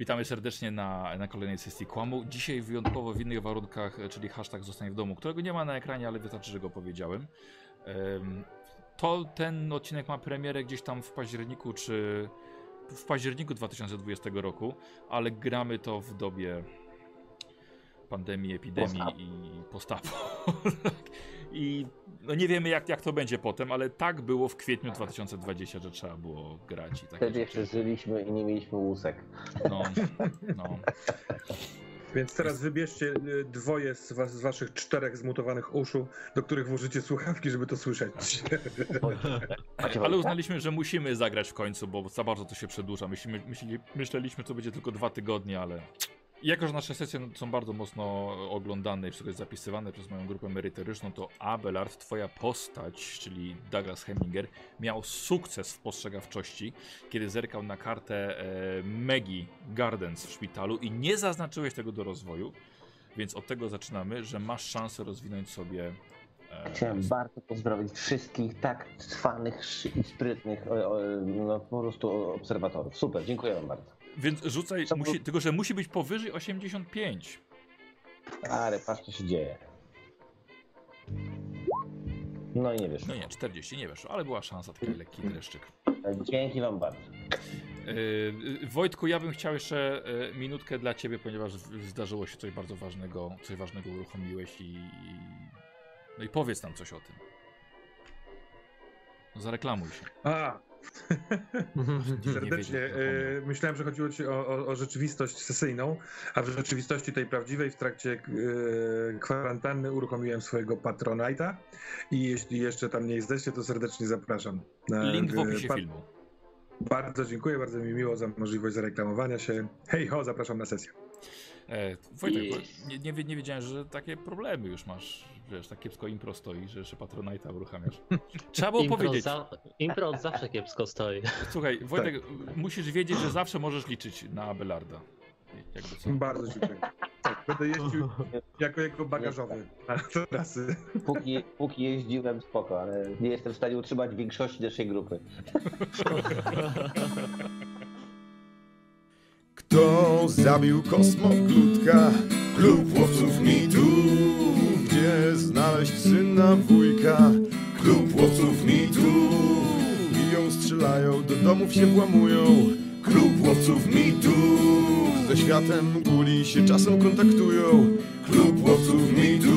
Witamy serdecznie na, na kolejnej sesji kłamu. Dzisiaj wyjątkowo w innych warunkach, czyli hashtag zostań w domu, którego nie ma na ekranie, ale wystarczy, że go powiedziałem. Em, To ten odcinek ma premierę gdzieś tam w październiku, czy w październiku 2020 roku, ale gramy to w dobie pandemii, epidemii i postapu. I no nie wiemy jak, jak to będzie potem, ale tak było w kwietniu 2020, że trzeba było grać i takie Wtedy rzeczy. jeszcze żyliśmy i nie mieliśmy łusek. No, no. Więc teraz wybierzcie y, dwoje z, was, z waszych czterech zmutowanych uszu, do których włożycie słuchawki, żeby to słyszeć. Ale uznaliśmy, że musimy zagrać w końcu, bo za bardzo to się przedłuża. Myślimy, myśleli, myśleliśmy, to będzie tylko dwa tygodnie, ale. Jako, że nasze sesje są bardzo mocno oglądane i wszystko jest zapisywane przez moją grupę merytoryczną, to Abelard, twoja postać, czyli Douglas Heminger, miał sukces w postrzegawczości, kiedy zerkał na kartę e, Maggie Gardens w szpitalu i nie zaznaczyłeś tego do rozwoju, więc od tego zaczynamy, że masz szansę rozwinąć sobie. E, Chciałem bardzo pozdrowić wszystkich tak trwanych i sprytnych o, o, no, po prostu obserwatorów. Super, dziękuję wam bardzo. Więc rzucaj, Co musi, tylko że musi być powyżej 85. Ale patrz co się dzieje. No i nie wiesz. No nie, 40 nie weszło, ale była szansa, taki lekki dreszczyk. Dzięki wam bardzo. Yy, Wojtku, ja bym chciał jeszcze yy, minutkę dla ciebie, ponieważ zdarzyło się coś bardzo ważnego, coś ważnego uruchomiłeś i, i no i powiedz nam coś o tym. No, zareklamuj się. A, serdecznie. y, myślałem, że chodziło ci o, o, o rzeczywistość sesyjną, a w rzeczywistości tej prawdziwej w trakcie y, kwarantanny uruchomiłem swojego Patronite'a i jeśli jeszcze tam nie jesteście, to serdecznie zapraszam. Na, Link w opisie pat- filmu. Bardzo dziękuję, bardzo mi miło za możliwość zareklamowania się. Hej ho, zapraszam na sesję. E, Wojtek, I- nie, nie wiedziałem, że takie problemy już masz, wiesz, tak kiepsko impro stoi, że jeszcze Patronite'a uruchamiasz. Trzeba było Impro, powiedzieć. za, impro od zawsze kiepsko stoi. Słuchaj, Wojtek, musisz wiedzieć, że zawsze możesz liczyć na Abelarda. Jakby co. Bardzo dziękuję. Tak, będę jeździł jako jego bagażowy na trasy. Póki, póki jeździłem spoko, ale nie jestem w stanie utrzymać większości naszej grupy. Kto zabił kosmoklutka? Klub łowców mitu Gdzie znaleźć syna wujka? Klub łowców mitu Biją, strzelają, do domów się włamują Klub łowców mitu Ze światem guli się czasem kontaktują Klub łowców mitu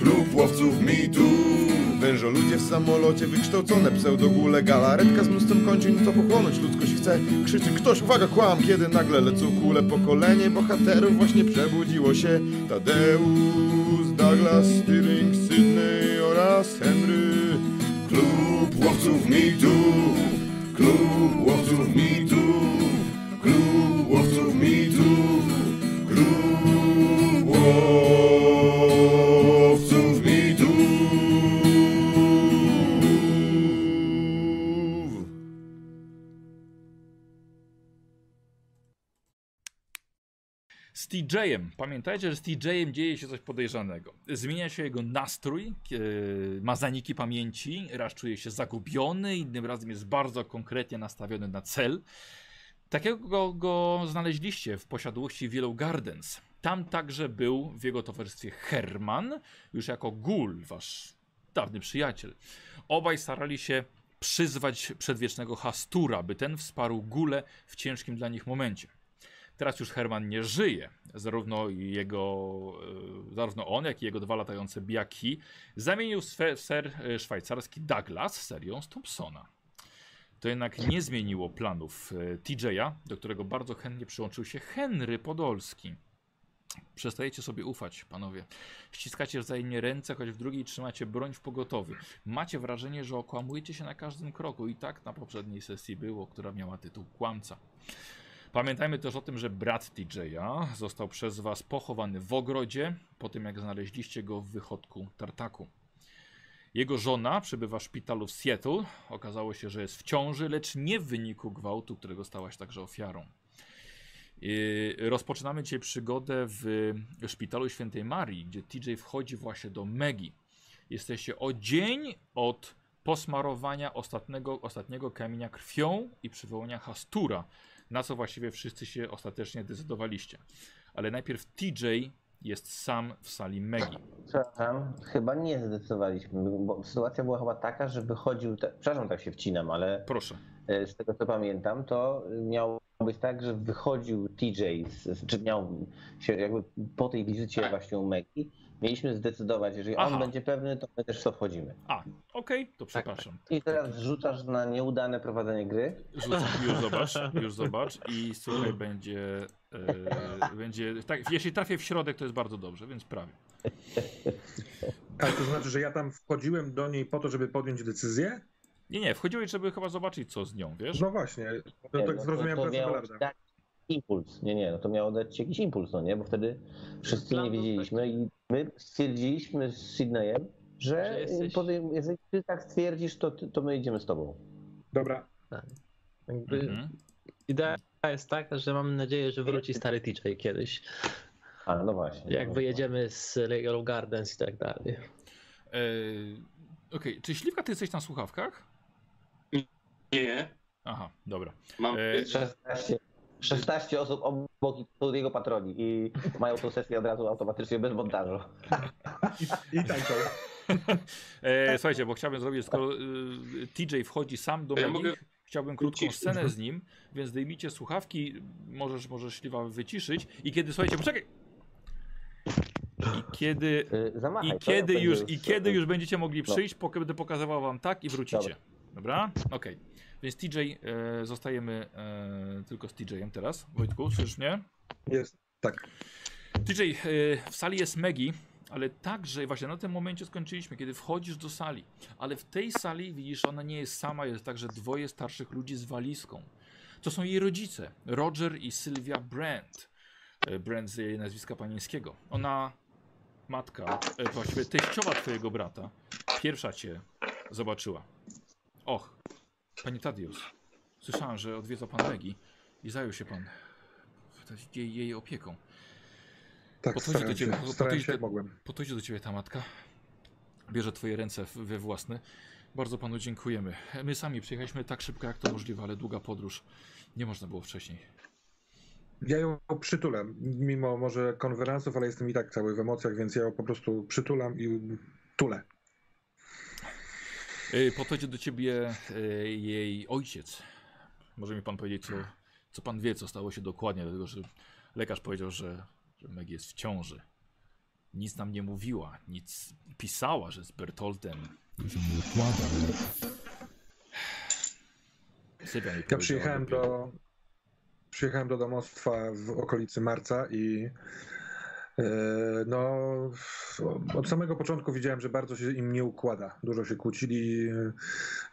Klub łowców mitów Wężo ludzie w samolocie, wykształcone pseudogule Galaretka z mnóstwem kończyn, co pochłonąć ludzkość chce. Krzyczy ktoś, uwaga, kłam, kiedy nagle lecą kule. Pokolenie bohaterów właśnie przebudziło się. Tadeusz, Douglas, Stirling, Sydney oraz Henry. Klub łowców mitów Klub łowców mitów Klub łowców mitów Klub łowców TJ-em. Pamiętajcie, że z TJ-em dzieje się coś podejrzanego. Zmienia się jego nastrój, e, ma zaniki pamięci, raz czuje się zagubiony, innym razem jest bardzo konkretnie nastawiony na cel. Takiego go, go znaleźliście w posiadłości Willow Gardens. Tam także był w jego towarzystwie Herman, już jako gul, wasz dawny przyjaciel. Obaj starali się przyzwać przedwiecznego Hastura, by ten wsparł gulę w ciężkim dla nich momencie. Teraz już Herman nie żyje. Zarówno jego, e, zarówno on, jak i jego dwa latające biaki zamienił swe- ser e, szwajcarski Douglas serią z Thompsona. To jednak nie zmieniło planów e, TJ'a, do którego bardzo chętnie przyłączył się Henry Podolski. Przestajecie sobie ufać, panowie. Ściskacie wzajemnie ręce, choć w drugiej trzymacie broń w pogotowiu. Macie wrażenie, że okłamujecie się na każdym kroku i tak na poprzedniej sesji było, która miała tytuł Kłamca. Pamiętajmy też o tym, że brat TJ'a został przez was pochowany w ogrodzie, po tym jak znaleźliście go w wychodku tartaku. Jego żona przebywa w szpitalu w Seattle. Okazało się, że jest w ciąży, lecz nie w wyniku gwałtu, którego stałaś także ofiarą. Rozpoczynamy dzisiaj przygodę w szpitalu Świętej Marii, gdzie TJ wchodzi właśnie do Megi. Jesteście o dzień od posmarowania ostatniego, ostatniego kamienia krwią i przywołania Hastura, na co właściwie wszyscy się ostatecznie decydowaliście. Ale najpierw TJ jest sam w sali Megi. Przepraszam, chyba nie zdecydowaliśmy, bo sytuacja była chyba taka, że wychodził, te... przepraszam, tak się wcinam, ale Proszę. e, z tego co pamiętam, to miało być tak, że wychodził TJ, z, czy miał się jakby po tej wizycie właśnie u Megi, mieliśmy zdecydować, jeżeli Aha. on będzie pewny, to my też w to wchodzimy. A, okej, to przepraszam. I teraz rzucasz na nieudane prowadzenie gry? Rzucę, już zobacz, już zobacz i słuchaj, będzie, e, będzie, tak, jeśli trafię w środek, to jest bardzo dobrze, więc prawie. Ale to znaczy, że ja tam wchodziłem do niej po to, żeby podjąć decyzję? Nie, nie, wchodziłeś, żeby chyba zobaczyć, co z nią, wiesz? No właśnie, to Nie, tak no zrozumiałem to miało dać impuls. Nie, nie, no to miało dać jakiś impuls, no nie? Bo wtedy wszyscy nie był wiedzieliśmy i my stwierdziliśmy z Sydneyem, że, Że jesteś- podejm- jeżeli ty tak stwierdzisz, to, ty- to my idziemy z tobą. Dobra, Jakby Mhm. Idea jest taka, że mam nadzieję, że wróci stary TJ kiedyś. A, no właśnie. Jak no. wyjedziemy z Legal Gardens i tak dalej. E, Okej, czy Śliwka, ty jesteś na słuchawkach? Nie, Aha, dobra. mam. E, 16, 16 osób obok jego patroni i mają tą sesję od razu automatycznie bez montażu. i, i tańczą. E, słuchajcie, bo chciałbym zrobić, skoro e, TJ wchodzi sam do Ja mogę chciałbym krótką scenę z nim, więc zdejmijcie słuchawki, możesz, możesz Śliwa wyciszyć i kiedy, słuchajcie, poczekaj! I kiedy, Y, Zamachaj. i kiedy, ja już, i kiedy już będziecie mogli No. przyjść, pok- będę pokazywał wam tak i wrócicie. Dobra? Okej. Więc TJ, e, zostajemy e, tylko z TJ-em teraz. Wojtku, słyszysz mnie? Jest, tak. TJ, e, w sali jest Megi, ale także właśnie na tym momencie skończyliśmy, kiedy wchodzisz do sali. Ale w tej sali widzisz, ona nie jest sama, jest także dwoje starszych ludzi z walizką. To są jej rodzice, Roger i Sylwia Brand. E, Brand z jej nazwiska panieńskiego. Ona, matka, e, właściwie teściowa twojego brata, pierwsza cię zobaczyła. Och, panie Tadius, słyszałem, że odwiedza pan Megi i zajął się pan jej, jej opieką. Tak, Podchodzi starałem do ciebie, się, po- się mogłem. Podchodzi do ciebie ta matka, bierze twoje ręce we własne. Bardzo panu dziękujemy. My sami przyjechaliśmy tak szybko jak to możliwe, ale długa podróż. Nie można było wcześniej. Ja ją przytulam, mimo może konwenansów, ale jestem i tak cały w emocjach, więc ja ją po prostu przytulam i tulę. Yy, Podchodzi do ciebie yy, jej ojciec. Może mi pan powiedzieć, co, co pan wie, co stało się dokładnie, dlatego że lekarz powiedział, że, że Meg jest w ciąży. Nic nam nie mówiła, nic pisała, że z Bertoltem. To się nie układa. Ja przyjechałem do, przyjechałem do domostwa w okolicy marca i e, no, od samego początku widziałem, że bardzo się im nie układa. Dużo się kłócili.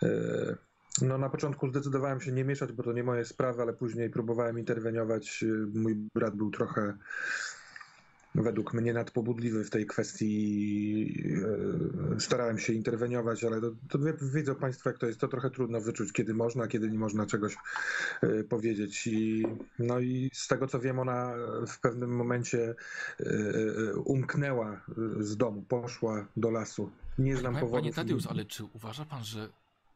e, No, na początku zdecydowałem się nie mieszać, bo to nie moje sprawy, ale później próbowałem interweniować. Mój brat był trochę według mnie nadpobudliwy w tej kwestii. e, Starałem się interweniować, ale to, to wiedzą Państwo, jak to jest. To trochę trudno wyczuć, kiedy można, kiedy nie można czegoś e, powiedzieć. I, no i z tego co wiem, ona w pewnym momencie e, umknęła z domu, poszła do lasu. Nie znam Panie, powodów. panie Tadeusz, ale czy uważa pan, że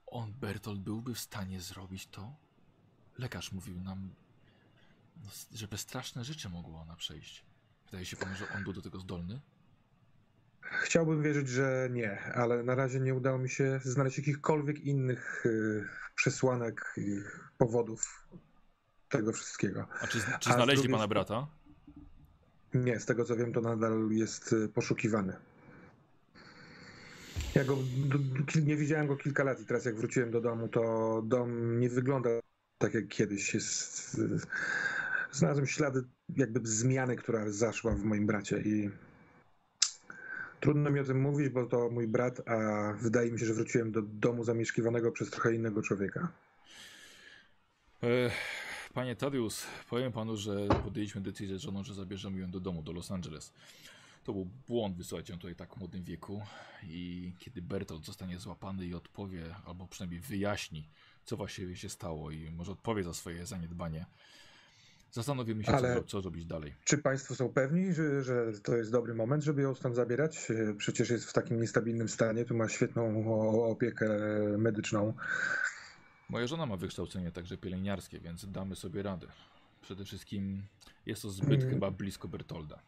on, Bertolt, byłby w stanie zrobić to? Lekarz mówił nam, no, że bezstraszne rzeczy mogła ona przejść. Wydaje się panu, że on był do tego zdolny? Chciałbym wierzyć, że nie, ale na razie nie udało mi się znaleźć jakichkolwiek innych e, przesłanek i powodów tego wszystkiego. A czy, czy A znaleźli drugiej pana brata? Nie, z tego co wiem, to nadal jest y, poszukiwany. Ja go nie widziałem go kilka lat i teraz jak wróciłem do domu, to dom nie wygląda tak jak kiedyś. Jest, y, znalazłem ślady jakby zmiany, która zaszła w moim bracie i trudno mi o tym mówić, bo to mój brat, a wydaje mi się, że wróciłem do domu zamieszkiwanego przez trochę innego człowieka. E, panie Tadius, powiem panu, że podjęliśmy decyzję z żoną, że zabierzemy ją do domu, do Los Angeles. To był błąd wysyłać ją tutaj tak w młodym wieku i kiedy Bertolt zostanie złapany i odpowie, albo przynajmniej wyjaśni, co właściwie się stało i może odpowie za swoje zaniedbanie, zastanowimy się, Ale- co, co zrobić dalej. Czy Państwo są pewni, że, że to jest dobry moment, żeby ją stąd zabierać? E, Przecież jest w takim niestabilnym stanie, tu ma świetną opiekę medyczną. Moja żona ma wykształcenie także pielęgniarskie, więc damy sobie radę. Przede wszystkim jest to zbyt Mm. chyba blisko Bertolda.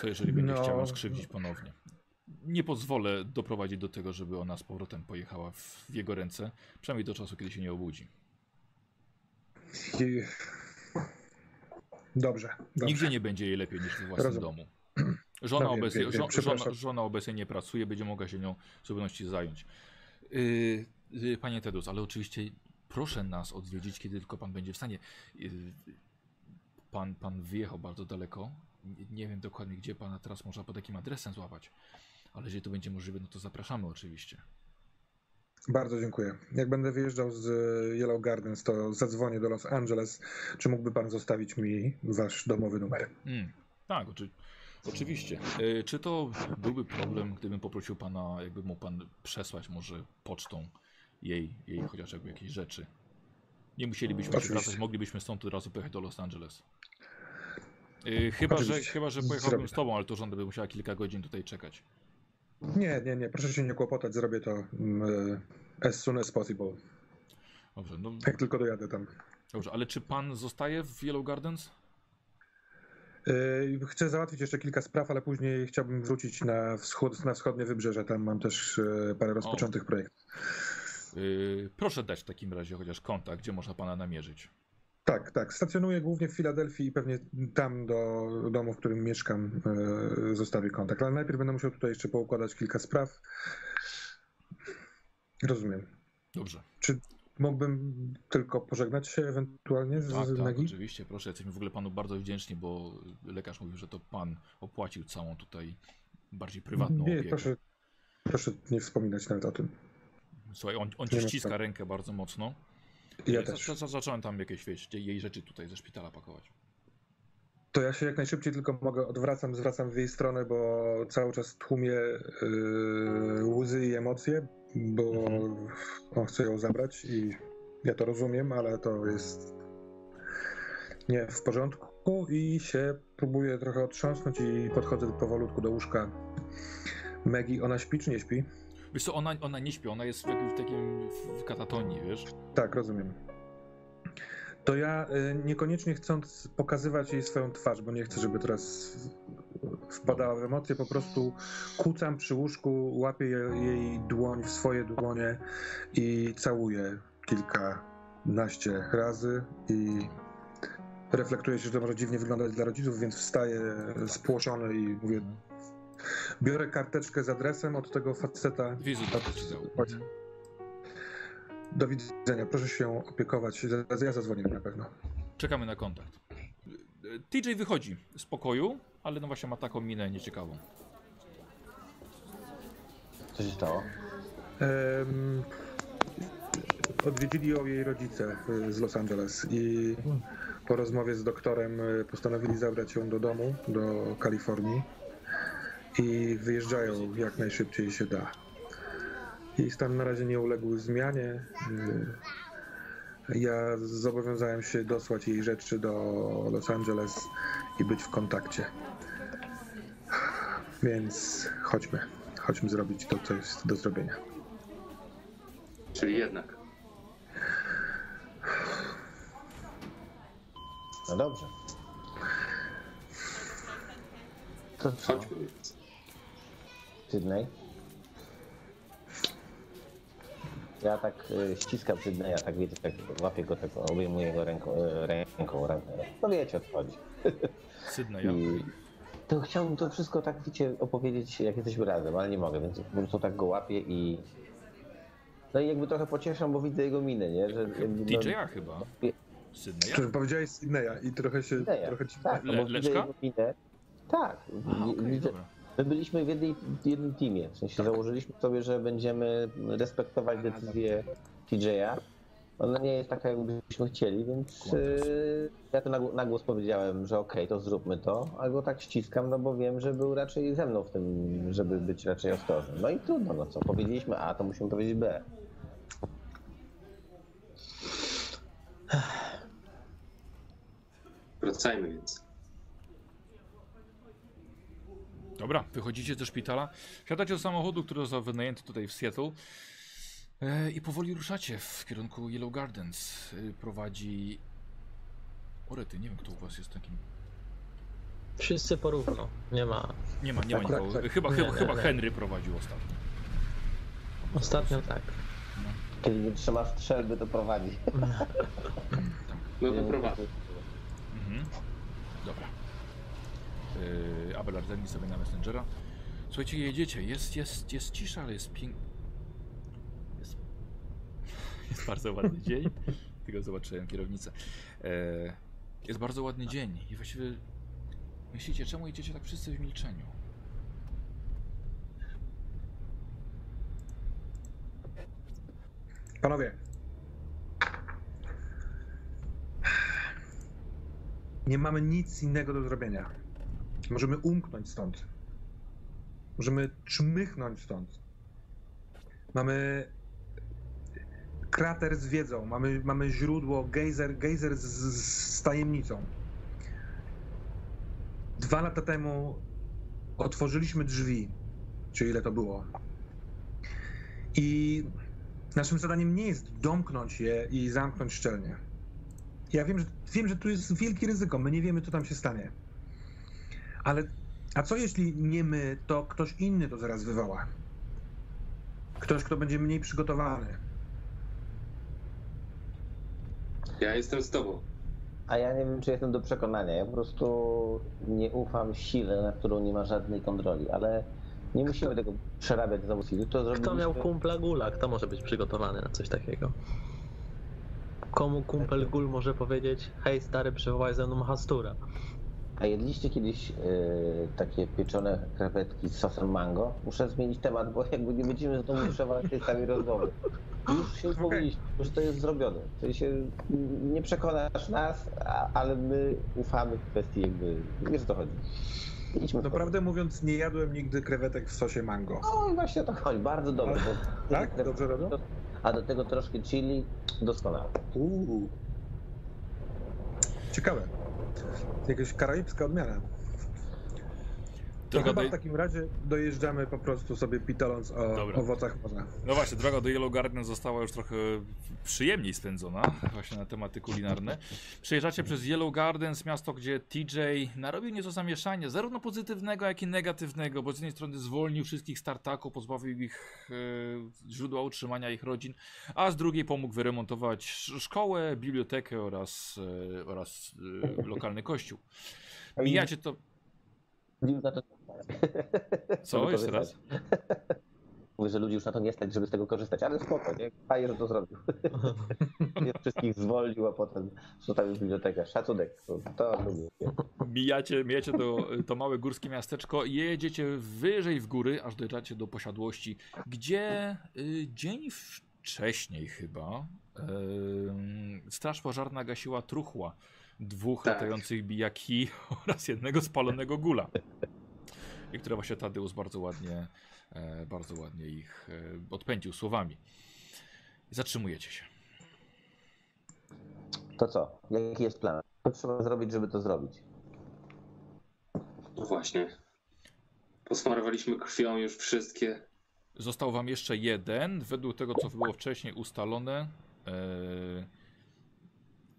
Co jeżeli będzie No. chciała skrzywdzić ponownie? Nie pozwolę doprowadzić do tego, żeby ona z powrotem pojechała w, w jego ręce, przynajmniej do czasu, kiedy się nie obudzi. I... Dobrze, dobrze. Nigdzie nie będzie jej lepiej niż we własnym domu. Żona, No obecnie, wiem, wiem, żo- żona, żona obecnie nie pracuje, będzie mogła się nią w zupełności zająć. Yy, yy, panie Tedus, ale oczywiście proszę nas odwiedzić, kiedy tylko pan będzie w stanie. Yy, pan, pan wyjechał bardzo daleko. Nie, nie wiem dokładnie, gdzie pana teraz można pod jakim adresem złapać. Ale jeżeli to będzie możliwe, no to zapraszamy oczywiście. Bardzo dziękuję. Jak będę wyjeżdżał z e, Yellow Gardens, to zadzwonię do Los Angeles. Czy mógłby Pan zostawić mi Wasz domowy numer? Mm, tak, oczy, oczywiście. Yy, czy to byłby problem, gdybym poprosił pana, jakby mógł pan przesłać może pocztą jej, jej chociaż jakby jakieś rzeczy? Nie musielibyśmy się wracać, moglibyśmy stąd od razu pojechać do Los Angeles. Yy, chyba, że, chyba, że Zrobię pojechałbym z to. tobą, ale to żona by musiała kilka godzin tutaj czekać. Nie, nie, nie. Proszę się nie kłopotać. Zrobię to mm, e, as soon as possible. Dobrze, no, Jak tylko dojadę tam. dobrze, ale czy pan zostaje w Yellow Gardens? E, Chcę załatwić jeszcze kilka spraw, ale później chciałbym wrócić na, wschód, na wschodnie wybrzeże. Tam mam też e, parę rozpoczętych projektów. Yy, proszę dać w takim razie chociaż kontakt, gdzie można pana namierzyć. Tak, tak. Stacjonuję głównie w Filadelfii i pewnie tam do domu, w którym mieszkam, e, zostawię kontakt. Ale najpierw będę musiał tutaj jeszcze poukładać kilka spraw. Rozumiem. Dobrze. Czy mógłbym tylko pożegnać się ewentualnie z, Tak, z tak, oczywiście, proszę. Jesteśmy w ogóle panu bardzo wdzięczni, bo lekarz mówił, że to pan opłacił całą tutaj bardziej prywatną Nie, opiekę. proszę, proszę nie wspominać nawet o tym. Słuchaj, on, on ci ściska rękę bardzo mocno. Ja też. za, za, zacząłem tam jakieś wiesz, jej rzeczy tutaj ze szpitala pakować. To ja się jak najszybciej tylko mogę odwracam, zwracam w jej stronę, bo cały czas tłumię yy, łzy i emocje, bo Mhm. on chce ją zabrać i ja to rozumiem, ale to jest nie w porządku i się próbuję trochę otrząsnąć i podchodzę powolutku do łóżka. Maggie, ona śpi czy nie śpi? Wiesz co, ona, ona nie śpi, ona jest w takim w katatonii, wiesz? Tak, rozumiem. To ja y, niekoniecznie chcąc pokazywać jej swoją twarz, bo nie chcę, żeby teraz wpadała w emocje, po prostu kucam przy łóżku, łapię je- jej dłoń w swoje dłonie i całuję kilkanaście razy i reflektuje się, że to może dziwnie wyglądać dla rodziców, więc wstaję spłoszony i mówię, biorę karteczkę z adresem od tego faceta. Do widzenia, proszę się opiekować. Ja zadzwonię na pewno. Czekamy na kontakt. TJ wychodzi z pokoju, ale no właśnie ma taką minę nieciekawą. Co się stało? Em, odwiedzili ją jej rodzice y, z Los Angeles i po rozmowie z doktorem y, postanowili zabrać ją do domu, do Kalifornii i wyjeżdżają jak najszybciej się da. Jej stan na razie nie uległ zmianie. Y, Ja zobowiązałem się dosłać jej rzeczy do Los Angeles i być w kontakcie. Więc chodźmy. Chodźmy zrobić to, co jest do zrobienia. Czyli jednak. No dobrze. To co? Chodźmy. Sydney? Ja tak y, ściskam Sydneya, tak wiecie, tak łapię go, tak obejmuję go ręką, y, ręką, ręką. No wiecie o co chodzi. Sydney, ja. I to chciałbym to wszystko tak, wiecie, opowiedzieć, jak jesteśmy razem, ale nie mogę, więc po prostu tak go łapię i... No i jakby trochę pocieszam, bo widzę jego minę, nie? Że jakby, no, DJ-a chyba. Sydneya? Czy powiedziałeś Sydneya i trochę się Sydneya, trochę ci... tak, Le- Leszka? jego minę. Tak, Aha, okej, widzę, dobra. My byliśmy w jednej, jednym teamie. W sensie Tak. założyliśmy sobie, że będziemy respektować decyzję TJ'a ona nie jest taka, jakbyśmy chcieli, więc yy, ja to na, na głos powiedziałem, że okej, to zróbmy to, ale go tak ściskam, no bo wiem, że był raczej ze mną w tym, żeby być raczej ostrożny. No i trudno, no co, powiedzieliśmy A, to musimy powiedzieć B. Wracajmy więc. Dobra, wychodzicie ze szpitala, wsiadacie do samochodu, który został wynajęty tutaj w Seattle e, i powoli ruszacie w kierunku Yellow Gardens. E, prowadzi... Orety, nie wiem kto u was jest takim... Wszyscy porówno. Nie ma. Nie ma, nie ma Tak, nikogo. tak, tak. Chyba, Nie, chyba, nie, chyba nie. Henry prowadził ostatnio. Ostatnio tak. Kiedy nie trzyma strzelby, to prowadzi. No to prowadzę. Mhm. Dobra. Yy, Abel sobie na Messengera. Słuchajcie, jedziecie. Jest, jest, jest cisza, ale jest piękny. Jest... jest bardzo ładny dzień. Tylko zobaczyłem kierownicę. E, jest bardzo ładny dzień i właściwie myślicie, czemu jedziecie tak wszyscy w milczeniu? Panowie. Nie mamy nic innego do zrobienia. Możemy umknąć stąd. Możemy czmychnąć stąd. Mamy krater z wiedzą, mamy, mamy źródło, gejzer, gejzer z, z tajemnicą. Dwa lata temu otworzyliśmy drzwi, czy ile to było. I Naszym zadaniem nie jest domknąć je i zamknąć szczelnie. Ja wiem, że, wiem, że tu jest wielkie ryzyko. My nie wiemy, co tam się stanie. Ale a co jeśli nie my, to ktoś inny to zaraz wywoła? Ktoś, kto będzie mniej przygotowany. Ja jestem z tobą. A ja nie wiem, czy jestem do przekonania. Ja po prostu nie ufam sile, na którą nie ma żadnej kontroli, ale nie musimy tego przerabiać znowu siły. To Kto zrobiliśmy... miał kumpla Gula? Kto może być przygotowany na coś takiego? Komu kumpel Gul może powiedzieć, hej stary, przywołaj ze mną Hastura. A jedliście kiedyś y, takie pieczone krewetki z sosem mango? Muszę zmienić temat, bo jakby nie będziemy znowu przeważać tej samej rozmowy. Już się upomnieliśmy, już to jest zrobione. W sensie mm, nie przekonasz nas, a, ale my ufamy w kwestii jakby, wiesz o co chodzi. Idźmy. Naprawdę mówiąc, nie jadłem nigdy krewetek w sosie mango. No i właśnie to chodzi, bardzo dobrze. Tak? Dobrze robią? A do tego troszkę chili, doskonale. Uuu. Ciekawe. Jakaś karaibska odmiana. Droga chyba do... w takim razie dojeżdżamy po prostu sobie pitoląc o Dobra. owocach morza. No właśnie, droga do Yellow Garden została już trochę przyjemniej spędzona, właśnie na tematy kulinarne. Przejeżdżacie przez Yellow Gardens, miasto, gdzie TJ narobił nieco zamieszania, zarówno pozytywnego, jak i negatywnego, bo z jednej strony zwolnił wszystkich startaków, pozbawił ich e, źródła utrzymania ich rodzin, a z drugiej pomógł wyremontować sz- szkołę, bibliotekę oraz, e, oraz e, lokalny kościół. Mijacie to Co? Jeszcze raz? Mówię, że ludzi już na to nie stać, żeby z tego korzystać, ale spoko, nie? Fajnie, że to zrobił. Nie wszystkich zwolnił, a potem zostawił bibliotekę. Szacunek, to, to lubię. Mijacie, mijacie to, to małe górskie miasteczko i jedziecie wyżej w góry, aż dojeżdżacie do posiadłości, gdzie y, dzień wcześniej chyba y, straż pożarna gasiła truchła dwóch Tak. latających bijaki oraz jednego spalonego gula. I które właśnie Tadeusz bardzo ładnie, e, bardzo ładnie ich e, odpędził słowami. Zatrzymujecie się. To co? Jaki jest plan? Co trzeba zrobić, żeby to zrobić? No właśnie. Posmarowaliśmy krwią już wszystkie. Został wam jeszcze jeden, według tego co było wcześniej ustalone. Eee...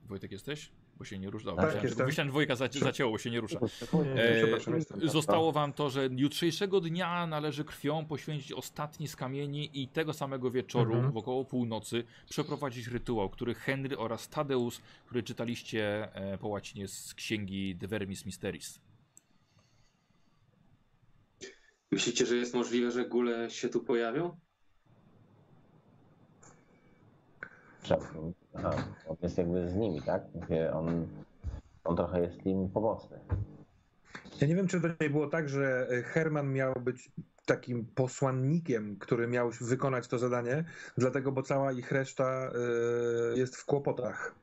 Wojtek jesteś? Bo się nie rusza. Dobra, Tak, myślałem, że dwójka zaci- zacięło, bo się nie rusza. Przepraszam, jestem. zostało wam to, że jutrzejszego dnia należy krwią poświęcić ostatni z kamieni i tego samego wieczoru, Mhm. wokoło północy, przeprowadzić rytuał, który Henry oraz Tadeusz, który czytaliście e, po łacinie z księgi De Vermis Mysteris. Myślicie, że jest możliwe, że góle się tu pojawią? Trzeba- Aha, on jest jakby z nimi, tak? On, on trochę jest im pomocny. Ja nie wiem, czy to nie było tak, że Herman miał być takim posłannikiem, który miał wykonać to zadanie, dlatego, bo cała ich reszta y, jest w kłopotach.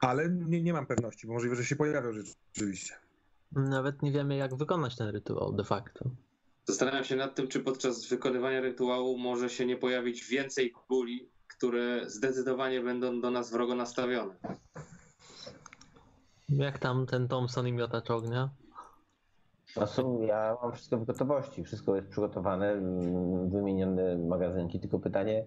Ale nie, nie mam pewności, bo możliwe, że się pojawią rzeczywiście. Nawet nie wiemy, jak wykonać ten rytuał de facto. Zastanawiam się nad tym, czy podczas wykonywania rytuału może się nie pojawić więcej kuli, które zdecydowanie będą do nas wrogo nastawione. Jak tam ten Thompson i miotacz ognia? No są, ja mam wszystko w gotowości, wszystko jest przygotowane, mm, wymienione magazynki, tylko pytanie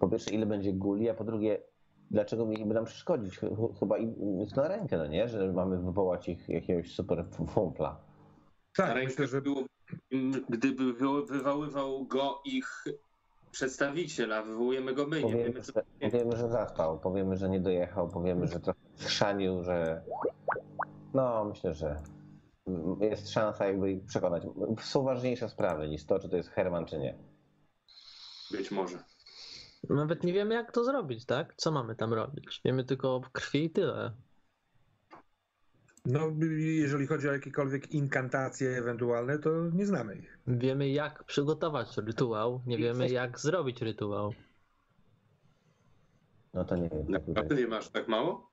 po pierwsze ile będzie guli, a po drugie dlaczego mieliby nam przeszkodzić? Ch- Chyba im jest na rękę, no nie? Że mamy wywołać ich jakiegoś super fumpla. Na Tak, rękę myślę, że było, gdyby wywo- wywoływał go ich przedstawiciel, a wywołujemy go my, nie Powiemy, wiemy co że, powiemy, że zaspał, powiemy, że nie dojechał, powiemy, że trochę schrzanił, że... No, myślę, że jest szansa jakby ich przekonać. Są ważniejsze sprawy niż to, czy to jest Herman, czy nie. być może. Nawet nie wiemy, jak to zrobić, tak? Co mamy tam robić? Wiemy tylko o krwi i tyle. No, jeżeli chodzi o jakiekolwiek inkantacje ewentualne, to nie znamy ich. Wiemy, jak przygotować rytuał, nie wiemy, jak zrobić rytuał. No to nie wiem. Naprawdę nie masz tak mało?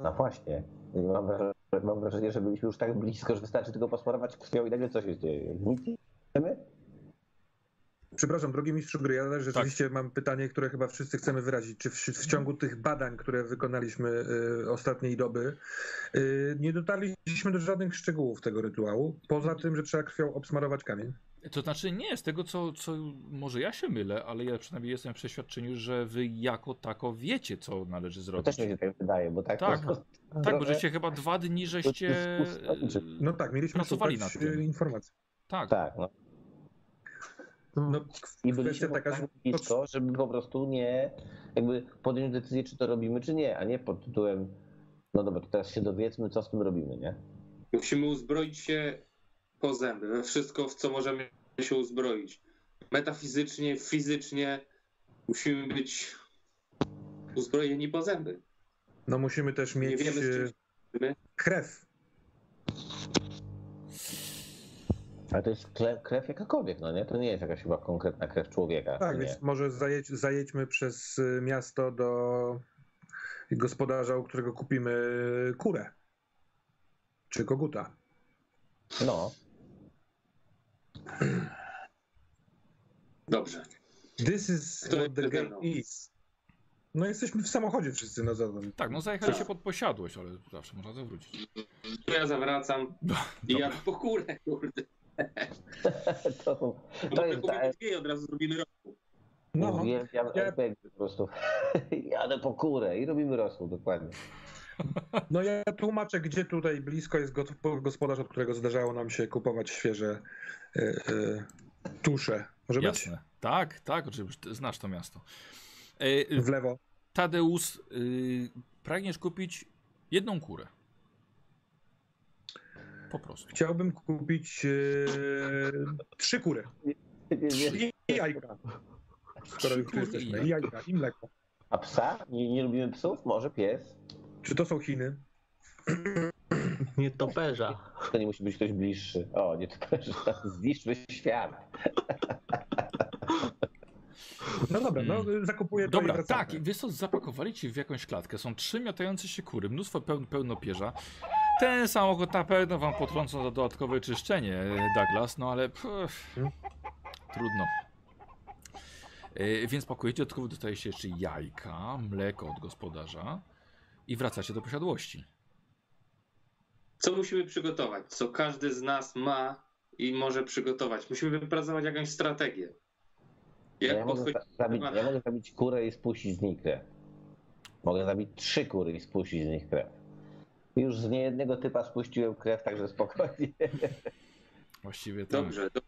No właśnie. Mam wrażenie, mam wrażenie, że byliśmy już tak blisko, że wystarczy tylko posmarować krwią i nagle coś się dzieje. Nic nie wiemy? Przepraszam, drogi mistrzu gry, ale rzeczywiście mam pytanie, które chyba wszyscy chcemy wyrazić. Czy w, w ciągu tych badań, które wykonaliśmy y, ostatniej doby, y, nie dotarliśmy do żadnych szczegółów tego rytuału, poza tym, że trzeba krwią obsmarować kamień? To znaczy nie, z tego co, co może ja się mylę, ale ja przynajmniej jestem w przeświadczeniu, że wy jako tako wiecie, co należy To zrobić. też mi się tak wydaje, bo tak... Tak. to- Tak, bo żeście chyba dwa dni żeście... No tak, mieliśmy Pracowali nad tym. y, informacji. Tak, Tak, no. No, I kwestia byliśmy taka, tak że blisko, żeby po prostu nie jakby podjąć decyzję, czy to robimy, czy nie, a nie pod tytułem no dobra, to teraz się dowiedzmy, co z tym robimy, nie? Musimy uzbroić się po zęby, we wszystko, w co możemy się uzbroić. Metafizycznie, fizycznie musimy być uzbrojeni po zęby. no musimy też Nie mieć wiemy, z czym się mierzymy. krew. Ale to jest krew, krew jakakolwiek, no nie? To nie jest jakaś chyba konkretna krew człowieka. Tak, nie? więc może zajedź, zajedźmy przez y, miasto do gospodarza, u którego kupimy kurę. Czy koguta. No, Dobrze. This is Kto what the game is. No jesteśmy w samochodzie wszyscy na zatem. tak, no zajechaliście pod posiadłość, ale zawsze można zawrócić. To ja zawracam i ja po kurę, kurde. to, to To jest... dwie od razu zrobimy rok. No, uwielbiam ja- RPG po prostu. Jadę po kurę i robimy rosół, dokładnie. no ja tłumaczę, gdzie tutaj blisko jest go- gospodarz, od którego zdarzało nam się kupować świeże y, y, tusze. Może Jasne. Tak, tak, oczywiście, znasz to miasto. Być? W lewo. Tadeusz, y, pragniesz kupić jedną kurę. Po prostu. Chciałbym kupić y, trzy kury. I jajka. Skoro już tu jesteśmy. jajka. I jajka, i mleko. A psa? Nie, nie lubimy psów? Może pies? Czy to są Chiny? Nie toperza. To nie musi być ktoś bliższy. O, nie to zniszczmy świat. No dobra, no zakupuję to i Dobra, tak, wiesz co, zapakowali ci w jakąś klatkę. Są trzy miotające się kury, mnóstwo pełn, pełnopierza. Ten samochód na pewno wam potrącą za dodatkowe czyszczenie, Douglas, no ale pff, trudno. E, więc pakujecie, dodatkowo dostajecie jeszcze jajka, mleko od gospodarza i wracacie do posiadłości. Co musimy przygotować? Co każdy z nas ma i może przygotować? Musimy wypracować jakąś strategię. Jak Ja mogę, podchodzić za- zabić, ja mogę zabić kurę i spuścić z niej krew. Mogę zabić trzy kury i spuścić z nich krew. Już z niejednego typa spuściłem krew, także spokojnie. Właściwie tak. Dobrze, to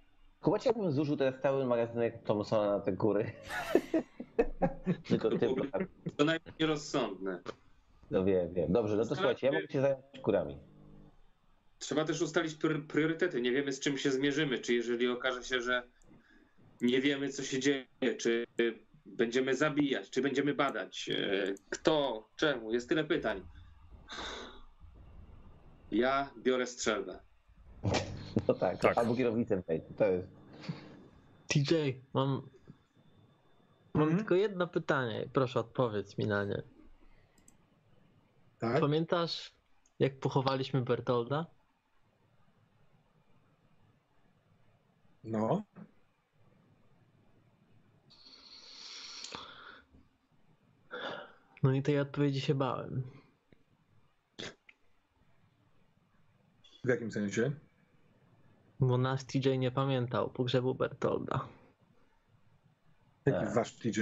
Chyba jakbym zużył teraz cały magazynek Thompsona na te kury. Tylko ty, to najmniej rozsądne. no wiem, wiem. Dobrze, no to słuchajcie, ja mogę się zająć kurami. Trzeba też ustalić priorytety. Nie wiemy, z czym się zmierzymy. Czy jeżeli okaże się, że nie wiemy, co się dzieje, czy będziemy zabijać, czy będziemy badać, e, kto, czemu, jest tyle pytań. Ja biorę strzelbę. No tak, Tak. albo kierownicę tej. To jest TJ, mam, mam Mhm. tylko jedno pytanie. Proszę odpowiedz mi na nie. Tak? Pamiętasz, jak pochowaliśmy Bertolda? No. No i tej odpowiedzi się bałem. W jakim sensie? Bo nas TJ nie pamiętał pogrzebu Bertolda. Jaki Tak. wasz TJ?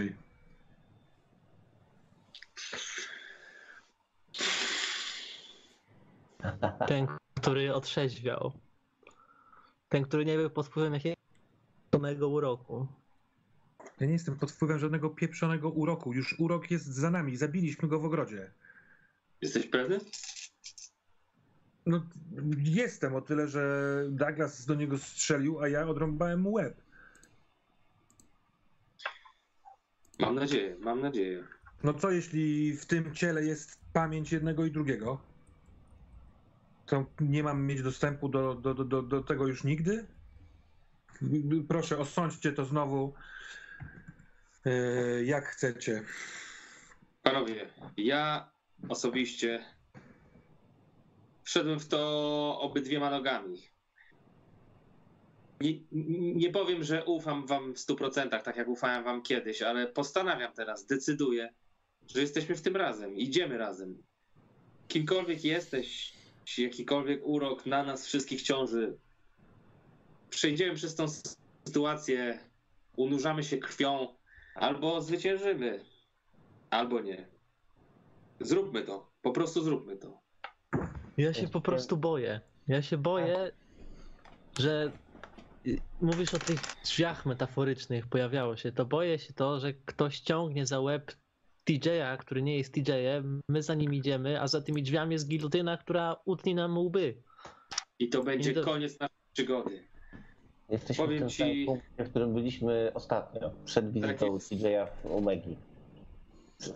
Ten, który otrzeźwiał. Ten, który nie był pod wpływem jakiegoś uroku. Ja nie jestem pod wpływem żadnego pieprzonego uroku. Już urok jest za nami. Zabiliśmy go w ogrodzie. Jesteś pewny? No, jestem o tyle, że Douglas do niego strzelił, a ja odrąbałem mu łeb. Mam nadzieję, mam nadzieję. No co jeśli w tym ciele jest pamięć jednego i drugiego? To nie mam mieć dostępu do, do, do, do, tego już nigdy? Proszę, osądźcie to znowu e, jak chcecie. Panowie, ja osobiście wszedłem w to obydwiema nogami. Nie, nie powiem, że ufam wam w 100%, tak jak ufałem wam kiedyś, ale postanawiam teraz, decyduję, że jesteśmy w tym razem, idziemy razem. Kimkolwiek jesteś, jakikolwiek urok na nas wszystkich ciąży, przejdziemy przez tą sytuację, unurzamy się krwią, albo zwyciężymy, albo nie. Zróbmy to. Po prostu zróbmy to. Ja się po prostu boję. Ja się boję, że y, mówisz o tych drzwiach metaforycznych, pojawiało się. To boję się to, że ktoś ciągnie za łeb TJ-a, który nie jest TJ-em, my za nim idziemy, a za tymi drzwiami jest gilotyna, która utnie nam łby. I to będzie I to- koniec naszej przygody. Jesteśmy Powiem w tym ci- punkcie, w którym byliśmy ostatnio, przed wizytą jest. CJ'a w Omegi.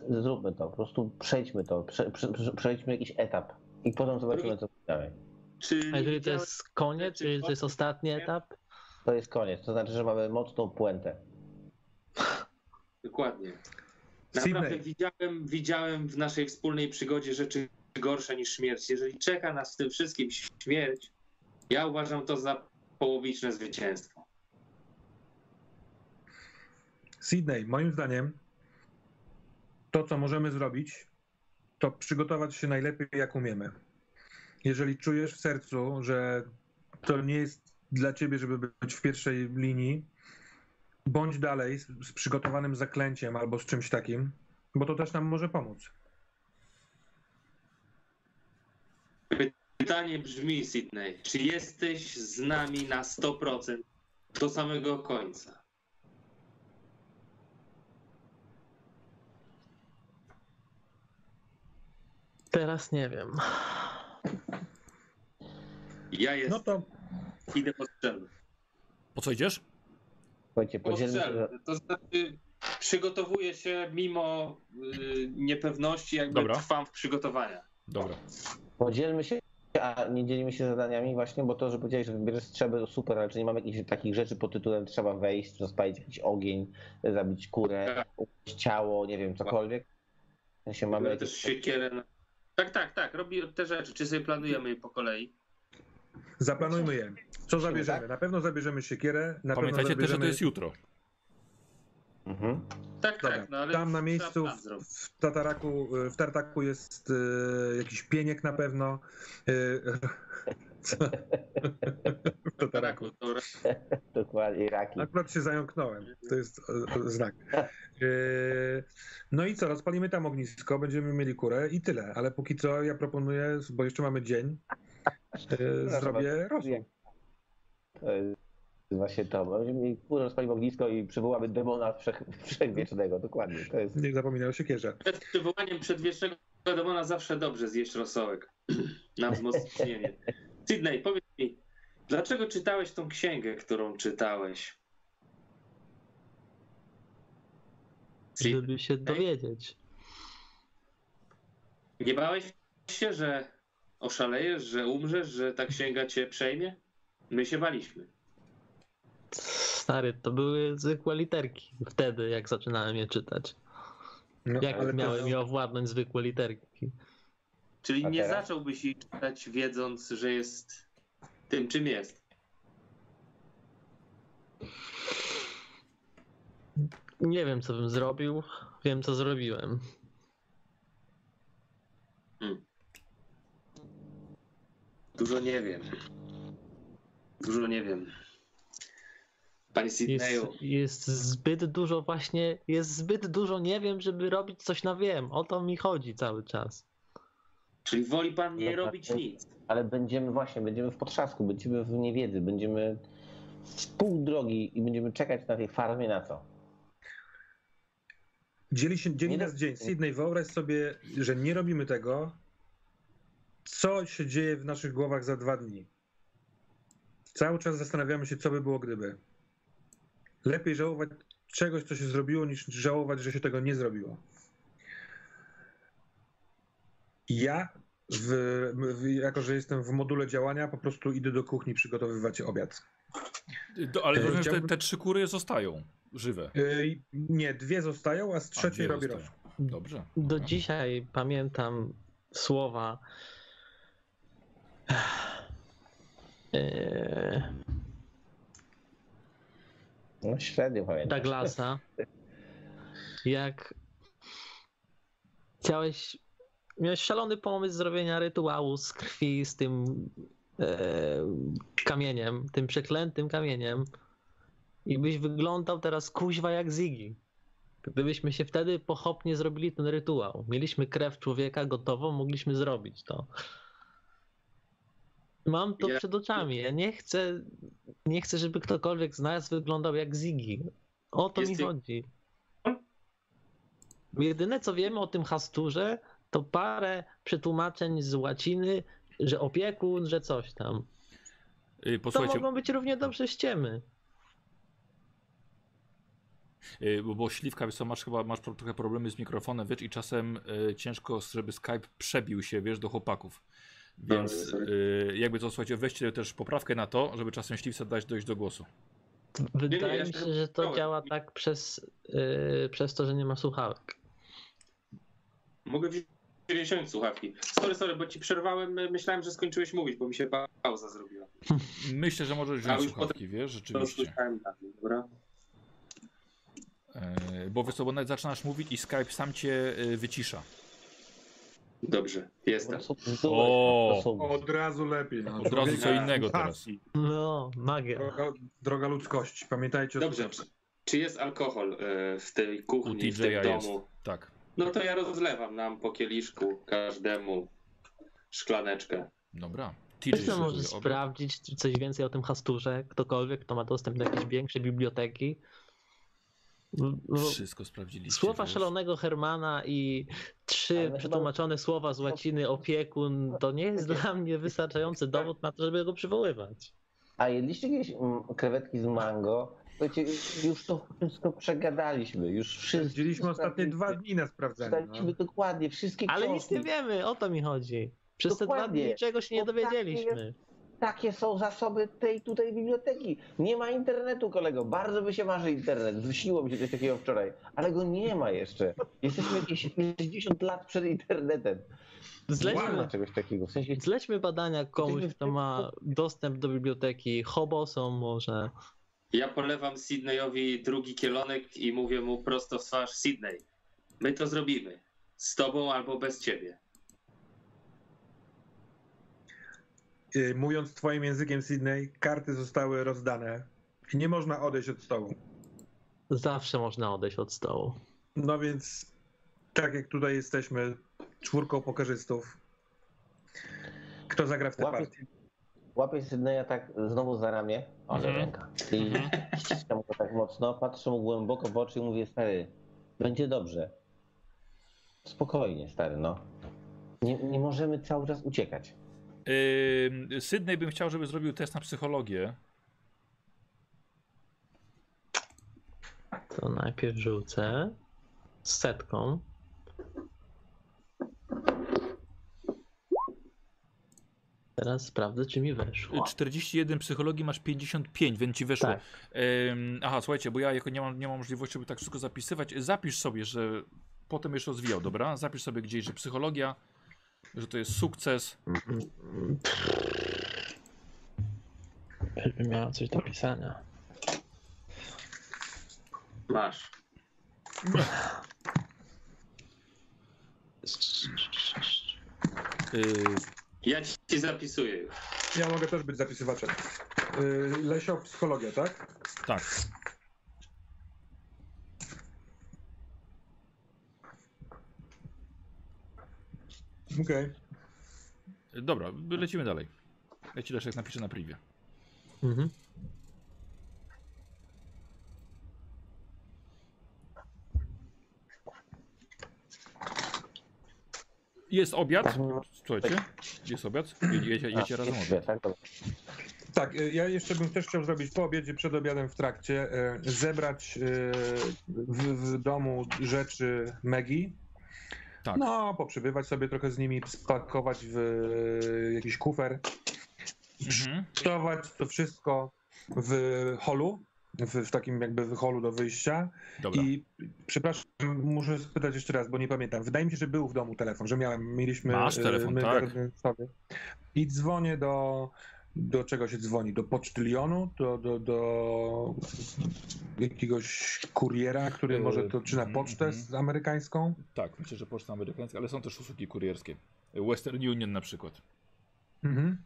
Zróbmy to, po prostu przejdźmy to, prze, prze, prze, przejdźmy jakiś etap i potem zobaczymy, co dalej. Czy A jeżeli to jest koniec, czy to jest ostatni etap, To jest koniec, to znaczy, że mamy mocną puentę. Dokładnie. Naprawdę widziałem, widziałem w naszej wspólnej przygodzie rzeczy gorsze niż śmierć. Jeżeli czeka nas w tym wszystkim śmierć, ja uważam to za połowiczne zwycięstwo. Sydney, moim zdaniem, to co możemy zrobić, to przygotować się najlepiej jak umiemy. Jeżeli czujesz w sercu, że to nie jest dla ciebie, żeby być w pierwszej linii, bądź dalej z, z przygotowanym zaklęciem albo z czymś takim, bo to też nam może pomóc. Pytanie brzmi, Sydney, czy jesteś z nami na 100% do samego końca? Teraz nie wiem. Ja jestem. No to Idę po strzelbę. Po co idziesz? Słuchajcie, Po podzielmy się, strzelbę. To znaczy, przygotowuję się mimo y, niepewności, jakby Dobra. trwam w przygotowaniach. Dobra. podzielmy się, a nie dzielimy się zadaniami właśnie, bo to, że powiedziałeś, że wybierzesz strzelbę, to super, ale czy nie mamy jakichś takich rzeczy pod tytułem trzeba wejść, rozpalić jakiś ogień, zabić kurę, umyć ciało, nie wiem, cokolwiek? W sensie mamy Mamy jakieś... też siekierę. Na... Tak, tak, tak. Robię te rzeczy. Czy sobie planujemy je po kolei? zaplanujmy je. Co zabierzemy? tak? Na pewno zabierzemy siekierę, na Pamiętajcie pewno też, że to zabierzemy... jest jutro. Mhm. Tak, Dobra, tak. No, ale tam na miejscu w, w Tataraku, w Tartaku jest e, jakiś pieniek na pewno. Co? W Tataraku. Dobra. Dokładnie, raki. Akurat się zająknąłem. To jest e, e, znak. E, no i co, rozpalimy tam ognisko, będziemy mieli kurę i tyle. Ale póki co ja proponuję, bo jeszcze mamy dzień, zrobię rosół. To jest właśnie to. Będziemy mieli kurę, rozpalimy ognisko i przywołamy demona wszech, wszechwiecznego, dokładnie. To jest... Nie zapominaj o siekierze. Przed przywołaniem przedwiecznego demona zawsze dobrze zjeść rosołek. Na wzmocnienie. Sydney, powiedz mi, dlaczego czytałeś tą księgę, którą czytałeś? Sydney, Żeby się dowiedzieć. nie bałeś się, że oszalejesz, że umrzesz, że ta księga cię przejmie? My się baliśmy. Stary, to były zwykłe literki wtedy, jak zaczynałem je czytać. No, Jak miałem to, mi owładnąć zwykłe literki? Czyli nie zacząłbyś jej czytać, wiedząc, że jest tym, czym jest. Nie wiem, co bym zrobił. Wiem, co zrobiłem. Dużo nie wiem. Dużo nie wiem. Panie Jest, Sydneyu, jest zbyt dużo właśnie, jest zbyt dużo nie wiem, żeby robić coś na wiem. O to mi chodzi cały czas. Czyli woli pan nie Dobra, robić to- nic. Ale będziemy właśnie, będziemy w potrzasku, będziemy w niewiedzy, będziemy z pół drogi i będziemy czekać na tej farmie na co? dzieli, się, dzieli nas dzień. Sydney, wyobraź sobie, że nie robimy tego. Co się dzieje w naszych głowach za dwa dni? Cały czas zastanawiamy się, co by było gdyby. Lepiej żałować czegoś, co się zrobiło, niż żałować, że się tego nie zrobiło. Ja, w, w, jako że jestem w module działania, po prostu idę do kuchni przygotowywać obiad. Do, ale E, rozumiem, te, chciałbym- te trzy kury zostają żywe. Yy, nie, dwie zostają, a z trzeciej robię roż. Dobrze. Do dobra. dzisiaj pamiętam słowa eee, No średnio pamiętam. Douglasa, jak chciałeś, miałeś szalony pomysł zrobienia rytuału z krwi z tym e, kamieniem, tym przeklętym kamieniem i byś wyglądał teraz kuźwa jak Ziggy. Gdybyśmy się wtedy pochopnie zrobili ten rytuał, mieliśmy krew człowieka gotową, mogliśmy zrobić to. Mam to Ja- przed oczami. Ja nie chcę, nie chcę, żeby ktokolwiek z nas wyglądał jak Ziggy. O to mi Jest- chodzi. Jedyne co wiemy o tym hasturze, to parę przetłumaczeń z łaciny, że opiekun, że coś tam. Y, To Posłuchajcie, mogą być równie dobrze ściemy. y, bo, bo śliwka, wiesz co, masz chyba masz trochę problemy z mikrofonem, wiesz, i czasem y, ciężko, żeby Skype przebił się, wiesz, do chłopaków. Więc Sorry, y, jakby to, słuchajcie, weźcie też poprawkę na to, żeby czasem śliwce dać dojść do głosu. Wydaje mi się że to działa tak przez, yy, przez to, że nie ma słuchawek. Mogę wzi- wziąć słuchawki. Sorry, sorry, bo ci przerwałem. Myślałem, że skończyłeś mówić, bo mi się pa- pauza zrobiła. Myślę, że możesz wziąć już słuchawki, wiesz, To rzeczywiście. słyszałem dalej, dobra? E, bo bo nawet zaczynasz mówić i Skype sam cię y, wycisza. Dobrze, jestem. O! Od razu lepiej. No. Od razu co innego teraz. No, magia. Droga, droga ludzkości, pamiętajcie o Dobrze, tym. czy, czy jest alkohol e, w tej kuchni, w tym TJ-a jest. domu? Tak. No to ja rozlewam nam po kieliszku każdemu szklaneczkę. Dobra. Ktoś tam może sprawdzić coś więcej o tym hasturze, ktokolwiek, kto ma dostęp do jakiejś większej biblioteki. Wszystko sprawdziliście. Słowa wiesz. szalonego Hermana i trzy Ale chyba- przetłumaczone słowa z łaciny opiekun to nie jest dla mnie wystarczający dowód na to, żeby go przywoływać. A jedliście kiedyś mm, krewetki z mango? Słuchajcie, już to wszystko przegadaliśmy. Już wszystko. Spędziliśmy ostatnie dwa dni na. Sprawdziliśmy No. dokładnie wszystkie Ale nic nie wiemy, o to mi chodzi. Przez te dwa Dokładnie. dni niczego się nie dowiedzieliśmy. Takie są zasoby tej tutaj biblioteki. Nie ma internetu, kolego. Bardzo by się marzy internet. Wyśniło mi się coś takiego wczoraj, ale go nie ma jeszcze. Jesteśmy jakieś 60 lat przed internetem. Nie Zlećmy, ma czegoś takiego. W sensie zlećmy badania komuś, kto ma dostęp do biblioteki, hobosom może. Ja polewam Sydneyowi drugi kielonek i mówię mu prosto w twarz Sydney. My to zrobimy. Z tobą albo bez ciebie. Y, Mówiąc twoim językiem Sydney, karty zostały rozdane. Nie można odejść od stołu. Zawsze można odejść od stołu. No więc, tak jak tutaj jesteśmy czwórką pokerzystów, kto zagra w tę Łapie- partię? Łapię Sydneya tak znowu za ramię, ale Mhm. ręka. I ściskam go tak mocno, patrzę mu głęboko w oczy i mówię, stary, będzie dobrze. Spokojnie, stary, no. Nie, nie możemy cały czas uciekać. Yy, Sydney bym chciał, żeby zrobił test na psychologię. To najpierw rzucę z setką. Teraz sprawdzę, czy mi weszło. 41 psychologii masz 55, więc ci weszło. Tak. Aha, słuchajcie, bo ja jako nie mam, nie mam możliwości, żeby tak wszystko zapisywać. Zapisz sobie, że potem już rozwijał, dobra? Zapisz sobie gdzieś, że psychologia, że to jest sukces. Jakbym miała coś do pisania. Masz. Y, Ja ci zapisuję już. Ja mogę też być zapisywaczem. Yy, Lesio, psychologia, tak? tak. Okej. Dobra, lecimy dalej. Ja ci Leszek napiszę na privie. Mhm. Jest obiad. Słuchajcie, jest obiad. Jecie, jecie razem obiad. tak. Tak, y, ja jeszcze bym też chciał zrobić po obiedzie, przed obiadem, w trakcie, y, zebrać y, w, w domu rzeczy Megi. Tak. No, poprzebywać sobie trochę z nimi, spakować w jakiś kufer, Mhm. przygotować to wszystko w holu, w, w takim jakby holu do wyjścia. Dobra. I przepraszam, muszę spytać jeszcze raz, bo nie pamiętam. Wydaje mi się, że był w domu telefon, że miałem, mieliśmy. Masz e, telefon, my tak. sobie. I dzwonię do. Do czego się dzwoni? Do pocztylionu? Do, do, do jakiegoś kuriera, który E, może to czy na mhm, pocztę mhm. z amerykańską? Tak, myślę, że poczta amerykańska, ale są też usługi kurierskie. Western Union na przykład. Mhm.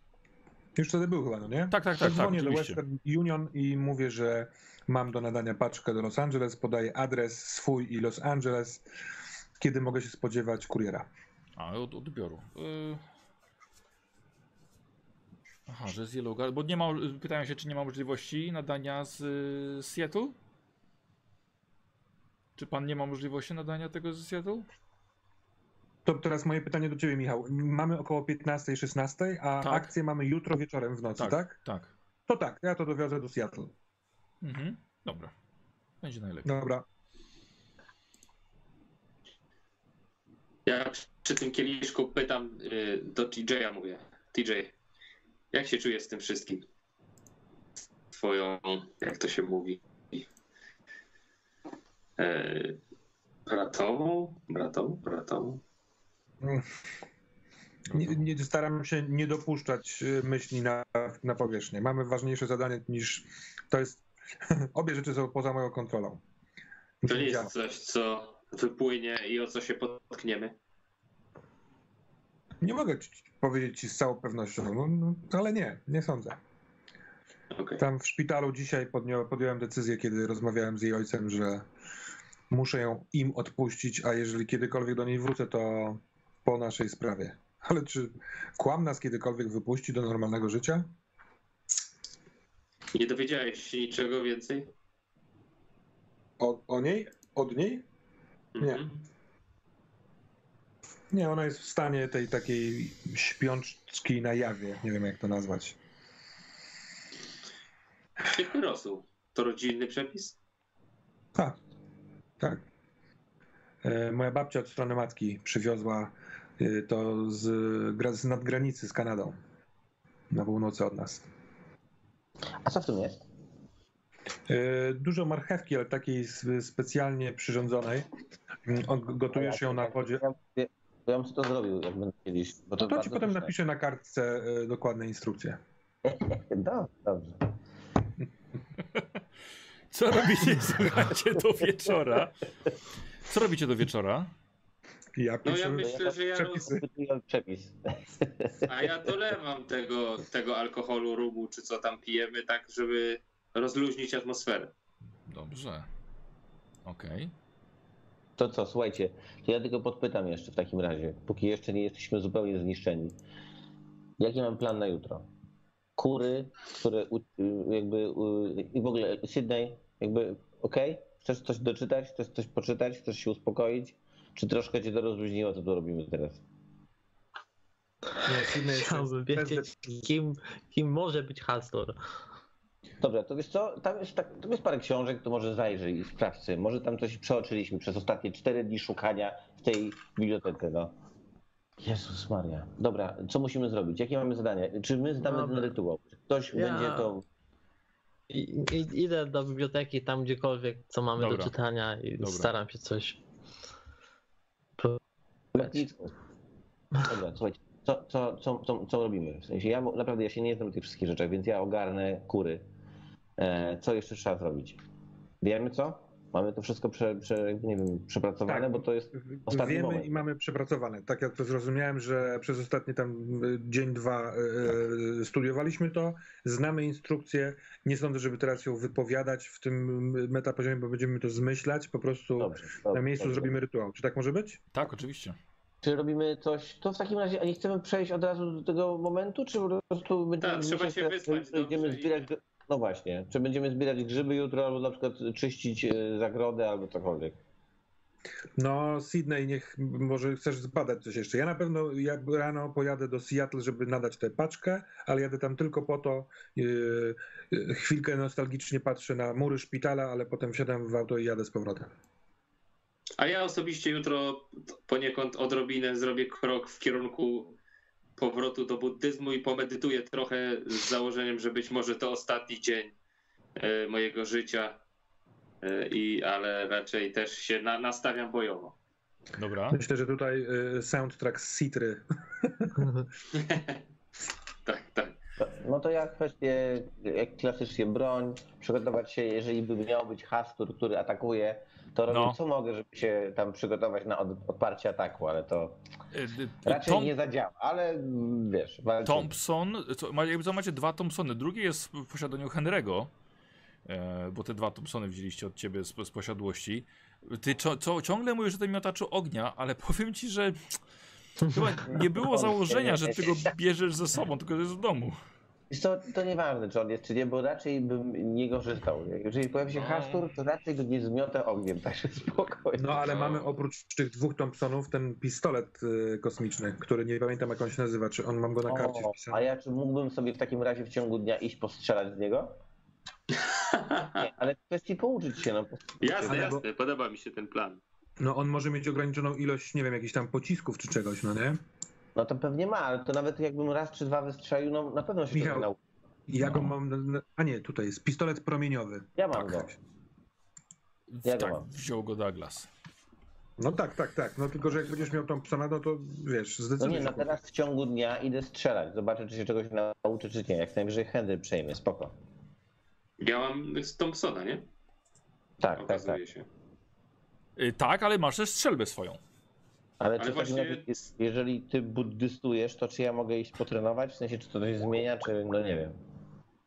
Już wtedy był chyba, no nie? Tak, tak, tak, tak, dzwonię do oczywiście. Western Union i mówię, że mam do nadania paczkę do Los Angeles, podaję adres swój i Los Angeles, kiedy mogę się spodziewać kuriera. A, od odbioru. Y... Aha, że z Yellow Guard, bo nie ma, pytają się, czy nie ma możliwości nadania z y, Seattle? Czy pan nie ma możliwości nadania tego z Seattle? To teraz moje pytanie do ciebie, Michał. Mamy około 15-16, a Tak. akcję mamy jutro wieczorem w nocy, tak? Tak, tak. To tak, ja to dowiozę do Seattle. Mhm. Dobra. Będzie najlepiej. Dobra. Ja przy tym kieliszku pytam y, do TJ-a, mówię. TJ, jak się czujesz z tym wszystkim? Twoją, jak to się mówi? E, bratową? Bratową? Bratową? Nie, nie, staram się nie dopuszczać y, myśli na, na powierzchnię. Mamy ważniejsze zadanie niż to jest. Obie rzeczy są poza moją kontrolą. To nie jest coś, co wypłynie i o co się potkniemy. Nie mogę ci powiedzieć ci z całą pewnością, no, no, ale nie, nie sądzę. Okej. Tam w szpitalu dzisiaj podjąłem decyzję, kiedy rozmawiałem z jej ojcem, że muszę ją im odpuścić, a jeżeli kiedykolwiek do niej wrócę, to po naszej sprawie. Ale czy kłam nas kiedykolwiek wypuści do normalnego życia? Nie dowiedziałeś się niczego więcej? O, o niej? Od niej? Nie. Mhm. Nie, ona jest w stanie tej takiej śpiączki na jawie. Nie wiem, jak to nazwać. Świetny rosół. To rodzinny przepis? Tak, tak. E, Moja babcia od strony matki przywiozła to z, gra- z nadgranicy z Kanadą. Na północy od nas. A co w tym jest? E, Dużo marchewki, ale takiej specjalnie przyrządzonej. Mm, Gotujesz ją na wodzie. Ja, bym to zrobił, jak będę kiedyś. Bo To ci bardzo potem napiszę na kartce e, dokładne instrukcje. Dobrze, dobrze. Co robicie, słuchajcie, do wieczora? Co robicie do wieczora? Ja No ja myślę, że ja przepisy. Przepis. A ja dolewam tego, tego alkoholu, rubu, czy co tam pijemy, tak, żeby rozluźnić atmosferę. Dobrze. Okej. To co, słuchajcie, to ja tylko podpytam jeszcze w takim razie, póki jeszcze nie jesteśmy zupełnie zniszczeni. Jaki mam plan na jutro? Kury, które jakby i w ogóle Sydney, jakby okej? Chcesz coś doczytać? Chcesz coś poczytać? Chcesz się uspokoić? Czy troszkę cię to rozluźniło, co tu robimy teraz? Nie, Sydney jest- Chciałbym wiedzieć, kim, kim może być Hastor. Dobra, to wiesz co, tam jest, tak, tam jest parę książek, to może zajrzyj i sprawdź sobie. Może tam coś przeoczyliśmy przez ostatnie cztery dni szukania w tej bibliotece, no. Jezus Maria. Dobra, co musimy zrobić? Jakie mamy zadanie? Czy my zdamy Dobra. ten rytuał? Czy ktoś Ja- będzie to... I, i, idę do biblioteki, tam gdziekolwiek, co mamy Dobra. do czytania i Dobra. staram się coś... Lotnictwo. Dobra, słuchajcie, co, co, co, co, co robimy? W sensie ja naprawdę ja się nie znam na tych wszystkich rzeczach, więc ja ogarnę kury. E, co jeszcze trzeba zrobić? Wiemy co? Mamy to wszystko prze, prze, nie wiem, przepracowane, Tak. bo to jest ostatni Wiemy moment. i mamy przepracowane. Tak jak to zrozumiałem, że przez ostatni tam y, dzień, dwa y, y, studiowaliśmy to, znamy instrukcję. Nie sądzę, żeby teraz ją wypowiadać w tym metapoziomie, bo będziemy to zmyślać. Po prostu Dobrze, na dobrze, miejscu dobrze. zrobimy rytuał. Czy tak może być? Tak, oczywiście. Czy robimy coś, to w takim razie, a nie chcemy przejść od razu do tego momentu, czy po prostu będziemy Tak, trzeba się wyspać będziemy i- zbierać, no właśnie, czy będziemy zbierać grzyby jutro, albo na przykład czyścić e, zagrodę, albo cokolwiek. No, Sydney, niech może chcesz zbadać coś jeszcze. Ja na pewno jak rano pojadę do Seattle, żeby nadać tę paczkę, ale jadę tam tylko po to. Yy, chwilkę nostalgicznie patrzę na mury szpitala, ale potem wsiadam w auto i jadę z powrotem. A ja osobiście jutro poniekąd odrobinę zrobię krok w kierunku powrotu do buddyzmu i pomedytuję trochę z założeniem, że być może to ostatni dzień e, mojego życia, e, i, ale raczej też się na, nastawiam bojowo. Dobra. Myślę, że tutaj yy, soundtrack z Citry. Tak, tak. No to ja kwestię, jak klasycznie broń, przygotować się, jeżeli by miał być Hastur, który atakuje, to robię No. co mogę, żeby się tam przygotować na od, odparcie ataku, ale to E, e, raczej Tom, nie zadziała, ale mm, wiesz, walczymy. Thompson, co, jakby co macie dwa Thompsony. Drugi jest w posiadaniu Henry'ego, e, bo te dwa Thompsony wzięliście od ciebie z, z posiadłości. Ty co, co, ciągle mówisz o tym miotaczu ognia, ale powiem ci, że chyba nie było założenia, że ty go bierzesz ze sobą, tylko że jest w domu. Wiesz co, to nieważne, czy on jest, czy nie, bo raczej bym nie korzystał. Jeżeli pojawi się No. Hastur, to raczej go nie zmiotę ogniem, także spokojnie. No ale mamy oprócz tych dwóch Thompsonów ten pistolet yy, kosmiczny, który nie pamiętam jak on się nazywa. Czy on mam go na karcie O, a wpisany? ja czy mógłbym sobie w takim razie w ciągu dnia iść postrzelać z niego? Nie, ale w kwestii pouczyć się, no. Jasne, jasne, podoba mi się ten plan. No on może mieć ograniczoną ilość, nie wiem, jakichś tam pocisków czy czegoś, no nie? No to pewnie ma, ale to nawet jakbym raz czy dwa wystrzelił, no na pewno się Michał, ja go No. mam. A nie, tutaj jest pistolet promieniowy. Ja mam Tak. go. Ja go tak, mam. wziął go Douglas. No tak, tak, tak. No tylko, że jak będziesz miał tą psana, no to wiesz, No zdecydowanie. nie, no teraz w ciągu dnia idę strzelać. Zobaczę, czy się czegoś nauczy, czy nie. Jak najwyżej Henry przejmie, spoko. Ja mam z Thompsona, nie? Tak, tak, tak. Okazuje się. Y, tak, ale masz też strzelbę swoją. Ale, Ale czy właśnie- razie, jest- jeżeli ty buddystujesz, to czy ja mogę iść potrenować? W sensie, czy to coś zmienia, czy no nie wiem.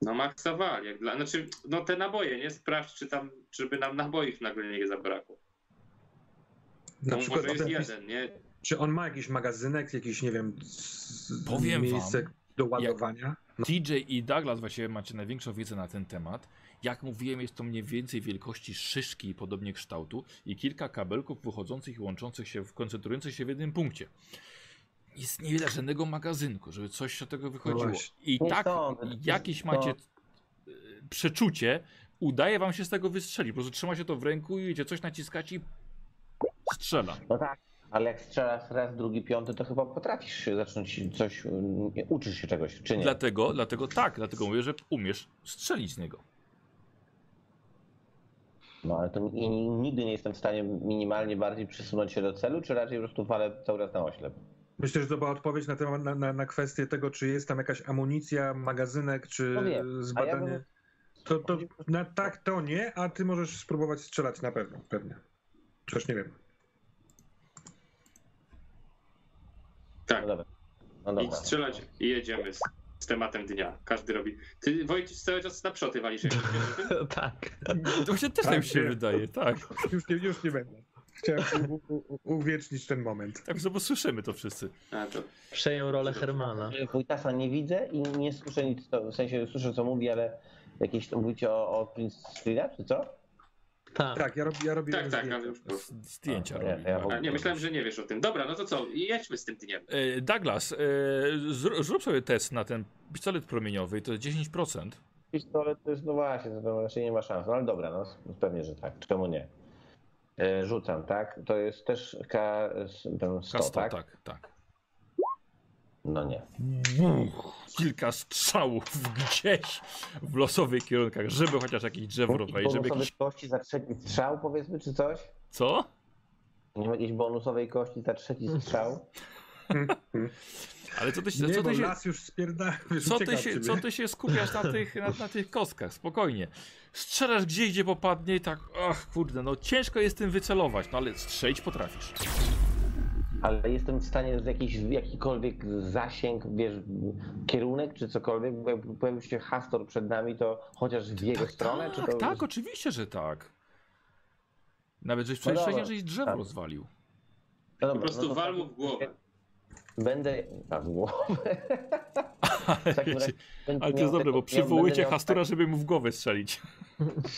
No maksowali. Jak dla... Znaczy, no te naboje, nie? Sprawdź, czy tam, żeby nam naboich nagle nie zabrakło. Na No przykład może jest ten jeden, nie? Czy on ma jakiś magazynek, jakiś, nie wiem, Powiem miejsce wam, do ładowania? No, TJ i Douglas właściwie macie największą wiedzę na ten temat. Jak mówiłem, jest to mniej więcej wielkości szyszki i podobnie kształtu i kilka kabelków wychodzących i łączących się, koncentrujących się w jednym punkcie. Jest nie widać żadnego magazynku, żeby coś od tego wychodziło. właśnie. I tak jakieś No. macie e, przeczucie, udaje wam się z tego wystrzelić. Po prostu trzymacie to w ręku i wiecie, coś naciskacie i strzela. No tak. Ale jak strzelasz raz, drugi, piąty, to chyba potrafisz się zacząć coś, uczysz się czegoś, czy nie? Dlatego, dlatego tak, dlatego mówię, że umiesz strzelić z niego. No ale to nigdy nie jestem w stanie minimalnie bardziej przesunąć się do celu, czy raczej po prostu walę cały czas na oślep? Myślę, że to była odpowiedź na, temat, na, na, na kwestię tego, czy jest tam jakaś amunicja, magazynek, czy No zbadanie. ja bym- To, to na tak to nie, a ty możesz spróbować strzelać na pewno, pewnie. Coś nie wiem. Tak. No dobra. No Idź dobra. strzelać i jedziemy z, z tematem dnia. Każdy robi. Ty Wojciech cały czas na przoty walisz. jak tak. To właśnie też tak mi się Tak, nie. wydaje, tak. Już nie, już nie będę. Chciałem u, u, uwiecznić ten moment. Tak, że bo słyszymy to wszyscy. A, to, Przejął rolę Hermana. Wojtasa nie widzę i nie słyszę nic, to, w sensie słyszę co mówi, ale jakieś tam mówicie o, o Prince Streeta, czy co? Tak. Tak, ja, rob, ja robię. tak, tak, już. S- Zdjęcia A, ja- robi. ja tak. nie, myślałem, że nie wiesz o tym. Dobra, no to co? Jedźmy z tym dniem. E, Douglas, e, zr- zrób sobie test na ten pistolet promieniowy, to jest 10%. Pistolet to jest, no właśnie, to raczej nie ma szans, no ale dobra, no pewnie, że tak, czemu nie? E, Rzucam, tak? To jest też K, ten 100, K100, tak? tak, tak. No nie. Buch, kilka strzałów gdzieś w losowych kierunkach, żeby chociaż jakieś drzewo rozwalić, żeby jakiś... kości za trzeci strzał, powiedzmy, czy coś? Co? Nie ma jakiejś bonusowej kości za trzeci strzał? Ale co ty się... Nie, Co ty się... las już spierda, Co ty, się, co ty się skupiasz na tych, na, na tych kostkach? Spokojnie. Strzelasz gdzie, gdzie popadnie i tak, ach kurde, no ciężko jest tym wycelować, no ale strzelić potrafisz. Ale jestem w stanie z jakiś, jakikolwiek zasięg, wiesz, kierunek czy cokolwiek, pojawił się Hastor przed nami, to chociaż w jego stronę, czy tak, to... tak, oczywiście, że tak. Nawet żeś No przecież wcześniej żeś drzewo tak. rozwalił. No Po dobra, prostu no wal mu w głowę. Będę... A, w głowę. Ale, razie ale to jest dobre, bo przywołujcie Hastura, żeby mu w głowę strzelić.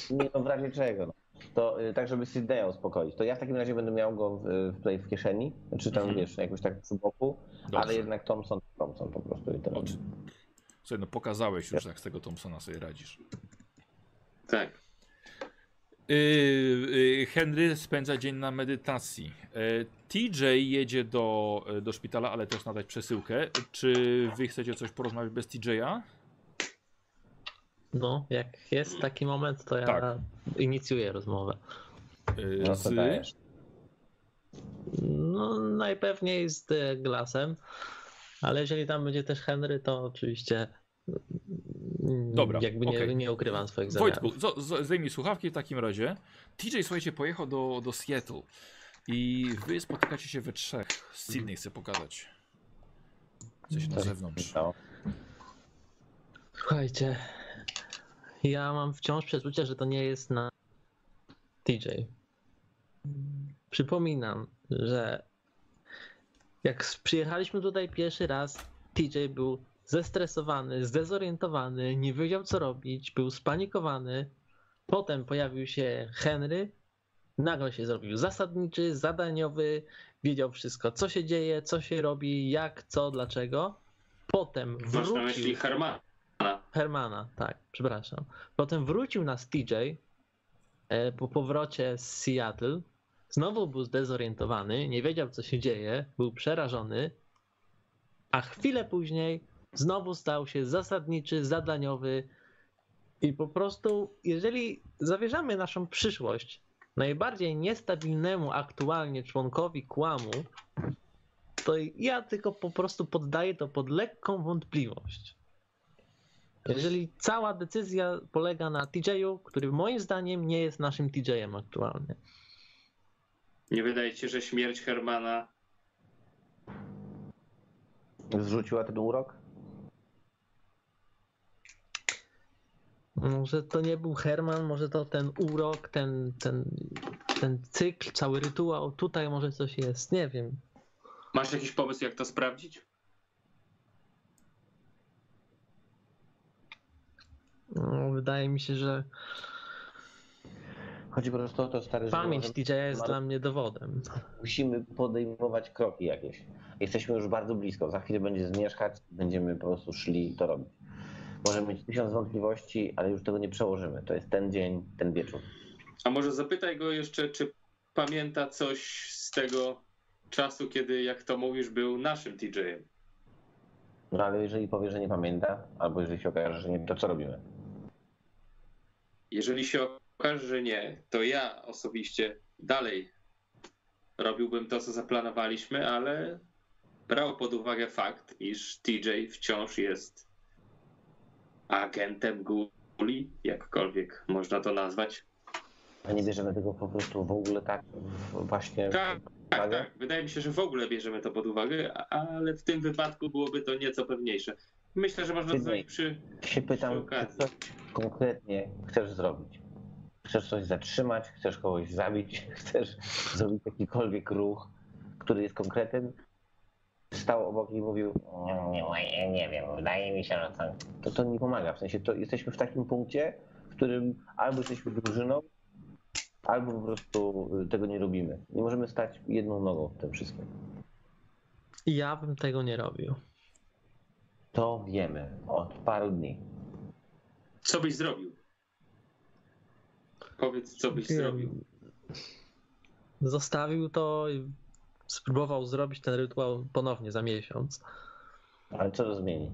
Nie, no w razie czego. No. To y, tak, żeby Sydneya uspokoić. To ja w takim razie będę miał go w, w- tutaj w kieszeni, czy tam Mhm. wiesz, jakoś tak przy boku, Dobrze. ale jednak Thompson, Thompson po prostu. I ten... Oczy. Słuchaj, no pokazałeś już, jak z tego Thompsona sobie radzisz. Tak. Yy, Henry spędza dzień na medytacji. Yy, TJ jedzie do, do szpitala, ale też nadać przesyłkę. Czy wy chcecie coś porozmawiać bez TJ'a? No, jak jest taki moment, to ja Tak. inicjuję rozmowę. Yy, No z... dajesz. No, najpewniej z Glasem, ale jeżeli tam będzie też Henry, to oczywiście mm, Dobra, jakby nie, okej. nie ukrywam swoich zamiarów. Wojtku, zo- zo- zdejmij słuchawki w takim razie. TJ, słuchajcie, pojechał do, do Seattle i wy spotykacie się we trzech. Sydney chce pokazać. Coś na Tak. zewnątrz. Słuchajcie, ja mam wciąż przeczucie, że to nie jest na TJ. Przypominam, że jak przyjechaliśmy tutaj pierwszy raz, TJ był zestresowany, zdezorientowany, nie wiedział co robić, był spanikowany. Potem pojawił się Henry, nagle się zrobił zasadniczy, zadaniowy, wiedział wszystko, co się dzieje, co się robi, jak, co, dlaczego. Potem Masz na wrócił. myśli Hermana. Hermana, tak, przepraszam. Potem wrócił nas TJ e, po powrocie z Seattle. Znowu był zdezorientowany, nie wiedział co się dzieje, był przerażony, a chwilę później znowu stał się zasadniczy, zadaniowy i po prostu, jeżeli zawierzamy naszą przyszłość najbardziej niestabilnemu aktualnie członkowi kłamu, to ja tylko po prostu poddaję to pod lekką wątpliwość. Jeżeli cała decyzja polega na TJ-u, który moim zdaniem nie jest naszym TJ-em aktualnie. Nie wydaje ci się, że śmierć Hermana Zrzuciła ten urok? Może to nie był Herman, może to ten urok, ten, ten, ten cykl, cały rytuał, tutaj może coś jest, nie wiem. Masz jakiś pomysł, jak to sprawdzić? Wydaje mi się, że Chodzi po prostu o to, stary, pamięć TJ jest dla mnie dowodem. musimy podejmować kroki jakieś. Jesteśmy już bardzo blisko. Za chwilę będzie zmierzchać, będziemy po prostu szli to robić. Możemy mieć tysiąc wątpliwości, ale już tego nie przełożymy. To jest ten dzień, ten wieczór. A może zapytaj go jeszcze, czy pamięta coś z tego czasu, kiedy, jak to mówisz, był naszym TJ-em. No ale jeżeli powie, że nie pamięta, albo jeżeli się okaże, że nie, to co robimy? Jeżeli się okaże, że nie, to ja osobiście dalej robiłbym to, co zaplanowaliśmy, ale brał pod uwagę fakt, iż TJ wciąż jest agentem Guli, jakkolwiek można to nazwać. A nie bierzemy tego po prostu w ogóle tak właśnie... Tak, tak, tak. Wydaje mi się, że w ogóle bierzemy to pod uwagę, ale w tym wypadku byłoby to nieco pewniejsze. Myślę, że można zrobić przy. się pytam, Przy czy okazji. coś konkretnie chcesz zrobić? Chcesz coś zatrzymać? Chcesz kogoś zabić? Chcesz zrobić jakikolwiek ruch, który jest konkretem? Stał obok i mówił, nie, nie, nie wiem, wydaje mi się, że to... To, to nie pomaga, w sensie to jesteśmy w takim punkcie, w którym albo jesteśmy drużyną, albo po prostu y, tego nie robimy. Nie możemy stać jedną nogą w tym wszystkim. Ja bym tego nie robił. To wiemy od paru dni. Co byś zrobił? Powiedz, co byś zrobił. Zostawił to i spróbował zrobić ten rytuał ponownie za miesiąc. Ale co to zmieni?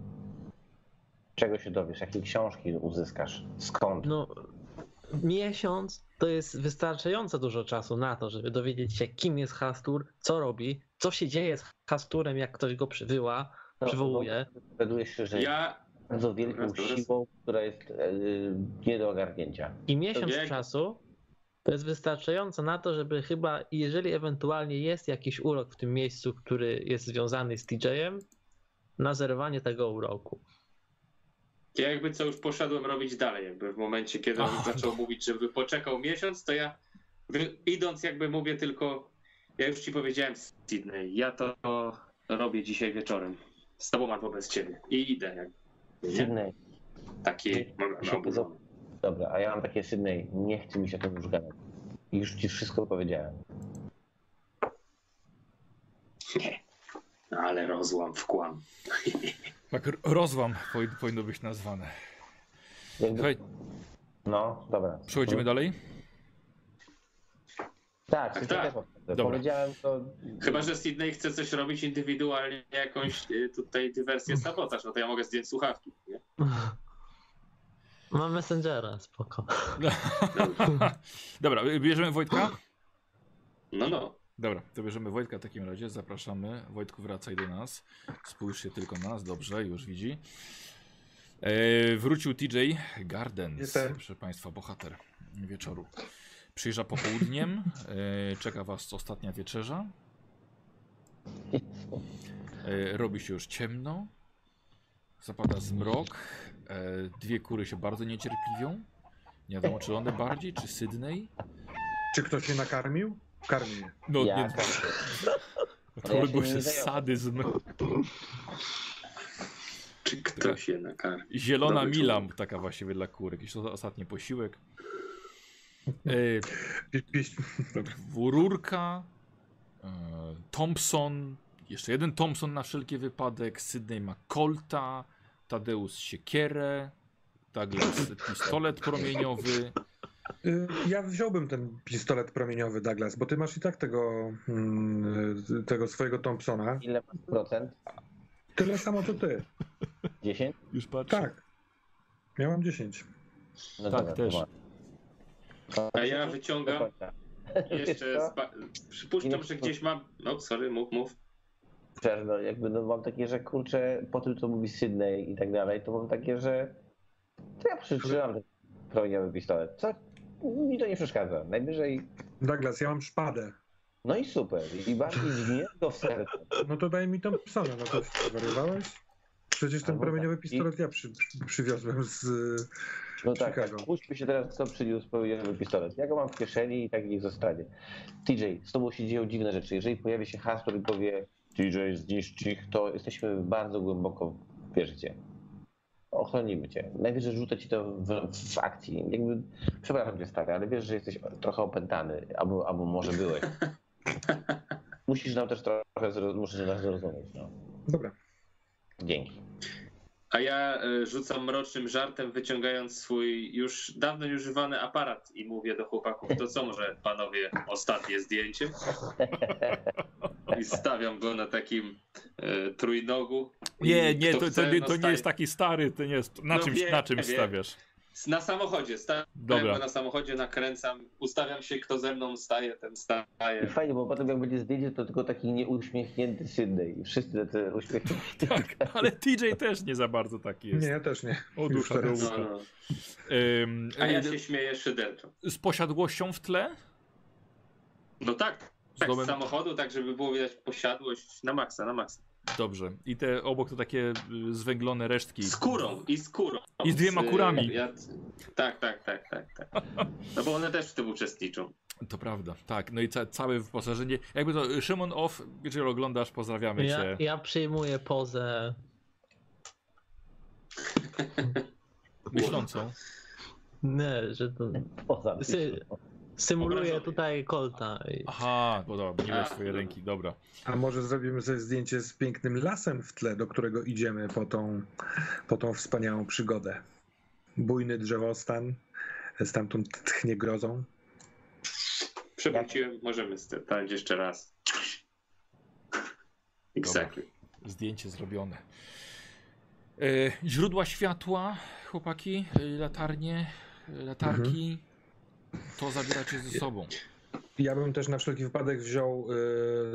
Czego się dowiesz? Jakie książki uzyskasz? Skąd? No, miesiąc to jest wystarczająco dużo czasu na to, żeby dowiedzieć się, kim jest Hastur, co robi, co się dzieje z Hasturem, jak ktoś go przywyła, przywołuje. Dowiadujesz się, że jest Ja, bardzo wielką siłą, która jest e, nie do ogarnięcia. I miesiąc czasu to jest wystarczająco na to, żeby chyba, jeżeli ewentualnie jest jakiś urok w tym miejscu, który jest związany z TJ-em, na zerwanie tego uroku. ja jakby co już poszedłem robić dalej, jakby w momencie, kiedy on Ach, zaczął mówić, żeby poczekał miesiąc, to ja idąc jakby mówię tylko, ja już ci powiedziałem Sydney, ja to robię dzisiaj wieczorem. Z tobą albo bez ciebie. I idę. Jak, nie? Sydney, Taki mam oburzony. dobra, a ja mam takie Sydney, nie chcę mi się o tym już gadać. I już ci wszystko powiedziałem. No, ale rozłam, wkłam. Tak, r- rozłam powi- powinno być nazwane. Jakby, Słuchaj, no, dobra. przechodzimy dalej? Tak, Tak, tak. Dobra. Powiedziałem to. Chyba, że Sydney chce coś robić indywidualnie, jakąś y, tutaj dywersję, sabotaż, no to ja mogę zdjąć słuchawki. Nie? Mam Messengera, spoko. Dobra, bierzemy Wojtka? No, no. Dobra, to bierzemy Wojtka w takim razie. Zapraszamy. Wojtku, wracaj do nas. Spójrz się tylko na nas. Dobrze, już widzi. E, wrócił TJ Gardens. Jestem. Proszę Państwa, bohater wieczoru. Przyjeżdża popołudniem. E, czeka Was ostatnia wieczerza. E, robi się już ciemno. Zapada zmrok. E, dwie kury się bardzo niecierpliwią. Nie wiadomo, czy one bardziej, czy Sydney. Czy ktoś się nakarmił? Karmił. No, Ja, nie, to ja by się sadyzm. Czy ktoś je nakarmi? Zielona Dobry mila, człowiek. taka właściwie dla kurek. Jakiś to ostatni posiłek. E, Pie- pieś- Rurka, e, Thompson, jeszcze jeden Thompson na wszelki wypadek, Sydney ma Colta, Tadeusz siekierę, Douglas pistolet promieniowy. Y, Ja wziąłbym ten pistolet promieniowy, Douglas, bo ty masz i tak tego, mm, tego swojego Thompsona. Ile masz procent? Tyle samo co ty. 10? Już patrzę. Tak. Ja mam 10. No Tak, dobra, też. ma. A ja wyciągam jeszcze. Spa... Przypuszczam, że gdzieś mam. No, sorry, mów, mów. Szczerze, no, jakby no, mam takie, że kurczę, po tym co mówi Sydney i tak dalej, to mam takie, że to ja przetrzymam ten promieniowy pistolet. Co? Mi to nie przeszkadza. Najwyżej, Douglas, ja mam szpadę. no i super. I bardziej dźgnie to w serce. No to daj mi Thompsona, no to zwariowałeś? Przecież ten Albo promieniowy tak. pistolet ja przy, przy, przywiozłem z... No tak. Puśćmy się teraz, kto przyniósł promieniowy pistolet. Ja go mam w kieszeni i tak niech zostanie. TJ, z tobą się dzieją dziwne rzeczy. Jeżeli pojawi się hasło i powie TJ zniszcz ich, to jesteśmy bardzo głęboko w wierzycie. Ochronimy cię. Najwyżej rzucę ci to w, w akcji. Jakby, przepraszam cię stary, ale wiesz, że jesteś trochę opętany, albo, albo może byłeś. Musisz nam też trochę, musisz nas zrozumieć. No. Dobra. Dzięki. A ja y, rzucam mrocznym żartem, wyciągając swój już dawno nieużywany aparat i mówię do chłopaków, to co może panowie ostatnie zdjęcie? I stawiam go na takim e, trójnogu. Nie, nie, to, to, chce, nie, no to nie jest taki stary, to nie jest. Na No czymś, wiem, na czymś wiem. stawiasz. Na samochodzie, stawiam Dobra. go na samochodzie, nakręcam, ustawiam się, kto ze mną staje, ten I staje. fajnie, bo potem jak będzie zdjęcie, to tylko taki nieuśmiechnięty Sydney. Wszyscy tacy uśmiechnięci. Tak, ale TJ też nie za bardzo taki jest. Nie, ja też nie. O dusza. No, no. Ym, A ja się śmieję szyderczo. Z posiadłością w tle? No tak, tak domem- z samochodu, tak żeby było widać posiadłość na maksa, na maksa. Dobrze. I te obok to takie y, zwęglone resztki. Skórą i skórą. I z dwiema y, kurami. Ja... Tak, tak, tak, tak, tak. No bo one też w tym uczestniczą. To prawda, tak. No i ca całe wyposażenie. Jakby to Szymon Off, jeżeli oglądasz, pozdrawiamy Ja, cię. ja przyjmuję pozę. Myślącą. Nie, że to. Poza Symuluję tutaj Colta. Aha, podoba, A, swoje ręki, dobra. A może zrobimy sobie zdjęcie z pięknym lasem w tle, do którego idziemy po tą, po tą wspaniałą przygodę. Bujny drzewostan, stamtąd tchnie grozą. Przewróciłem, możemy stać jeszcze raz. Exactly. Zdjęcie zrobione. E, źródła światła, chłopaki, e, latarnie, e, latarki, to zabieracie ze sobą. Ja bym też na wszelki wypadek wziął,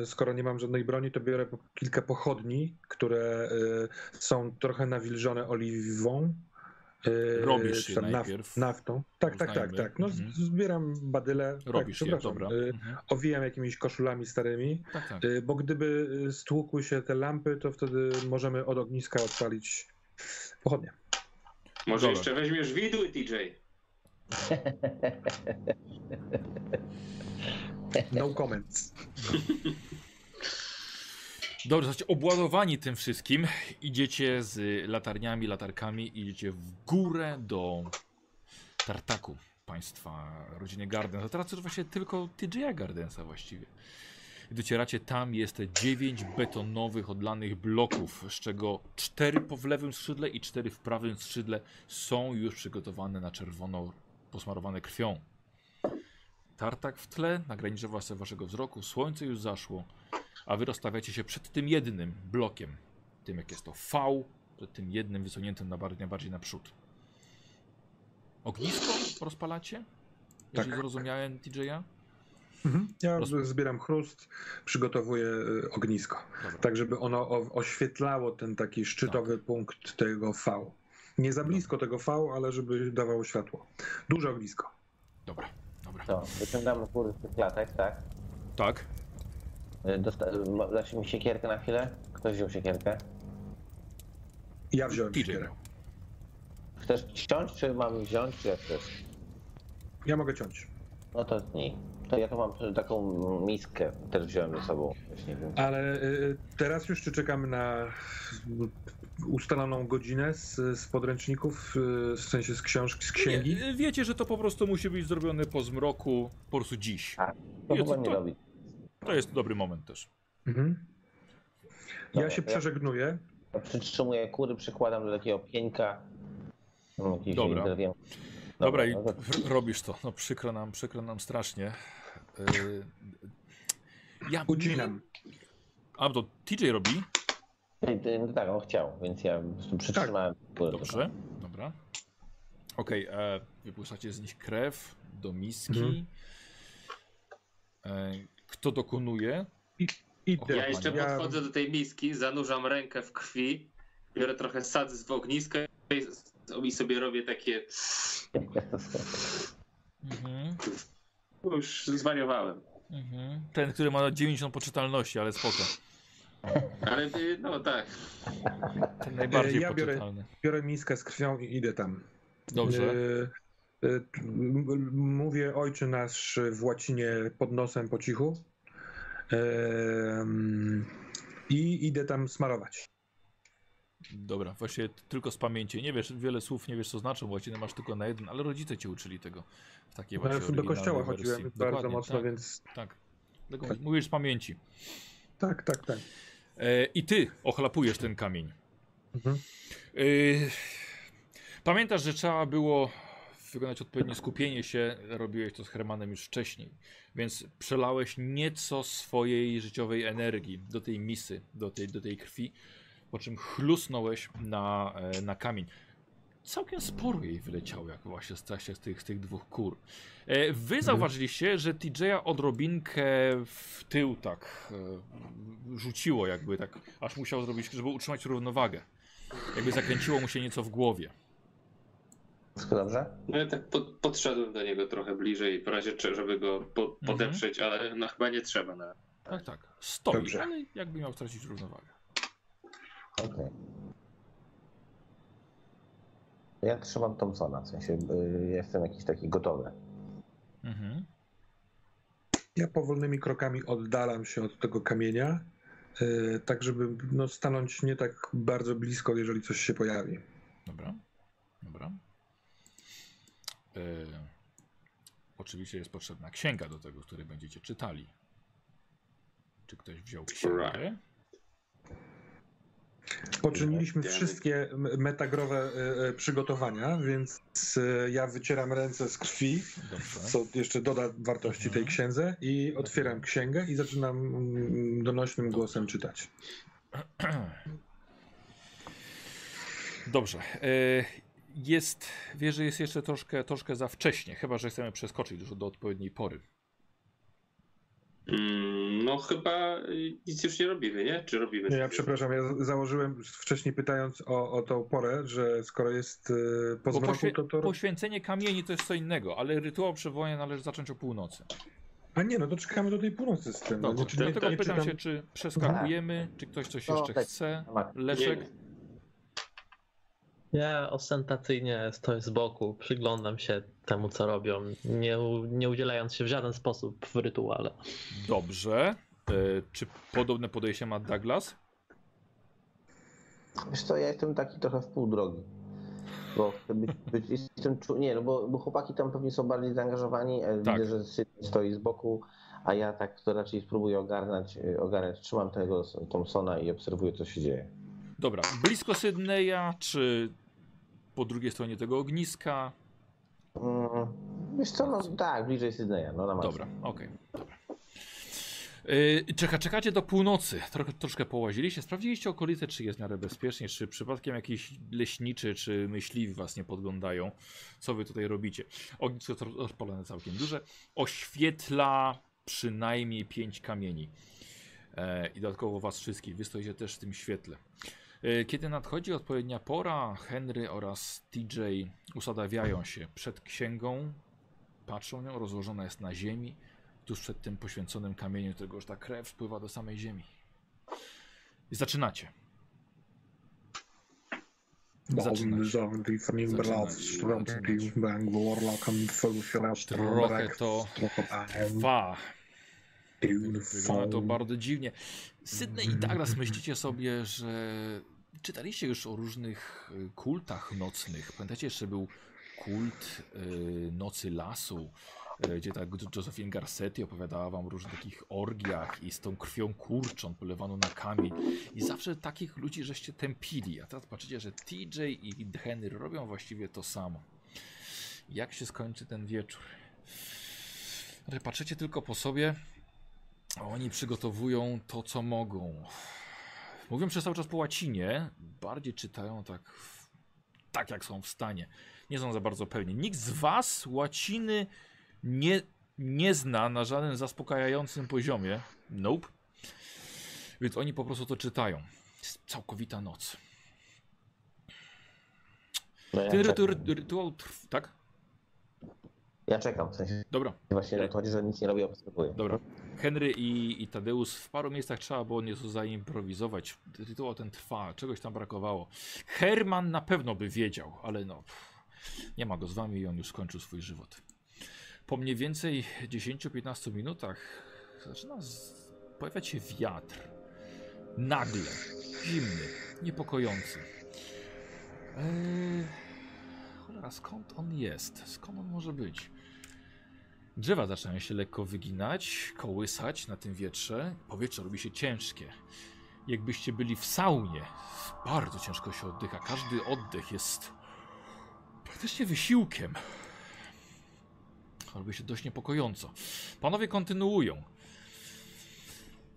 y, skoro nie mam żadnej broni, to biorę kilka pochodni, które y, są trochę nawilżone oliwą. y, Robisz je najpierw. naftą. Tak, tak, tak, tak. No, Mhm. zbieram badyle. Robisz tak, je, dobra. Mhm. Owijam jakimiś koszulami starymi, Tak, tak. bo gdyby stłukły się te lampy, to wtedy możemy od ogniska odpalić pochodnie. Może Dobra. jeszcze weźmiesz widły, TJ. No comments. Dobrze, jesteście obładowani tym wszystkim. Idziecie z latarniami, latarkami, idziecie w górę do tartaku państwa rodziny Gardens. A teraz już właśnie tylko TJ Gardensa właściwie. Docieracie tam, jest 9 betonowych, odlanych bloków, z czego 4 po w lewym skrzydle i 4 w prawym skrzydle są już przygotowane na czerwono, posmarowane krwią. Tartak w tle, na granicy was- waszego wzroku, słońce już zaszło, a wy rozstawiacie się przed tym jednym blokiem, tym jak jest to V, przed tym jednym wysuniętym na bardziej, bardziej naprzód. Ognisko rozpalacie? Jeżeli Tak. zrozumiałem TJ-a? Mhm. Ja Roz- zbieram chrust, przygotowuję y, ognisko. Dobra. tak żeby ono oświetlało ten taki szczytowy Tak. punkt tego V. Nie za blisko tego V, ale żeby dawało światło. Duże ognisko. Dobra, dobra. To, wyciągamy góry z tych klatek, tak? Tak. Y, Dosta- dasz mi siekierkę na chwilę? Ktoś wziął siekierkę? Ja wziąłem TJ siekierę. Chcesz ściąć, czy mam wziąć, czy jak chcesz? Ja mogę ciąć. No to nie. To ja tu mam taką miskę, też wziąłem ze sobą. Ale y, teraz już czy czekamy na ustaloną godzinę z, z podręczników, y, w sensie z książki, z księgi? Nie, wiecie, że to po prostu musi być zrobione po zmroku, po prostu dziś. A, to chyba to- nie to- robi. To jest dobry moment też. Mhm. Ja Dobra, się to ja- przeżegnuję. Ja przytrzymuję kury, przykładam do takiego pieńka. Mam jakieś Dobra. drewien- Dobra, i no to- r- robisz to. No przykro nam, przykro nam strasznie. Yy, ja Ucinam. A, to TJ robi? Ty- No tak, on chciał, więc ja prostu przytrzymałem Tak. Dobrze, dobra. Okej, e, wypuszczacie z nich krew do miski. Mhm. E, kto dokonuje? Idę. Ja jeszcze Ja- podchodzę do tej miski, zanurzam rękę w krwi, biorę trochę sadzy z ogniska i- i sobie robię takie... Mhm, Już zwariowałem. mhm. Ten, który ma 90 poczytalności, ale spoko. Ale y, no tak. Ten najbardziej Ja biorę-. Biorę miskę z krwią i idę tam. Dobrze. E, e, Mówię ojczy nasz w łacinie pod nosem po cichu. Em, I idę tam smarować. Dobra, właśnie tylko z pamięci. Nie wiesz, wiele słów nie wiesz co znaczą, łacinę masz tylko na jeden, ale rodzice cię uczyli tego. W takiej Ja właśnie do kościoła wersji. chodziłem bardzo Dokładnie, mocno, tak, więc Tak. Tego Mówisz z pamięci. tak, tak, tak. E, I ty ochlapujesz ten kamień. Mhm. E, pamiętasz, że trzeba było wykonać odpowiednie skupienie się. Robiłeś to z Hermanem już wcześniej. Więc przelałeś nieco swojej życiowej energii do tej misy, do tej, do tej krwi, po czym chlusnąłeś na, e, na kamień. Całkiem sporo jej wyleciało, jak właśnie z, z, tych, z tych dwóch kur. E, wy zauważyliście, że TJ'a odrobinkę w tył tak e, rzuciło, jakby tak, aż musiał zrobić, żeby utrzymać równowagę. Jakby zakręciło mu się nieco w głowie. Wszystko dobrze? No ja tak pod, podszedłem do niego trochę bliżej, w razie żeby go po, podeprzeć, ale no chyba nie trzeba. No. Tak, tak. Stoi, Dobrze. ale jakby miał stracić równowagę. Okej. Ja trzymam Thompsona, w sensie y, jestem jakiś taki gotowy. Mhm. Ja powolnymi krokami oddalam się od tego kamienia, e, tak żeby no, stanąć nie tak bardzo blisko, jeżeli coś się pojawi. Dobra. Dobra. E, oczywiście jest potrzebna księga do tego, której będziecie czytali. Czy ktoś wziął księgę? Poczyniliśmy wszystkie metagrowe e, e, przygotowania, więc e, ja wycieram ręce z krwi, Dobrze. co jeszcze doda wartości tej Mhm. księdze i otwieram księgę i zaczynam mm, donośnym głosem czytać. Dobrze. Jest, wie, że jest jeszcze troszkę, troszkę za wcześnie, chyba że chcemy przeskoczyć już do odpowiedniej pory. Mm, no chyba y, nic już nie robimy, nie? Czy robimy? Nie, ja przepraszam, ja założyłem wcześniej pytając o, o tą porę, że skoro jest y, po zmroku, to to... poświęcenie kamieni to jest co innego, ale rytuał przywołania należy zacząć o północy. A nie, no to czekamy do tej północy z tym. No, dlatego nie pytam czytam- się, czy przeskakujemy, czy ktoś coś No, jeszcze tak. chce. Tak. Leszek? Nie. Ja ostentacyjnie stoję z boku, przyglądam się temu, co robią, nie, nie udzielając się w żaden sposób w rytuale. Dobrze. E, czy podobne podejście ma Douglas? Wiesz co, ja jestem taki trochę w pół drogi. Bo chcę być, być, jestem, czu- nie, no bo, bo chłopaki tam pewnie są bardziej zaangażowani, e, Tak. widzę, że Sydney stoi z boku, a ja tak to raczej spróbuję ogarnąć, e, ogarnąć. trzymam tego Thompsona i obserwuję, co się dzieje. Dobra. Blisko Sydneya, czy po drugiej stronie tego ogniska? Mm, wiesz co, no tak, bliżej Sydneya, no na maksa. Dobra, okej. dobra. Yy, czeka, czekacie do północy. Trochę, troszkę połaziliście. Sprawdziliście okolice, czy jest w miarę bezpiecznie, czy przypadkiem jakiś leśniczy, czy myśliwi was nie podglądają. Co wy tutaj robicie? Ognisko rozpalone całkiem duże. Oświetla przynajmniej pięć kamieni. E, I dodatkowo was wszystkich. Wy stoicie też w tym świetle. E, Kiedy nadchodzi odpowiednia pora, Henry oraz TJ usadawiają się przed księgą, patrzą nią, rozłożona jest na ziemi, tuż przed tym poświęconym kamieniem, którego już ta krew spływa do samej ziemi. I zaczynacie. Zaczyna się. Trochę to trwa. Wygląda to bardzo dziwnie. Sydney i Douglas myślicie sobie, że czytaliście już o różnych y, kultach nocnych. Pamiętacie, jeszcze był kult y, Nocy Lasu, y, gdzie tak Josephine Garcetti opowiadała wam o różnych takich orgiach i z tą krwią kurczą polewano na kamień. I zawsze takich ludzi żeście tępili. A teraz patrzycie, że TJ i Henry robią właściwie to samo. Jak się skończy ten wieczór? Patrzycie tylko po sobie, a oni przygotowują to, co mogą. Mówią przez cały czas po łacinie, bardziej czytają tak, tak jak są w stanie. Nie są za bardzo pewni. Nikt z was łaciny nie, nie zna na żadnym zaspokajającym poziomie. Nope. Więc oni po prostu to czytają. Jest całkowita noc. No ja, Ten rytuał trw... Tak? Ja czekam, w sensie Dobra. właśnie chodzi, że nic nie robię, obserwuję. Dobra. Henry i, i Tadeusz w paru miejscach trzeba było nieco zaimprowizować. Rytuał ten trwa, czegoś tam brakowało. Herman na pewno by wiedział, ale no, nie ma go z wami i on już skończył swój żywot. Po mniej więcej 10-15 minutach zaczyna z... pojawiać się wiatr. Nagle, zimny, niepokojący. Eee, cholera, skąd on jest? Skąd on może być? Drzewa zaczynają się lekko wyginać, kołysać na tym wietrze. Powietrze robi się ciężkie. Jakbyście byli w saunie. Bardzo ciężko się oddycha. Każdy oddech jest praktycznie wysiłkiem. Robi się dość niepokojąco. Panowie kontynuują.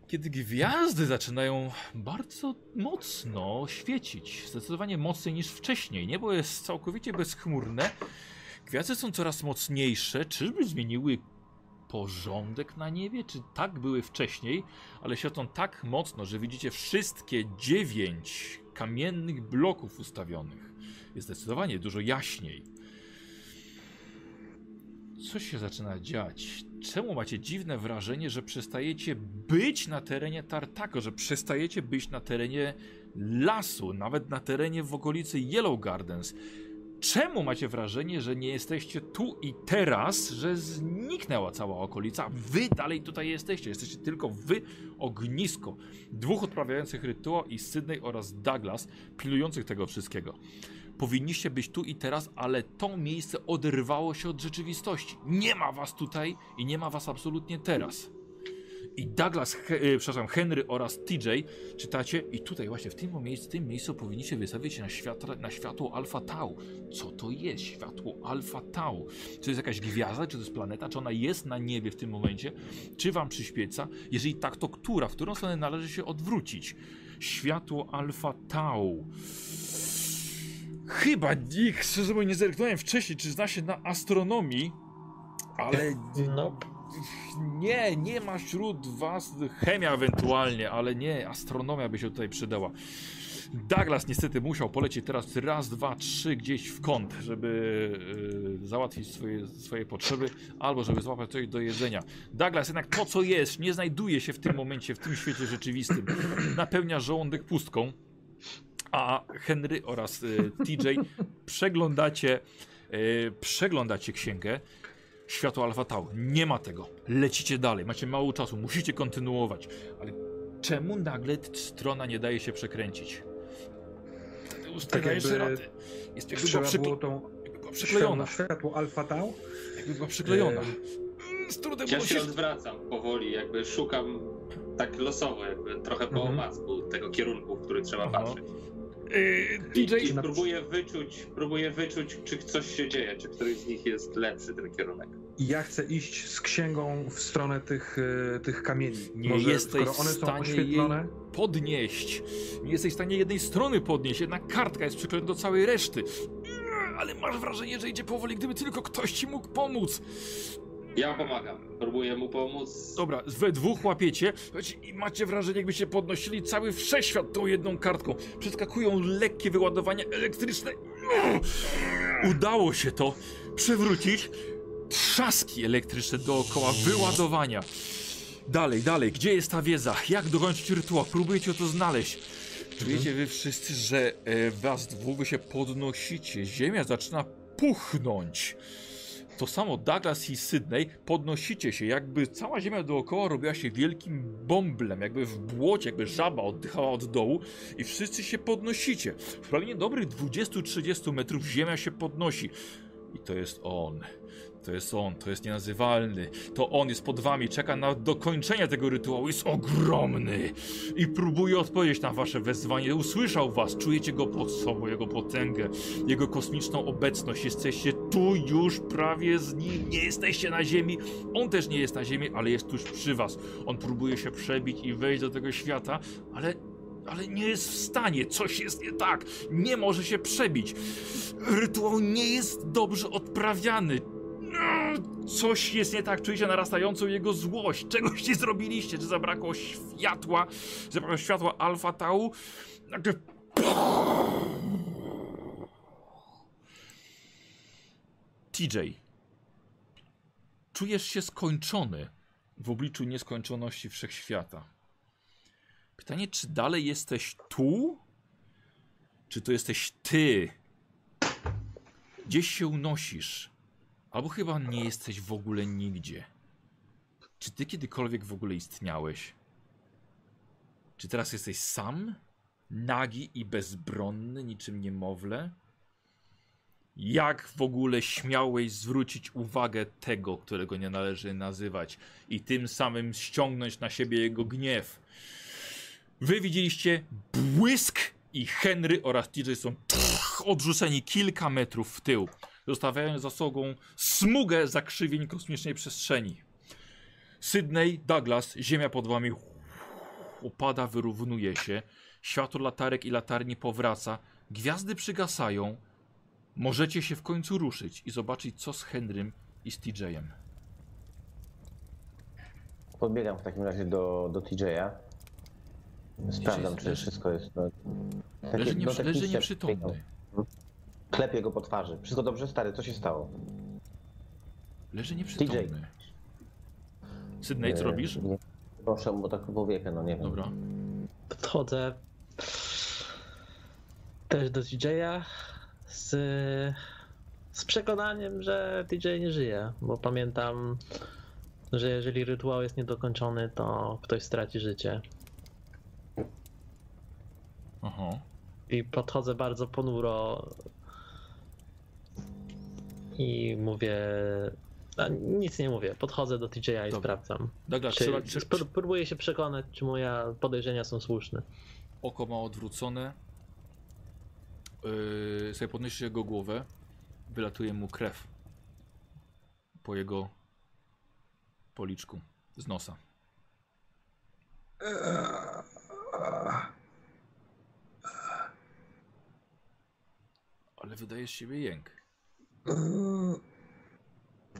Kiedy gwiazdy zaczynają bardzo mocno świecić, zdecydowanie mocniej niż wcześniej. Niebo jest całkowicie bezchmurne. Gwiazdy są coraz mocniejsze. Czyżby zmieniły porządek na niebie? Czy tak były wcześniej, ale świecą tak mocno, że widzicie wszystkie dziewięć kamiennych bloków ustawionych. Jest zdecydowanie dużo jaśniej. Co się zaczyna dziać? Czemu macie dziwne wrażenie, że przestajecie być na terenie Tartako, że przestajecie być na terenie lasu, nawet na terenie w okolicy Yellow Gardens? Czemu macie wrażenie, że nie jesteście tu i teraz, że zniknęła cała okolica? Wy dalej tutaj jesteście. Jesteście tylko wy, ognisko. Dwóch odprawiających rytuał i Sydney oraz Douglas, pilujących tego wszystkiego. Powinniście być tu i teraz, ale to miejsce oderwało się od rzeczywistości. Nie ma was tutaj i nie ma was absolutnie teraz. I Douglas, He, e, przepraszam, Henry oraz TJ czytacie i tutaj właśnie w tym miejscu, w tym miejscu powinniście wystawić się na, światło, na światło Alfa Tau. Co to jest światło Alfa Tau? Czy to jest jakaś gwiazda, czy to jest planeta, czy ona jest na niebie w tym momencie, czy wam przyświeca? Jeżeli tak, to która? W którą stronę należy się odwrócić? Światło Alfa Tau. Chyba nikt, szczerze mówiąc, nie zerknąłem wcześniej, czy zna się na astronomii, ale No, nie, nie ma wśród was chemia ewentualnie, ale nie, astronomia by się tutaj przydała. Douglas niestety musiał polecieć teraz raz, dwa, trzy gdzieś w kąt, żeby y, załatwić swoje, swoje potrzeby, albo żeby złapać coś do jedzenia. Douglas jednak to, co jest, nie znajduje się w tym momencie, w tym świecie rzeczywistym. Napełnia żołądek pustką, a Henry oraz y, TJ przeglądacie, y, przeglądacie księgę. Światło Alfa Tau. Nie ma tego. Lecicie dalej. Macie mało czasu. Musicie kontynuować. Ale czemu nagle strona nie daje się przekręcić? Ustawia Tak jeszcze raty. Jest jakby była, przykle... tą jakby była przyklejona. światło alfa tau. Jakby była przyklejona. Eee, Mm, Z trudem Ja się odwracam powoli, jakby szukam tak losowo, jakby trochę po Mhm. omacku tego kierunku, w który trzeba Aha. patrzeć. DJ... I próbuję wyczuć, próbuję wyczuć, czy coś się dzieje, czy któryś z nich jest lepszy, ten kierunek. I ja chcę iść z księgą w stronę tych, e, tych kamieni. Nie Może, jesteś skoro w one są stanie oświetlone, podnieść. Nie jesteś w stanie jednej strony podnieść, jednak kartka jest przyklejona do całej reszty. Yy, Ale masz wrażenie, że idzie powoli, gdyby tylko ktoś ci mógł pomóc. Ja pomagam, próbuję mu pomóc. Dobra, we dwóch łapiecie i macie wrażenie, jakbyście podnosili cały wszechświat tą jedną kartką. Przeskakują lekkie wyładowania elektryczne. Udało się to przewrócić. Trzaski elektryczne dookoła wyładowania. Dalej, dalej, gdzie jest ta wiedza? Jak dokończyć rytuał? Próbujecie to znaleźć. Czujecie wy wszyscy, że e, was dwóch wy się podnosicie. Ziemia zaczyna puchnąć. To samo Douglas i Sydney podnosicie się, jakby cała ziemia dookoła robiła się wielkim bąblem, jakby w błocie, jakby żaba oddychała od dołu i wszyscy się podnosicie. W promieniu dobrych 20-30 metrów ziemia się podnosi. I to jest on. To jest on, to jest nienazywalny. To on jest pod wami, czeka na dokończenie tego rytuału. Jest ogromny i próbuje odpowiedzieć na wasze wezwanie. Usłyszał was, czujecie go pod sobą, jego potęgę, jego kosmiczną obecność. Jesteście tu już prawie z nim. Nie jesteście na Ziemi. On też nie jest na Ziemi, ale jest tuż przy was. On próbuje się przebić i wejść do tego świata, ale. Ale nie jest w stanie, coś jest nie tak, nie może się przebić. Rytuał nie jest dobrze odprawiany. Coś jest nie tak, czujecie narastającą jego złość. Czegoś nie zrobiliście, czy zabrakło światła, zabrakło światła Alfa Tau. Nagle TJ, czujesz się skończony w obliczu nieskończoności wszechświata. Pytanie, czy dalej jesteś tu? Czy to jesteś ty? Gdzieś się unosisz. Albo chyba nie jesteś w ogóle nigdzie. Czy ty kiedykolwiek w ogóle istniałeś? Czy teraz jesteś sam? Nagi i bezbronny, niczym niemowlę? Jak w ogóle śmiałeś zwrócić uwagę tego, którego nie należy nazywać, i tym samym ściągnąć na siebie jego gniew? Wy widzieliście błysk i Henry oraz TJ są odrzuceni kilka metrów w tył, zostawiając za sobą smugę zakrzywień kosmicznej przestrzeni. Sydney, Douglas, ziemia pod wami upada, wyrównuje się. Światło latarek i latarni powraca. Gwiazdy przygasają. Możecie się w końcu ruszyć i zobaczyć, co z Henrym i z TJ-em. Podbiegam w takim razie do, do TJ-a. Sprawdzam, czy leży- wszystko jest. No, takie- Leży, nie, no, leży nieprzytomny. Klepię go po twarzy. Wszystko dobrze, stary? Co się stało? Leży nieprzytomny. Sydney, co E, robisz? nie- Proszę, bo tak powiekę, no nie wiem. Dobra. Podchodzę też do DJ-a z, z przekonaniem, że DJ nie żyje, bo pamiętam, że jeżeli rytuał jest niedokończony, to ktoś straci życie. Aha. I podchodzę bardzo ponuro i mówię. A nic nie mówię. Podchodzę do TJ-a i Dobra. sprawdzam. Czy, trzeba, czy, próbuję się przekonać, czy moje podejrzenia są słuszne. oko ma odwrócone. Yy, sobie podnosisz jego głowę. Wylatuje mu krew. Po jego policzku. Z nosa. Ale wydajesz z siebie jęk. Eee,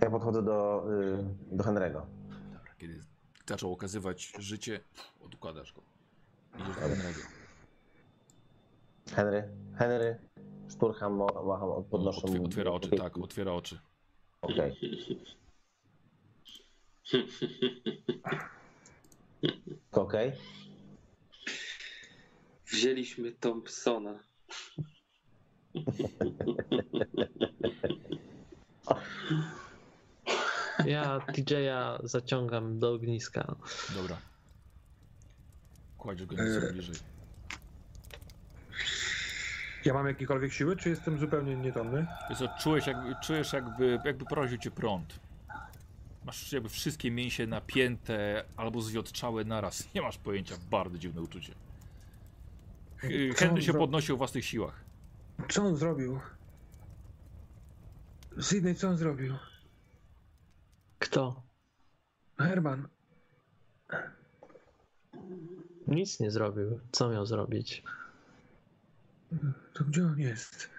Ja podchodzę do, y, do Henry'ego. Dobra, kiedy zaczął okazywać życie, odkładasz go. Idziesz do Henry'ego. Henry, Henry, szturcham, macham, podnoszę Otwiera, oczy, tak, otwiera oczy. Okej. Okej. Wzięliśmy Thompsona. Ja TJ-a zaciągam do ogniska. Dobra. Kładziesz go nieco Eee. bliżej. Ja mam jakiekolwiek siły, czy jestem zupełnie nietomny? Wiesz co, czujesz jakby, czujesz jakby, jakby poraził cię prąd. Masz jakby wszystkie mięsie napięte albo zwiotczałe naraz. Nie masz pojęcia, bardzo dziwne uczucie. Ch- Co Henry on się podnosi o własnych siłach. Co on zrobił? Sydney, co on zrobił? Kto? Herman. Nic nie zrobił. Co miał zrobić? To gdzie on jest?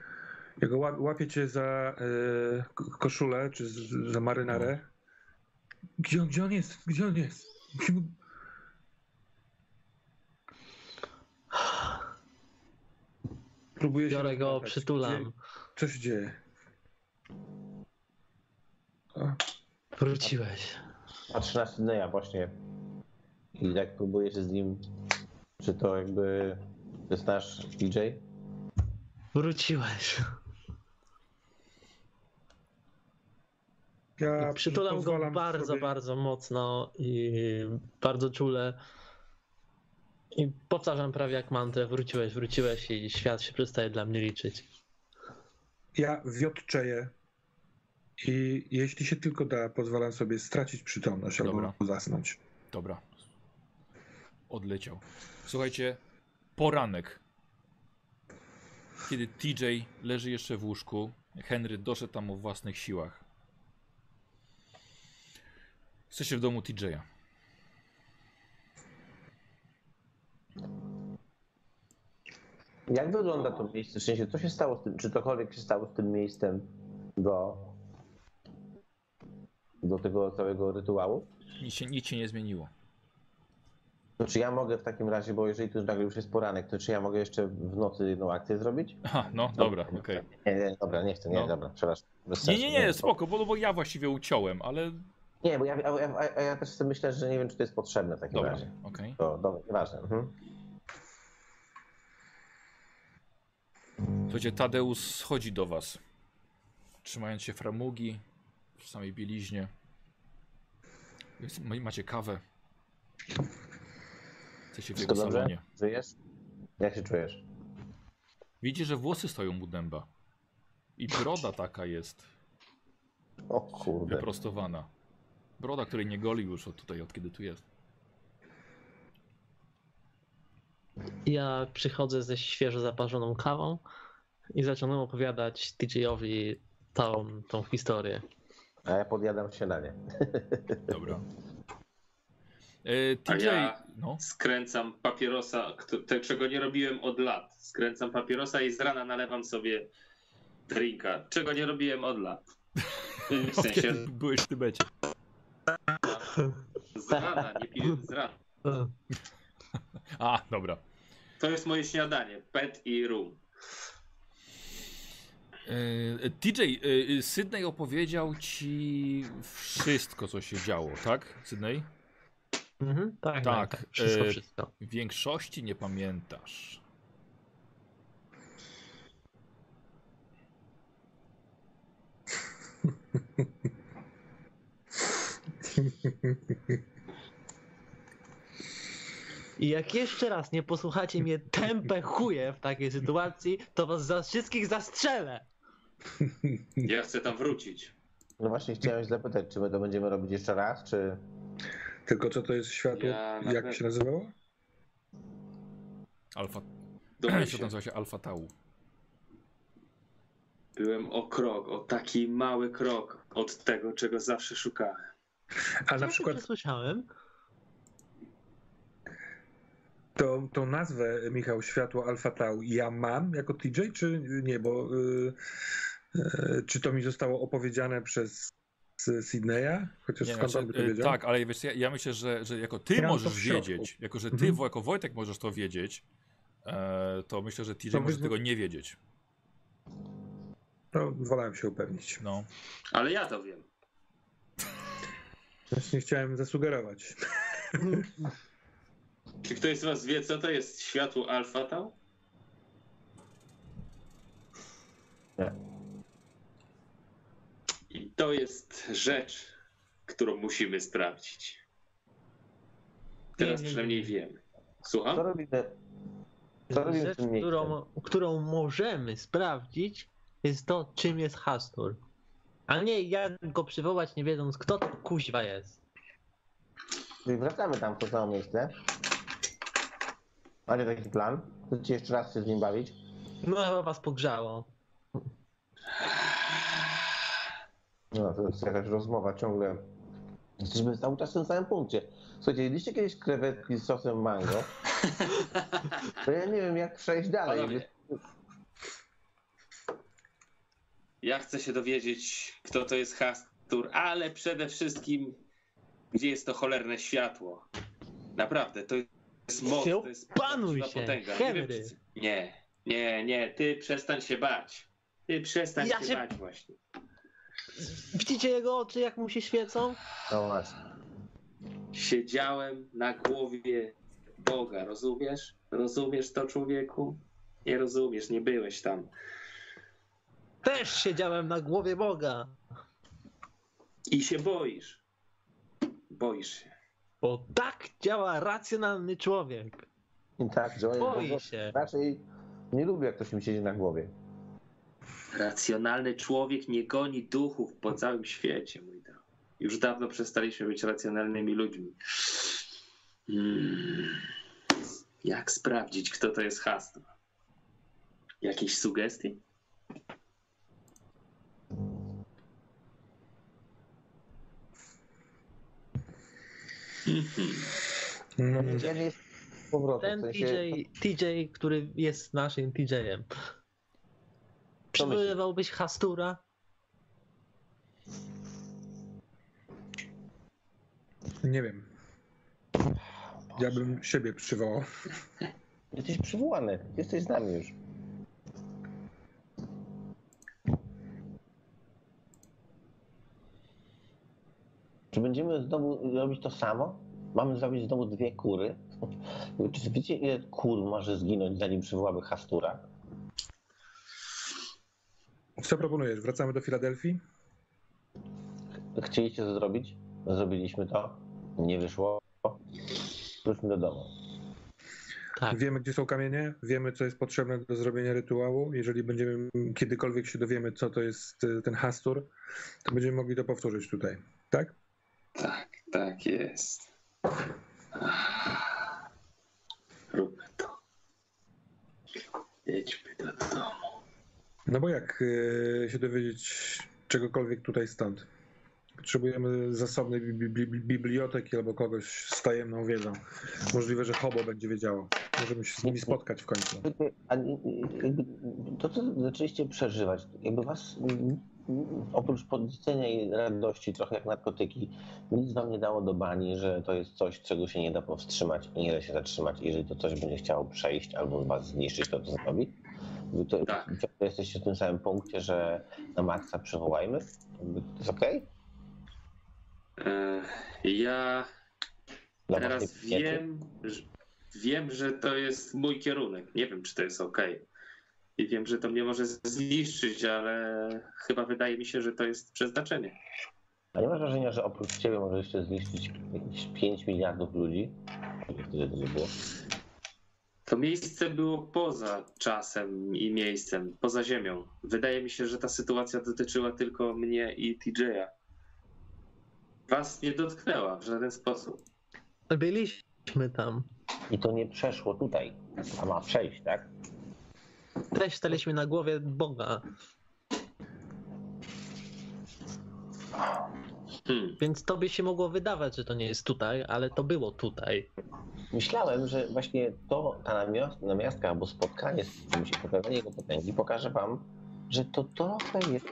Ja go łap, łapię cię za k- koszulę, czy za marynarę. Gdzie on, gdzie on jest? Gdzie on jest? Gdzie Próbuję się Biorę go, rozgadać. przytulam. Gdzie- Co się dzieje? O, Wróciłeś. Patrzę na Sydneya właśnie. I tak próbuję się z nim. Czy to jakby. To jest nasz DJ? Wróciłeś. ja przytulam go bardzo, sobie- bardzo mocno i bardzo czule. I powtarzam prawie jak mantrę, wróciłeś, wróciłeś i świat się przestaje dla mnie liczyć. Ja wiotczeję i jeśli się tylko da, pozwalam sobie stracić przytomność Dobra. albo zasnąć. Dobra. Odleciał. Słuchajcie, poranek. Kiedy TJ leży jeszcze w łóżku, Henry doszedł tam o własnych siłach. Jesteście w domu TJ'a. Jak wygląda to miejsce? W sensie, co się stało z tym? Czy cokolwiek się stało z tym miejscem do. do tego całego rytuału? Nic się, nic się nie zmieniło. To czy ja mogę w takim razie, bo jeżeli tu nagle już jest poranek, to czy ja mogę jeszcze w nocy jedną akcję zrobić? Aha, no dobra, okej. Nie, nie, dobra, nie chcę, nie, No. dobra, przepraszam. Nie, nie, nie, spoko, bo, bo ja właściwie uciąłem, ale Nie, bo ja, a, a, a ja też myślę, że nie wiem, czy to jest potrzebne w takim dobra, razie. okej. To, dobra, nieważne. Mhm. Słuchajcie, Tadeusz schodzi do was, trzymając się framugi w samej bieliźnie. Jest, ma- macie kawę. Jesteście w jego salonie. Żyjesz? Jak się czujesz? Widzicie, że włosy stoją mu dęba. I broda taka jest, O kurde. wyprostowana. Broda, której nie goli już od tutaj, od kiedy tu jest. Ja przychodzę ze świeżo zaparzoną kawą i zaczynam opowiadać TJ-owi tą, tą historię. A ja podjadam śniadanie. Dobra. E, A TJ, ja- no, Skręcam papierosa, czego nie robiłem od lat. Skręcam papierosa i z rana nalewam sobie drinka, czego nie robiłem od lat. W sensie kiedy byłeś w Tybecie. z rana, nie piję z rana. A, dobra. To jest moje śniadanie, pet i rum. E, TJ, e, Sydney opowiedział ci wszystko, co się działo, tak? Sydney? Mhm, tak, Tak, tak, tak. Wszystko, e, wszystko. W większości nie pamiętasz. I jak jeszcze raz nie posłuchacie mnie tępe chuje w takiej sytuacji, to was za wszystkich zastrzelę. Ja chcę tam wrócić. No właśnie chciałem się zapytać, czy my to będziemy robić jeszcze raz, czy... Tylko co to jest światło? Ja Jak nawet- się nazywało? Alfa. Domyśl się. nazywa się Alfa Tau. Byłem o krok, o taki mały krok od tego, czego zawsze szukałem. A na Ja przykład się przesłyszałem. To, tą nazwę, Michał, światło Alfa Tau ja mam jako TJ, czy nie? Bo y, y, czy to mi zostało opowiedziane przez Sydneya? Chociaż Nie, skąd znaczy, on by to e, wiedział? tak, ale wiesz, ja, ja myślę, że, że jako ty Ja możesz wiedzieć, jako że ty Mhm. jako Wojtek możesz to wiedzieć, e, to myślę, że TJ To może wy- tego nie wiedzieć. To wolałem się upewnić. No. Ale ja to wiem. Właśnie chciałem zasugerować. Czy ktoś z was wie, co to jest światło alfa tau? Nie. I to jest rzecz, którą musimy sprawdzić. Teraz Nie, nie, przynajmniej nie. wiemy. Co Słucham? Co robimy w Rzecz, którą, którą możemy sprawdzić, jest to, czym jest Hastur. A nie jak go przywołać, nie wiedząc, kto to kuźwa jest. Czyli wracamy tam w to samo miejsce. Macie taki plan? Chcecie jeszcze raz się z nim bawić? No chyba was pogrzało. No, to jest jakaś rozmowa ciągle. Jesteśmy cały czas w tym samym punkcie. Słuchajcie, jedliście kiedyś krewetki z sosem mango? To ja nie wiem, jak przejść dalej. Panowie, Ja chcę się dowiedzieć, kto to jest Hastur, ale przede wszystkim, gdzie jest to cholerne światło. Naprawdę, to jest moc, Się to jest prawdziwa się, potęga. Nie, Henry. wiem, czy- nie, nie, nie, ty przestań się bać. Ty przestań Ja się, się- bać właśnie. Widzicie jego oczy, jak mu się świecą? No właśnie. Siedziałem na głowie Boga, rozumiesz? Rozumiesz to, człowieku? Nie rozumiesz, nie byłeś tam. Też siedziałem na głowie Boga. I się boisz. Boisz się. Bo tak działa racjonalny człowiek. I tak, że Boi się. raczej nie lubię, jak ktoś mi siedzi na głowie. Racjonalny człowiek nie goni duchów po całym świecie, mój drogi. Już dawno przestaliśmy być racjonalnymi ludźmi. Hmm. Jak sprawdzić, kto to jest Hastur? Jakieś sugestie? Mhm. No, nie jest powrotem. Ten w sensie, TJ, TJ, który jest naszym TJ-em. Przywoływałbyś Hastura? nie wiem. Ja bym siebie przywołał. Jesteś przywołany. Jesteś z nami już. Czy będziemy znowu robić to samo? Mamy zrobić znowu dwie kury? Czy wiecie, ile kur może zginąć, zanim przywołamy Hastura? Co proponujesz? Wracamy do Filadelfii? Chcieliście to zrobić? Zrobiliśmy to. Nie wyszło. Wróćmy do domu. Tak. Wiemy, gdzie są kamienie, wiemy, co jest potrzebne do zrobienia rytuału. Jeżeli będziemy kiedykolwiek się dowiemy, co to jest y, ten hastur, to będziemy mogli to powtórzyć tutaj. Tak? Tak, jest. Róbmy to. Jedźmy do domu. No bo jak y, się dowiedzieć czegokolwiek tutaj stąd? Potrzebujemy zasobnej bi- bi- bi- biblioteki albo kogoś z tajemną wiedzą. Możliwe, że Hobo będzie wiedziało. Możemy się z nimi spotkać w końcu. A nie- jakby to, co zaczęliście przeżywać, jakby was oprócz podniecenia i radości, trochę jak narkotyki, nic wam nie dało do bani, że to jest coś, czego się nie da powstrzymać i nie da się zatrzymać. Jeżeli to coś będzie chciało przejść albo was zniszczyć, to to zrobi. Wy To, Tak. jesteście w tym samym punkcie, że na maksa przywołajmy. To jest okej? E, Ja Dla teraz wiem, że, wiem, że to jest mój kierunek. Nie wiem, czy to jest ok. I wiem, że to mnie może zniszczyć, ale chyba wydaje mi się, że to jest przeznaczenie. A nie masz wrażenia, że oprócz ciebie może jeszcze zniszczyć jakieś 5 miliardów ludzi? Wtedy to nie było. To miejsce było poza czasem i miejscem, poza ziemią. Wydaje mi się, że ta sytuacja dotyczyła tylko mnie i TJ'a. Was nie dotknęła w żaden sposób. Byliśmy tam. I to nie przeszło tutaj, a ma przejść, tak? Też staliśmy na głowie Boga. Hmm. Więc tobie się mogło wydawać, że to nie jest tutaj, ale to było tutaj. Myślałem, że właśnie to, ta namiast, namiastka albo spotkanie z czymś, pokazanie jego potęgi pokaże wam, że to trochę jest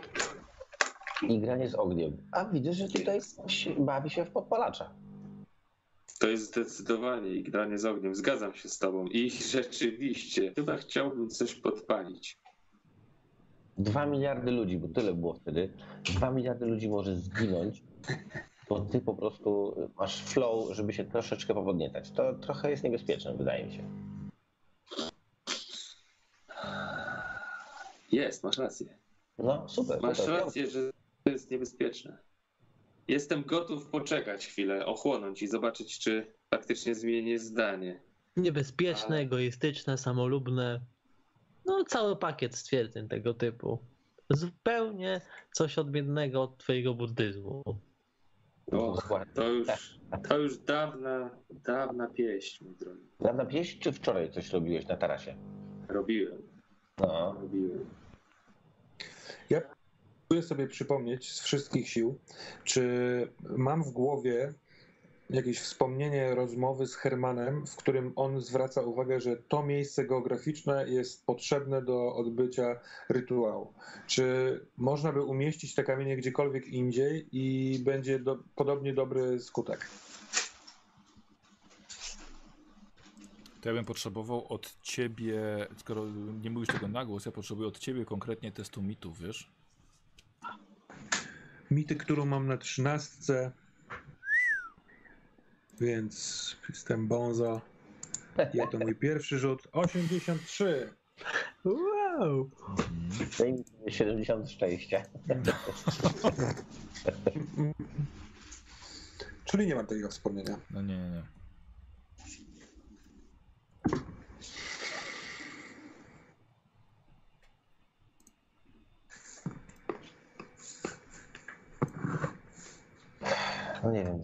igranie z ogniem. A widzę, że tutaj się, bawi się w podpalacza. To jest zdecydowanie igranie z ogniem. Zgadzam się z tobą. I rzeczywiście, chyba chciałbym coś podpalić. Dwa miliardy ludzi, bo tyle było wtedy, dwa miliardy ludzi może zginąć, to ty po prostu masz flow, żeby się troszeczkę powodniecać. To trochę jest niebezpieczne, wydaje mi się. Jest, masz rację. No, super. Masz super. rację, że to jest niebezpieczne. Jestem gotów poczekać chwilę, ochłonąć i zobaczyć, czy faktycznie zmienię zdanie. Niebezpieczne, Ale- egoistyczne, samolubne. No, cały pakiet stwierdzeń tego typu. Zupełnie coś odmiennego od twojego buddyzmu. Och, Dokładnie. to już, to już dawna, dawna pieśń, mój drogi. Dawna pieśń, czy wczoraj coś robiłeś na tarasie? Robiłem, No. robiłem. Ja próbuję sobie przypomnieć z wszystkich sił, czy mam w głowie jakieś wspomnienie rozmowy z Hermanem, w którym on zwraca uwagę, że to miejsce geograficzne jest potrzebne do odbycia rytuału. Czy można by umieścić te kamienie gdziekolwiek indziej i będzie do, podobnie dobry skutek? To ja bym potrzebował od ciebie, skoro nie mówisz tego na głos, ja potrzebuję od ciebie konkretnie testu mitów, wiesz? Mity, którą mam na trzynastce, więc jestem bonzo. I to mój pierwszy rzut. 83. Wow! Daj mi 70 szczęścia. Czyli nie mam takiego wspomnienia. No nie, nie, No nie wiem.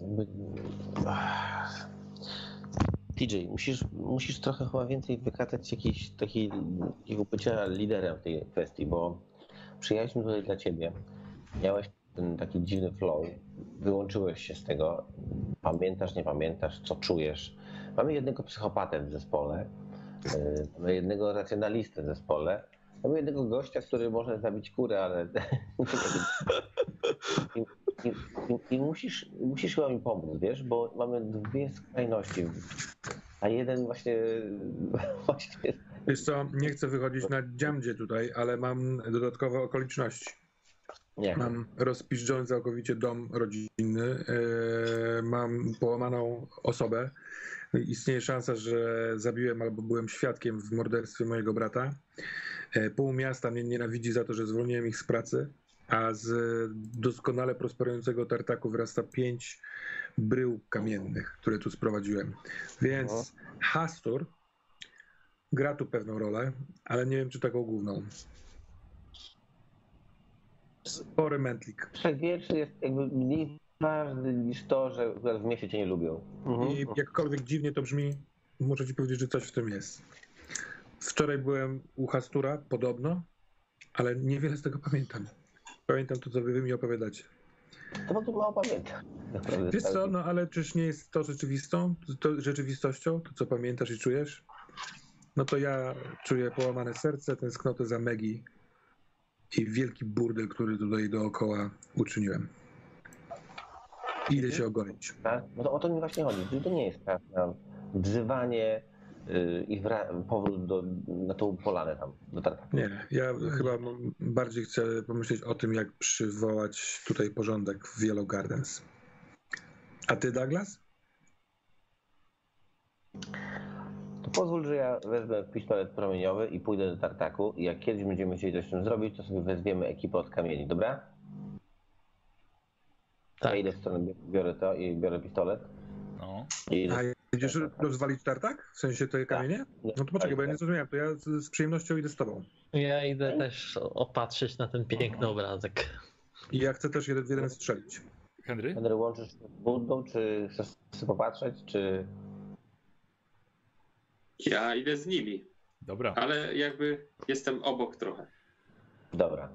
TJ, musisz, musisz trochę chyba więcej wykazać jakiś taki, takiego bycia liderem w tej kwestii, bo przyjechaliśmy tutaj dla ciebie. Miałeś ten taki dziwny flow, wyłączyłeś się z tego. Pamiętasz, nie pamiętasz, co czujesz. Mamy jednego psychopatę w zespole, yy, mamy jednego racjonalistę w zespole, mamy jednego gościa, który może zabić kurę, ale I, i, i, musisz, musisz chyba mi pomóc, wiesz, bo mamy dwie skrajności. A jeden właśnie, właśnie Wiesz co, nie chcę wychodzić na dziamdzie tutaj, ale mam dodatkowe okoliczności. nie. Mam rozpiszczony całkowicie dom rodzinny, e, mam połamaną osobę. Istnieje szansa, że zabiłem albo byłem świadkiem w morderstwie mojego brata. E, Pół miasta mnie nienawidzi za to, że zwolniłem ich z pracy, a z doskonale prosperującego tartaku wyrasta pięć brył kamiennych, które tu sprowadziłem. Więc Hastur gra tu pewną rolę, ale nie wiem, czy taką główną. Spory mętlik. Trzech wierszy jest jakby mniej ważny niż to, że w mieście cię nie lubią. Mhm. I jakkolwiek dziwnie to brzmi, muszę ci powiedzieć, że coś w tym jest. Wczoraj byłem u Hastura, podobno, ale niewiele z tego pamiętam. Pamiętam to, co wy mi opowiadacie. To w ogóle mało pamiętam. Naprawdę, Wiesz co, no ale czyż nie jest to rzeczywistą, to rzeczywistością, to co pamiętasz i czujesz? No to ja czuję połamane serce, tęsknotę za Megi i wielki burdel, który tutaj dookoła uczyniłem. Idę się ogolić. Tak? No to o to mi właśnie chodzi. Czyli to nie jest czas na wzywanie i wra- powrót do, na tą polanę tam, do tartaku. Nie, ja chyba bardziej chcę pomyśleć o tym, jak przywołać tutaj porządek w Yellow Gardens. A ty, Douglas? To pozwól, że ja wezmę pistolet promieniowy i pójdę do tartaku i jak kiedyś będziemy chcieli coś z tym zrobić, to sobie wezwiemy ekipę od kamieni, dobra? Tak. Ja idę w stronę, biorę to i biorę pistolet. No. I A idziesz rozwalić tartak? W sensie te kamienie? No to poczekaj, bo ja nie zrozumiałem, to ja z, z przyjemnością idę z tobą. Ja idę też opatrzyć na ten piękny obrazek. I ja chcę też jeden w jeden strzelić. Henry? Henry, łączysz się z Buddą, czy chcesz sobie popatrzeć, czy... Ja idę z nimi, Dobra. ale jakby jestem obok trochę. Dobra.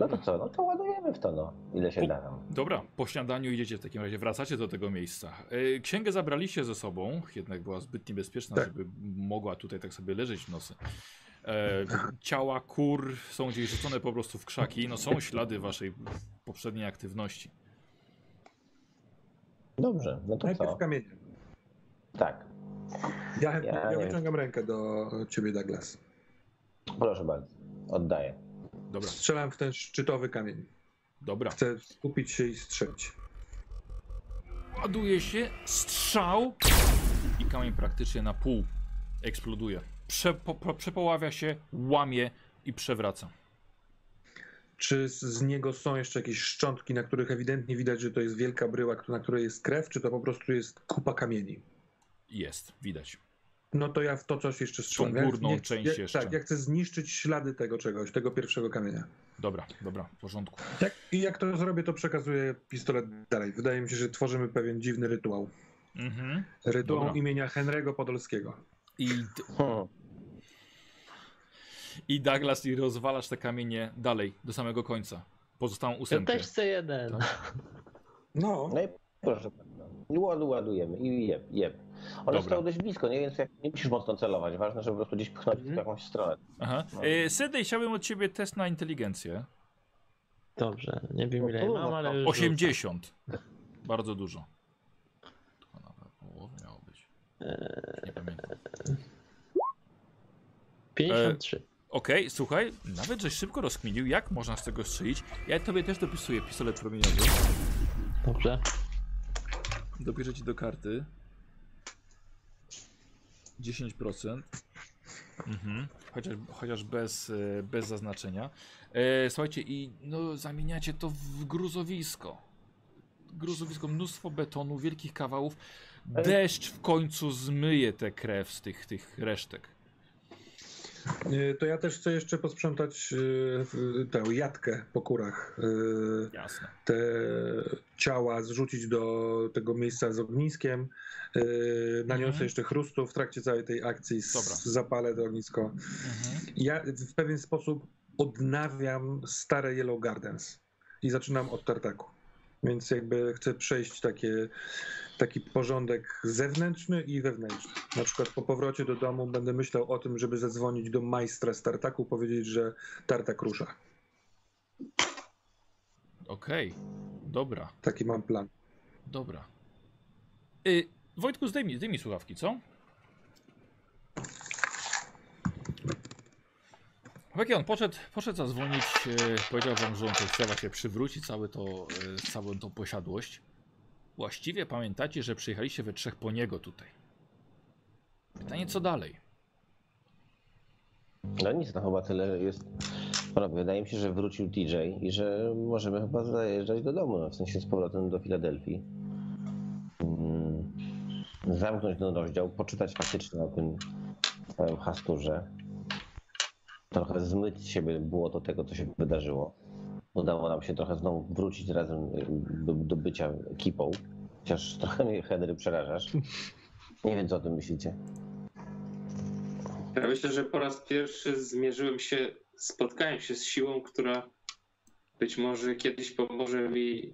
No to co, no to ładujemy w to, no. Ile się Po- da tam. Dobra, po śniadaniu idziecie w takim razie, wracacie do tego miejsca. E, Księgę zabraliście ze sobą, jednak była zbyt niebezpieczna, Tak. żeby mogła tutaj tak sobie leżeć w nocy. E, ciała kur są gdzieś rzucone po prostu w krzaki, no są ślady waszej poprzedniej aktywności. Dobrze, no to Najpierw co? kamienie. Tak, Ja, Ja ja wyciągam rękę do ciebie, Douglas. proszę bardzo. Oddaję. Dobra, Strzelam w ten szczytowy kamień. dobra. Chcę skupić się i strzelić. Ładuje się, strzał i kamień praktycznie na pół eksploduje. Przepo, po- przepoławia się, łamie i przewraca. Czy z, z niego są jeszcze jakieś szczątki, na których ewidentnie widać, że to jest wielka bryła, na której jest krew, czy to po prostu jest kupa kamieni? Jest, widać. No to ja w to coś jeszcze strzelam. Tą Ja- górną ja- część ja, jeszcze. Tak, ja chcę zniszczyć ślady tego czegoś, tego pierwszego kamienia. Dobra, dobra, w porządku. Jak, I jak to zrobię, to przekazuję pistolet dalej. Wydaje mi się, że tworzymy pewien dziwny rytuał. Mhm. Rytuał Dobra. imienia Henry'ego Podolskiego. I. I Douglas i rozwalasz te kamienie dalej, do samego końca. Pozostałą Ja ósemkę. też chcę jeden. No, No i proszę ładujemy i jeb, jeb. One Dobra. stoją dość blisko, nie? Więc jak, nie musisz mocno celować. Ważne, żeby po prostu gdzieś pchnąć Mhm. w jakąś stronę. Aha. No. E, Sydney, chciałbym od ciebie test na inteligencję. Dobrze, nie wiem No ile to mam, no ale to już 80. Bardzo dużo. To nawet połowę miało być. Nie pamiętam. rzucam. 53. Okej, słuchaj, nawet żeś szybko rozkminił, jak można z tego strzelić. Ja tobie też dopisuję pistolet promieniowy. Dobrze. Dopiszę ci do karty. 10%. Mhm. Chociaż, chociaż bez, e, bez zaznaczenia. E, słuchajcie, i no, zamieniacie to w gruzowisko. Gruzowisko, mnóstwo betonu, wielkich kawałów. Deszcz w końcu zmyje tę krew z tych, tych resztek. Y, to ja też chcę jeszcze posprzątać y, tę jatkę po kurach. y, Jasne. Te ciała zrzucić do tego miejsca z ogniskiem. Naniosę Mhm. jeszcze chrustu w trakcie całej tej akcji. Dobra. Zapalę to ognisko. Mhm. Ja w pewien sposób odnawiam stare Yellow Gardens i zaczynam od tartaku. Więc jakby chcę przejść takie, taki porządek zewnętrzny i wewnętrzny. Na przykład po powrocie do domu będę myślał o tym, żeby zadzwonić do majstra z tartaku, powiedzieć, że tartak rusza. Okej, dobra, Taki mam plan. dobra. Y, Wojtku, zdejmij, zdejmij słuchawki, co? Jak on poszedł, poszedł zadzwonić, e, powiedział wam, że on chce właśnie przywrócić całe to, e, całą tą posiadłość. Właściwie pamiętacie, że przyjechaliście we trzech po niego tutaj. Pytanie, co dalej? No nic, no chyba tyle jest. Panowie, wydaje mi się, że wrócił DJ i że możemy chyba zajeżdżać do domu, no, w sensie z powrotem do Filadelfii. Mm, Zamknąć ten rozdział, poczytać faktycznie o tym całym hasturze. Trochę zmyć z było to tego, co się wydarzyło. Udało nam się trochę znowu wrócić razem y, do, do bycia ekipą. Chociaż trochę mnie Henry przerażasz. Nie wiem, co o tym myślicie. Ja myślę, że po raz pierwszy zmierzyłem się, spotkałem się z siłą, która być może kiedyś pomoże mi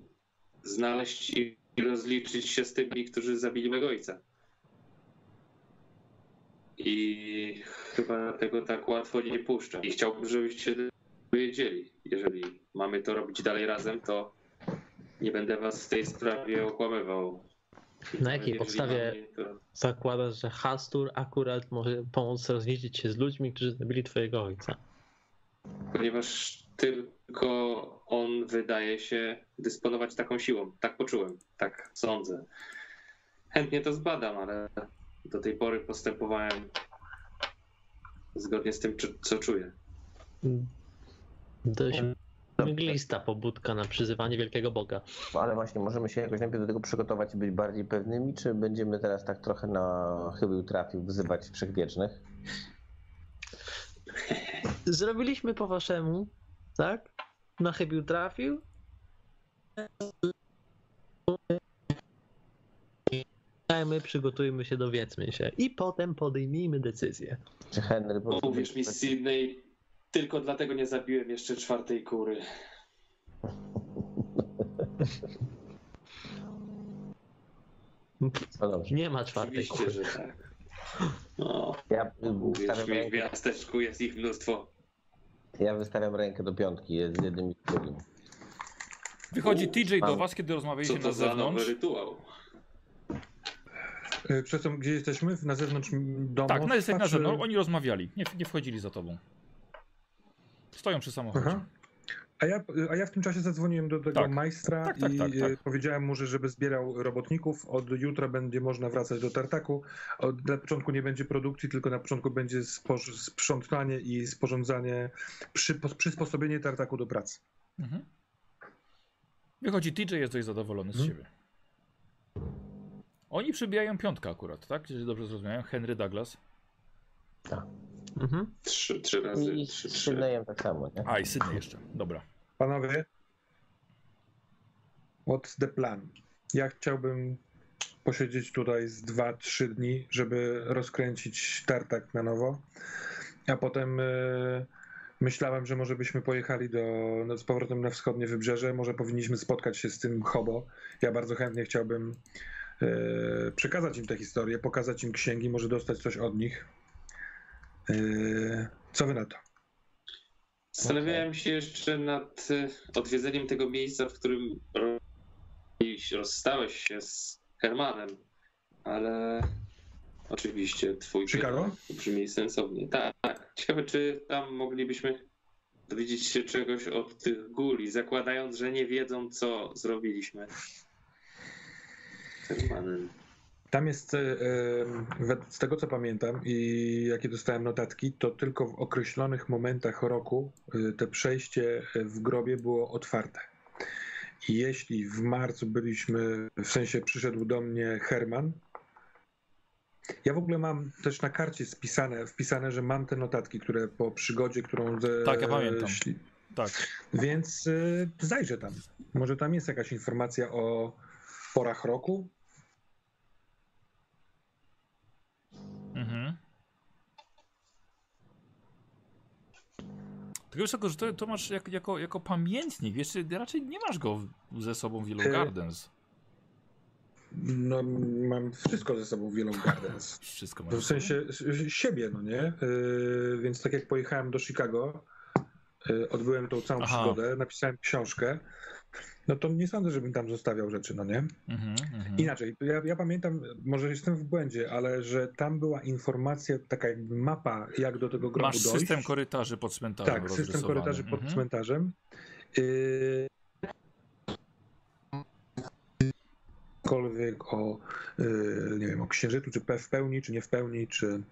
znaleźć i rozliczyć się z tymi, którzy zabili mego ojca. I chyba tego tak łatwo nie puszczę. I chciałbym, żebyście wiedzieli. Jeżeli mamy to robić dalej razem, to nie będę was w tej sprawie okłamywał. Na jakiej podstawie mamy, to- zakładasz, że Hastur akurat może pomóc rozliczyć się z ludźmi, którzy zabili twojego ojca? ponieważ tylko on wydaje się dysponować taką siłą. Tak poczułem, tak sądzę. Chętnie to zbadam, ale do tej pory postępowałem zgodnie z tym, co czuję. Dość mglista pobudka na przyzywanie wielkiego Boga. No, Ale właśnie, możemy się jakoś najpierw do tego przygotować i być bardziej pewnymi, czy będziemy teraz tak trochę na chybił trafił wzywać wszechwiecznych? Zrobiliśmy po waszemu, tak? Na chybił trafił. My przygotujmy się, dowiedzmy się i potem podejmijmy decyzję. Czy Henry. Uwierz mi, Sydney, tylko dlatego nie zabiłem jeszcze czwartej kury. No dobrze. Nie ma czwartej Oczywiście, kuchni. że tak. No, Ja y, mówisz stawiam, mi, w rękę, miasteczku jest ich mnóstwo. ja wystawiam rękę do piątki jest z jednym i z drugim. Wychodzi TJ do was, kiedy Co rozmawialiście to na za nowy zewnątrz. rytuał? Y, Przepraszam, gdzie jesteśmy? Na zewnątrz domu? Tak, no jesteś na Czy- zewnątrz. Oni rozmawiali. Nie, nie wchodzili za tobą. Stoją przy samochodzie. Aha. A ja, a ja w tym czasie zadzwoniłem do tego Tak. majstra Tak, tak, i tak, tak. e, powiedziałem mu, że żeby zbierał robotników, od jutra będzie można wracać do tartaku. Od, na początku nie będzie produkcji, tylko na początku będzie sprzątanie i sporządzanie, przy, przysposobienie tartaku do pracy. Mhm. Wychodzi TJ, jest dość zadowolony z Mhm. siebie. Oni przybijają piątkę akurat, tak? Jeżeli dobrze zrozumiałem. Henry Douglas. Mhm. Trzy, trzy razy, I trzy, trzy. Tak samo, nie? A, i Sydney jeszcze. Dobra. Panowie, what's the plan? Ja chciałbym posiedzieć tutaj z 2-3 dni, żeby rozkręcić tartak na nowo, a potem e, myślałem, że może byśmy pojechali do, no, z powrotem na wschodnie wybrzeże, może powinniśmy spotkać się z tym hobo. Ja bardzo chętnie chciałbym przekazać im tę historię, pokazać im księgi, może dostać coś od nich. E, co wy na to? Zastanawiałem się jeszcze nad y, odwiedzeniem tego miejsca, w którym rozstałeś się z Hermanem, ale oczywiście twój Chicago? brzmi sensownie. Tak, tak. Ciekawe, czy tam moglibyśmy dowiedzieć się czegoś od tych guli, zakładając, że nie wiedzą, co zrobiliśmy Hermanem. Tam jest, e, e, z tego co pamiętam i jakie dostałem notatki, to tylko w określonych momentach roku e, te przejście w grobie było otwarte. I jeśli w marcu byliśmy, w sensie przyszedł do mnie Herman, ja w ogóle mam też na karcie spisane, wpisane, że mam te notatki, które po przygodzie, którą... Ze, Tak, ja pamiętam. śli- Tak. Więc zajrzę tam. Może tam jest jakaś informacja o porach roku, Tylko wiesz, tylko, że to, to masz jak, jako, jako pamiętnik, wiesz, raczej nie masz go w- ze sobą w Yellow E, Gardens. No, mam wszystko ze sobą w Yellow Gardens. Wszystko W masz. sobą. sensie siebie, no nie? Yy, więc tak jak pojechałem do Chicago, yy, odbyłem tą całą Aha. przygodę, napisałem książkę, no to nie sądzę, żebym tam zostawiał rzeczy, no nie? Mhm, mhm. Inaczej, ja, ja pamiętam, może jestem w błędzie, ale że tam była informacja, taka jakby mapa, jak do tego grobu Masz dojść. system korytarzy pod cmentarzem Tak, system korytarzy pod Mhm. cmentarzem. Yy... Cokolwiek o, yy, nie wiem, o księżycu, czy w pełni, czy nie w pełni, czy...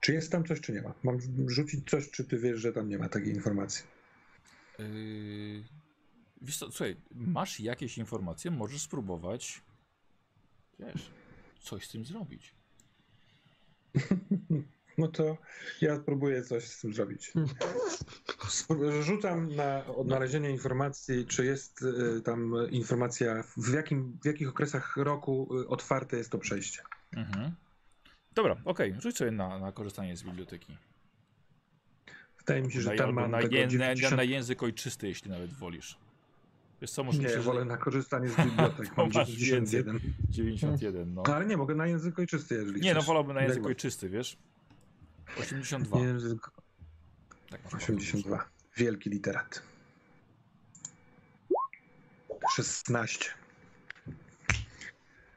Czy jest tam coś, czy nie ma? Mam rzucić coś, czy ty wiesz, że tam nie ma takiej informacji? Yy, wiesz co, słuchaj, masz jakieś informacje, możesz spróbować, wiesz, coś z tym zrobić. No to ja próbuję coś z tym zrobić. Rzucam na odnalezienie informacji, czy jest y, tam informacja, w, jakim, w jakich okresach roku y, otwarte jest to przejście. Mhm. Dobra, okej, rzuć sobie na, na korzystanie z biblioteki. Wydaje mi się, że na, tam mam na, tego je, na, 90... na język ojczysty, jeśli nawet wolisz. Wiesz co, może Nie, myślę, wolę że na korzystanie z bibliotek. Mam Masz 91. 91, no. No, ale nie, mogę na język ojczysty, jeżeli Nie, no wolałbym na język ojczysty, wiesz? 82. Język Tak masz 82. Wielki literat. 16.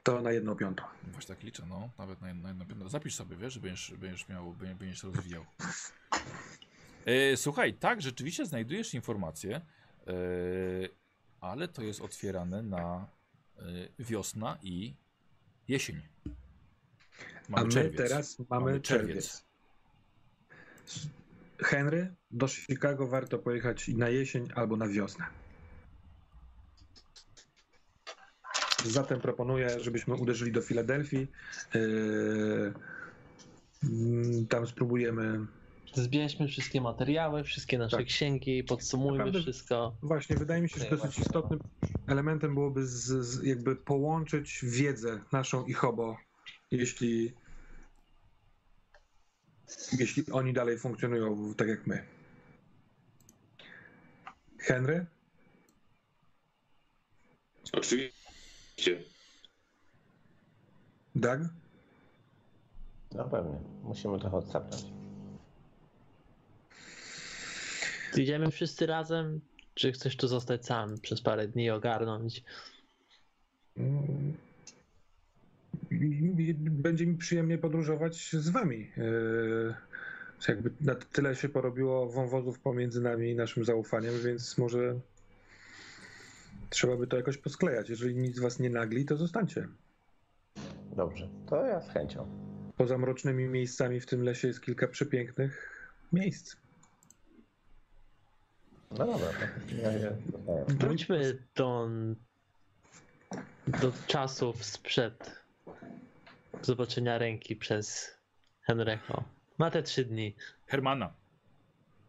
To na jedną piątą. Właśnie tak liczę, no. Nawet na jedno, na jedno piętro. Zapisz sobie, wiesz, będziesz, będziesz miał, będziesz rozwijał. E, słuchaj, tak, rzeczywiście znajdujesz informacje, e, ale to jest otwierane na e, wiosna i jesień. A my czerwiec. teraz mamy, Mamy czerwiec. czerwiec. Henry, do Chicago warto pojechać na jesień albo na wiosnę. Zatem proponuję, żebyśmy uderzyli do Filadelfii. Yy, tam spróbujemy. Zbierzmy wszystkie materiały, wszystkie nasze Tak. księgi, podsumujmy Naprawdę- wszystko. Właśnie, wydaje mi się, że dosyć właśnie. istotnym elementem byłoby z, z, jakby połączyć wiedzę naszą i Hobo, jeśli, jeśli oni dalej funkcjonują tak jak my. Henry, Oczywiście. Doug? No pewnie. Musimy trochę odsapnąć. Idziemy wszyscy razem, czy chcesz tu zostać sam przez parę dni ogarnąć? Mm. Będzie mi przyjemnie podróżować z wami. Yy, Jakby na tyle się porobiło wąwozów pomiędzy nami i naszym zaufaniem, więc może trzeba by to jakoś posklejać. Jeżeli nic was nie nagli, to zostańcie. Dobrze, to ja z chęcią. Poza mrocznymi miejscami w tym lesie jest kilka przepięknych miejsc. No dobra, ja. Wróćmy do, do czasów sprzed zobaczenia ręki przez Henry'ego. Na te trzy dni. Hermana.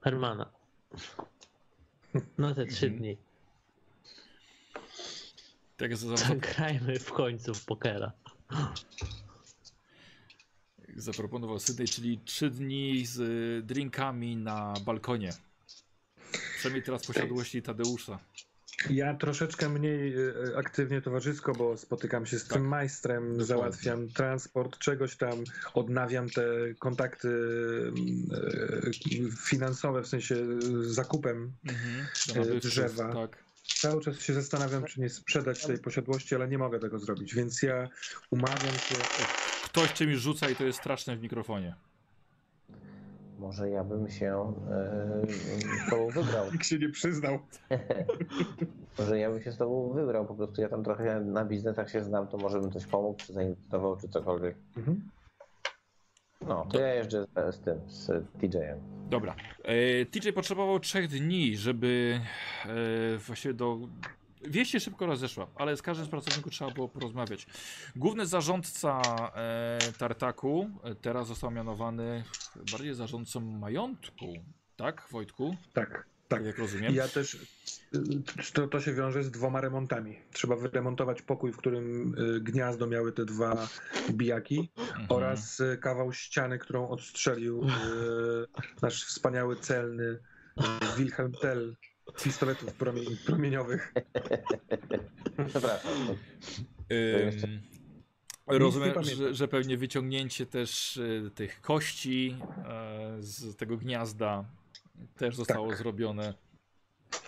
Hermana. Na te trzy Mhm. dni. Tak za, za, Zagrajmy w końcu w pokera. zaproponował Sydney, czyli trzy dni z drinkami na balkonie. Przynajmniej teraz posiadłości Tadeusza. Ja troszeczkę mniej e, aktywnie towarzysko, bo spotykam się z Tak. tym majstrem, załatwiam transport czegoś tam, odnawiam te kontakty e, finansowe, w sensie e, zakupem. Mhm. E, drzewa. Tak. Cały czas się zastanawiam, czy nie sprzedać tej posiadłości, ale nie mogę tego zrobić, więc ja umawiam się. Ktoś czymś rzuca i to jest straszne w mikrofonie. Może ja bym się e, z tobą wybrał. Nikt się nie przyznał. Może ja bym się z tobą wybrał. Po prostu ja tam trochę na biznesach się znam, to może bym coś pomógł, czy zainwestował, czy cokolwiek. Mhm. No, to ja jeżdżę z, z tym, z TJ-em. Dobra. E, TJ potrzebował trzech dni, żeby e, właściwie do. Wieść się szybko rozeszła, ale z każdym z pracowników trzeba było porozmawiać. Główny zarządca e, Tartaku e, teraz został mianowany bardziej zarządcą majątku, tak, Wojtku? Tak, tak. Jak rozumiem. Ja też. y, To, to się wiąże z dwoma remontami. Trzeba wyremontować pokój, w którym y, gniazdo miały te dwa bijaki. Mhm. oraz kawał ściany, którą odstrzelił nasz wspaniały celny Wilhelm Tell pistoletów promieniowych. Przepraszam. Ym, Rozumiem, że, że pewnie wyciągnięcie też y, tych kości y, z tego gniazda też zostało Tak. zrobione.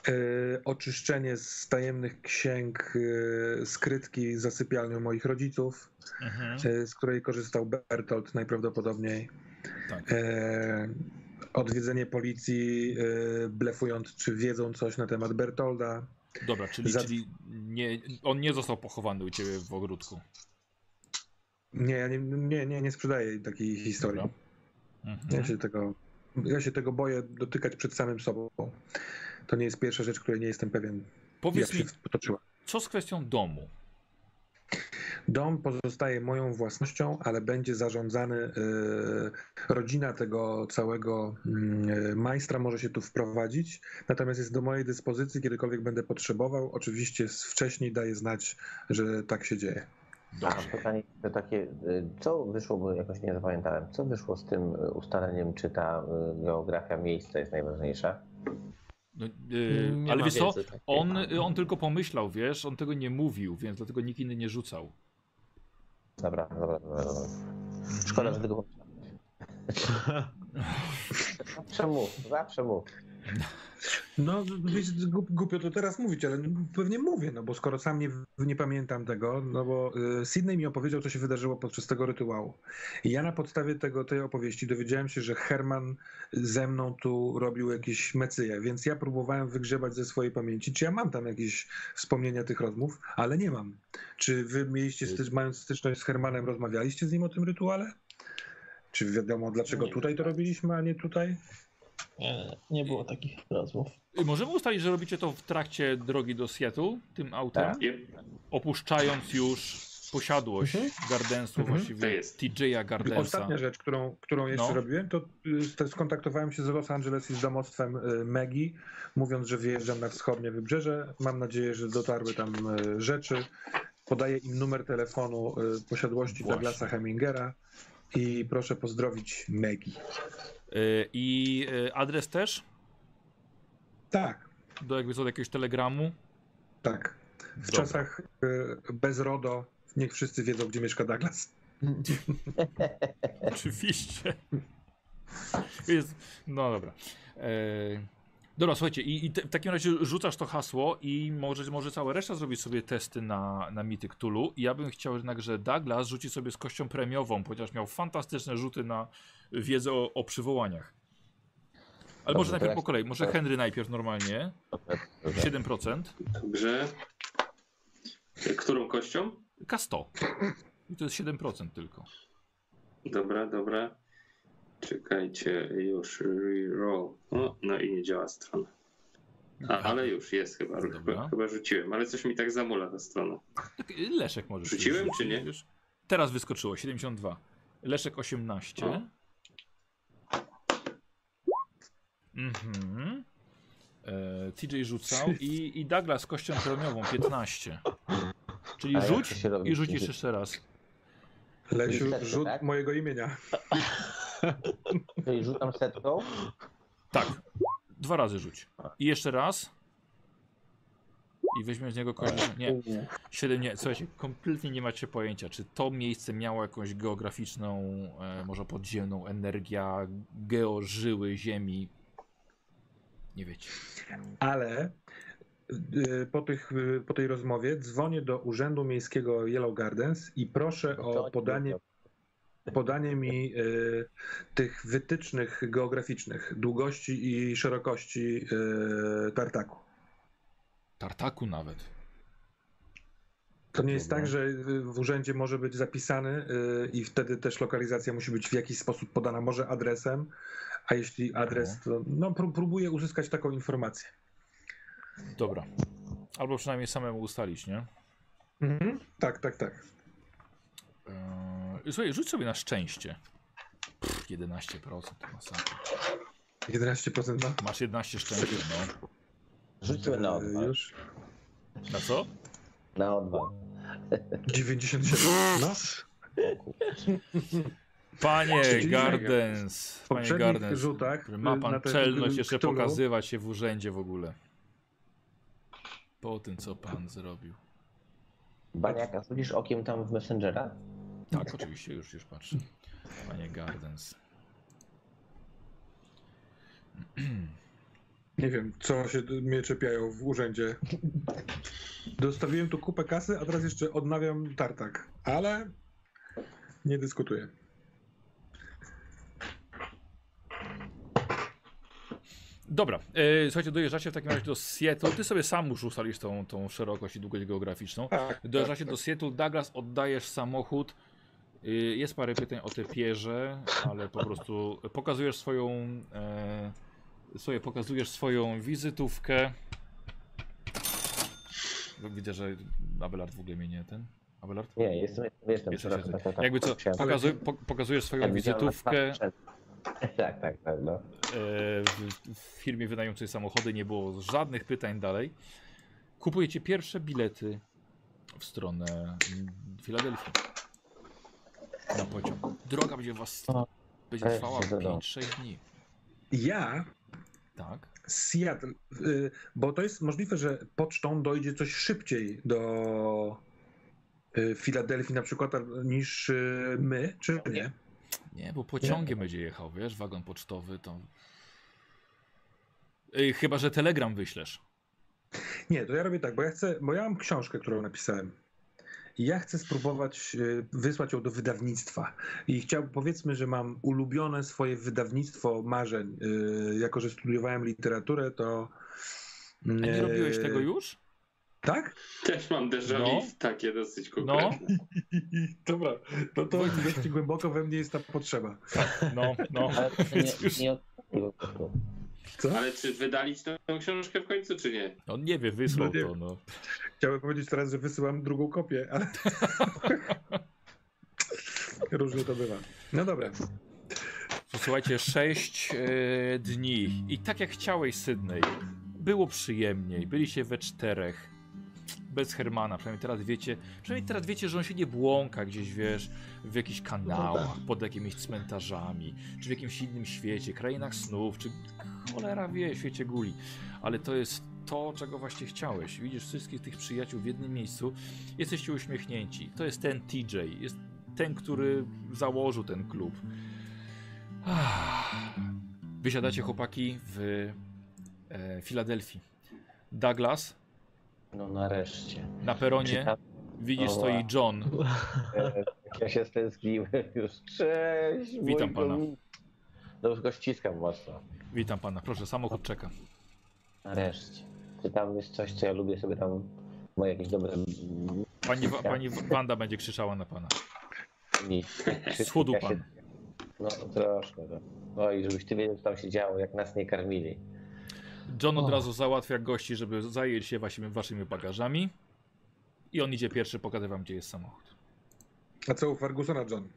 Y, oczyszczenie z tajemnych księg y, skrytki za sypialnią moich rodziców, Mhm. z której korzystał Bertolt najprawdopodobniej. Tak. Odwiedzenie policji, y, blefując, czy wiedzą coś na temat Bertolda. Dobra, czyli, Za- czyli nie, on nie został pochowany u ciebie w ogródku. Nie, ja nie, nie, nie, nie sprzedaję takiej historii. Mhm. Ja się, tego, ja się tego boję dotykać przed samym sobą. To nie jest pierwsza rzecz, której nie jestem pewien, Powiedz się mi, potoczyła. co z kwestią domu? Dom pozostaje moją własnością, ale będzie zarządzany. e, rodzina tego całego mm, e, majstra może się tu wprowadzić, natomiast jest do mojej dyspozycji, kiedykolwiek będę potrzebował. Oczywiście wcześniej daję znać, że tak się dzieje. A pytanie to takie, y, co wyszło, bo jakoś nie zapamiętałem, co wyszło z tym ustaleniem, czy ta geografia miejsca jest najważniejsza? No, yy, ale wiesz co, wiedzy takiej. on, on tylko pomyślał, wiesz, on tego nie mówił, więc dlatego nikt inny nie rzucał. Dobra, dobra, dobra. dobra. Szkoda, że tego. Zawsze mów, zawsze mów. No, jest głup- głupio to teraz mówić, ale pewnie mówię, no bo skoro sam nie, nie pamiętam tego, no bo y, Sydney mi opowiedział, co się wydarzyło podczas tego rytuału. I ja na podstawie tego, tej opowieści dowiedziałem się, że Herman ze mną tu robił jakieś mecyje, więc ja próbowałem wygrzebać ze swojej pamięci, czy ja mam tam jakieś wspomnienia tych rozmów, ale nie mam. Czy wy mieliście, mając styczność z Hermanem, rozmawialiście z nim o tym rytuale? Czy wiadomo, dlaczego Nie. tutaj to robiliśmy, a nie tutaj? Nie, nie było takich rozmów. Możemy ustalić, że robicie to w trakcie drogi do Seattle, tym autem, Tak. Opuszczając już posiadłość Gardensu, Mhm. właściwie To jest. TJ'a Gardensa. Ostatnia rzecz, którą, którą jeszcze No. robiłem, to y, skontaktowałem się z Los Angeles i z domostwem y, Maggie, mówiąc, że wyjeżdżam na wschodnie wybrzeże. Mam nadzieję, że dotarły tam y, rzeczy. Podaję im numer telefonu posiadłości Właśnie. Douglasa Hemingera i proszę pozdrowić Maggie. Y, I y, adres też? Tak, Do jakby do jakiegoś telegramu? tak. W Dobra. czasach e, bez RODO niech wszyscy wiedzą, gdzie mieszka Douglas. Oczywiście. Jest, no dobra. E, dobra, słuchajcie, i, i te, w takim razie rzucasz to hasło i może, może cała reszta zrobić sobie testy na, na mity Cthulhu. I ja bym chciał jednak, że Douglas rzuci sobie z kością premiową, ponieważ miał fantastyczne rzuty na wiedzę o, o przywołaniach. Ale Dobrze, może najpierw po kolei. Może Henry najpierw normalnie. Dobrze. 7%. Dobrze. Którą kością? K100. I to jest 7% tylko. Dobra, dobra. Czekajcie, już reroll. O, no i nie działa strona. A, ale już jest chyba, Dobra. chyba, chyba rzuciłem, ale coś mi tak zamula ta strona. Tak, Leszek może. Rzuciłem, czy nie? Już. Teraz wyskoczyło 72. Leszek 18. O. Mhm. E, TJ rzucał i, i Douglas z kością premiową 15. Czyli rzuć i rzucisz jeszcze raz. Lesiu, rzut tak? mojego imienia. Czyli rzucam setką. Tak. Dwa razy rzuć. I jeszcze raz. I weźmiemy z niego kość. Nie, 7 nie. Słuchajcie, kompletnie nie macie pojęcia, czy to miejsce miało jakąś geograficzną, e, może podziemną energia, geożyły ziemi. Nie wiecie. Ale y, po, tych, y, po tej rozmowie dzwonię do Urzędu Miejskiego Yellow Gardens i proszę o podanie, podanie mi y, tych wytycznych geograficznych, długości i szerokości y, tartaku. Tartaku nawet. To nie jest tak, że w urzędzie może być zapisany y, i wtedy też lokalizacja musi być w jakiś sposób podana, może adresem, a jeśli adres, to no, pró- próbuję uzyskać taką informację. Dobra. Albo przynajmniej samemu ustalić, nie? Mhm. Tak, tak, tak. Eee, słuchaj, rzuć sobie na szczęście. Pff, 11% to masakra. 11% na, Masz 11 szczęścia, no. Rzućmy na y, odwal. już. Na co? Na odwal. 97. No. Panie Gardens. Panie Gardens. rzutach Ma y, pan ten czelność jeszcze Cthulhu- pokazywać się w urzędzie w ogóle. Po tym, co pan zrobił. Baniaka, rzucisz okiem tam w Messengera? Tak, oczywiście, już, już patrzę. Panie Gardens. Nie wiem, co się mnie czepiają w urzędzie. Dostawiłem tu kupę kasy, a teraz jeszcze odnawiam tartak. Ale nie dyskutuję. Dobra, e, słuchajcie, dojeżdżacie w takim razie do Seattle. Ty sobie sam już ustalisz tą, tą szerokość i długość geograficzną. Tak, Dojeżdżacie do Seattle, Douglas, oddajesz samochód. Y, Jest parę pytań o te pierze, ale po prostu pokazujesz swoją. E, sobie pokazujesz swoją wizytówkę. Widzę, że Abelard w ogóle mnie nie ten. Abelard? Nie, jestem, jestem. Przepraszam, jesteś. tak, tak, Jakby co, chciałem- pokazuj, po, pokazujesz swoją na wizytówkę. Tak, tak, tak, no. E, w, w firmie wynającej samochody nie było żadnych pytań dalej. Kupujecie pierwsze bilety w stronę Filadelfii. Na pociąg. Droga będzie was O, będzie też trwała się dodał. 5-6 dni. Ja Tak. Seattle, y, bo to jest możliwe, że pocztą dojdzie coś szybciej do y, Filadelfii na przykład a- niż y, my, czy nie? Nie, bo pociągiem będzie jechał, wiesz, wagon pocztowy to. Ej, chyba, że telegram wyślesz. Nie, to ja robię tak, bo ja chcę, bo ja mam książkę, którą napisałem. Ja chcę spróbować y, wysłać ją do wydawnictwa. I chciałbym, powiedzmy, że mam ulubione swoje wydawnictwo marzeń. Y, Jako, że studiowałem literaturę, to. A nie y, robiłeś tego już? Tak? Też mam déjà No. takie dosyć No, konkretne. Dobra, no to dość głęboko we mnie jest ta potrzeba. no, no. Ale nie, nie Co? Ale czy wydalić tę książkę w końcu, czy nie? On nie wie, wysłał No nie. to, no. Chciałem powiedzieć teraz, że wysyłam drugą kopię, ale. Różnie to bywa. No dobra. Posłuchajcie, 6 e, dni. I tak jak chciałeś, Sydney. Było przyjemniej. Byliście we czterech. Bez Hermana. Przynajmniej teraz wiecie. Przynajmniej teraz wiecie, że on się nie błąka gdzieś, wiesz, w jakichś kanałach, pod jakimiś cmentarzami, czy w jakimś innym świecie, krainach snów, czy cholera wie, świecie guli. Ale to jest to, czego właśnie chciałeś. Widzisz wszystkich tych przyjaciół w jednym miejscu. Jesteście uśmiechnięci. To jest ten TJ. Jest ten, który założył ten klub. Wysiadacie chłopaki w e, Filadelfii. Douglas No nareszcie. na peronie. Czytam- Widzisz, O, stoi. John. Ja się stęskniłem już. Cześć! Witam mój pana. komi- No już go ściskam mocno. Witam pana. Proszę, samochód czeka. Nareszcie. Czy tam jest coś, co ja lubię sobie tam moje jakieś dobre Pani, Wa- pani Wanda będzie krzyczała na pana. mi. Schudł się- pan. No troszkę. No. no i żebyś ty wiedział, co tam się działo, jak nas nie karmili. John od razu załatwia gości, żeby zajęli się waszymi, waszymi bagażami. I on idzie pierwszy, pokaże wam, gdzie jest samochód. A co u Fergusona, John?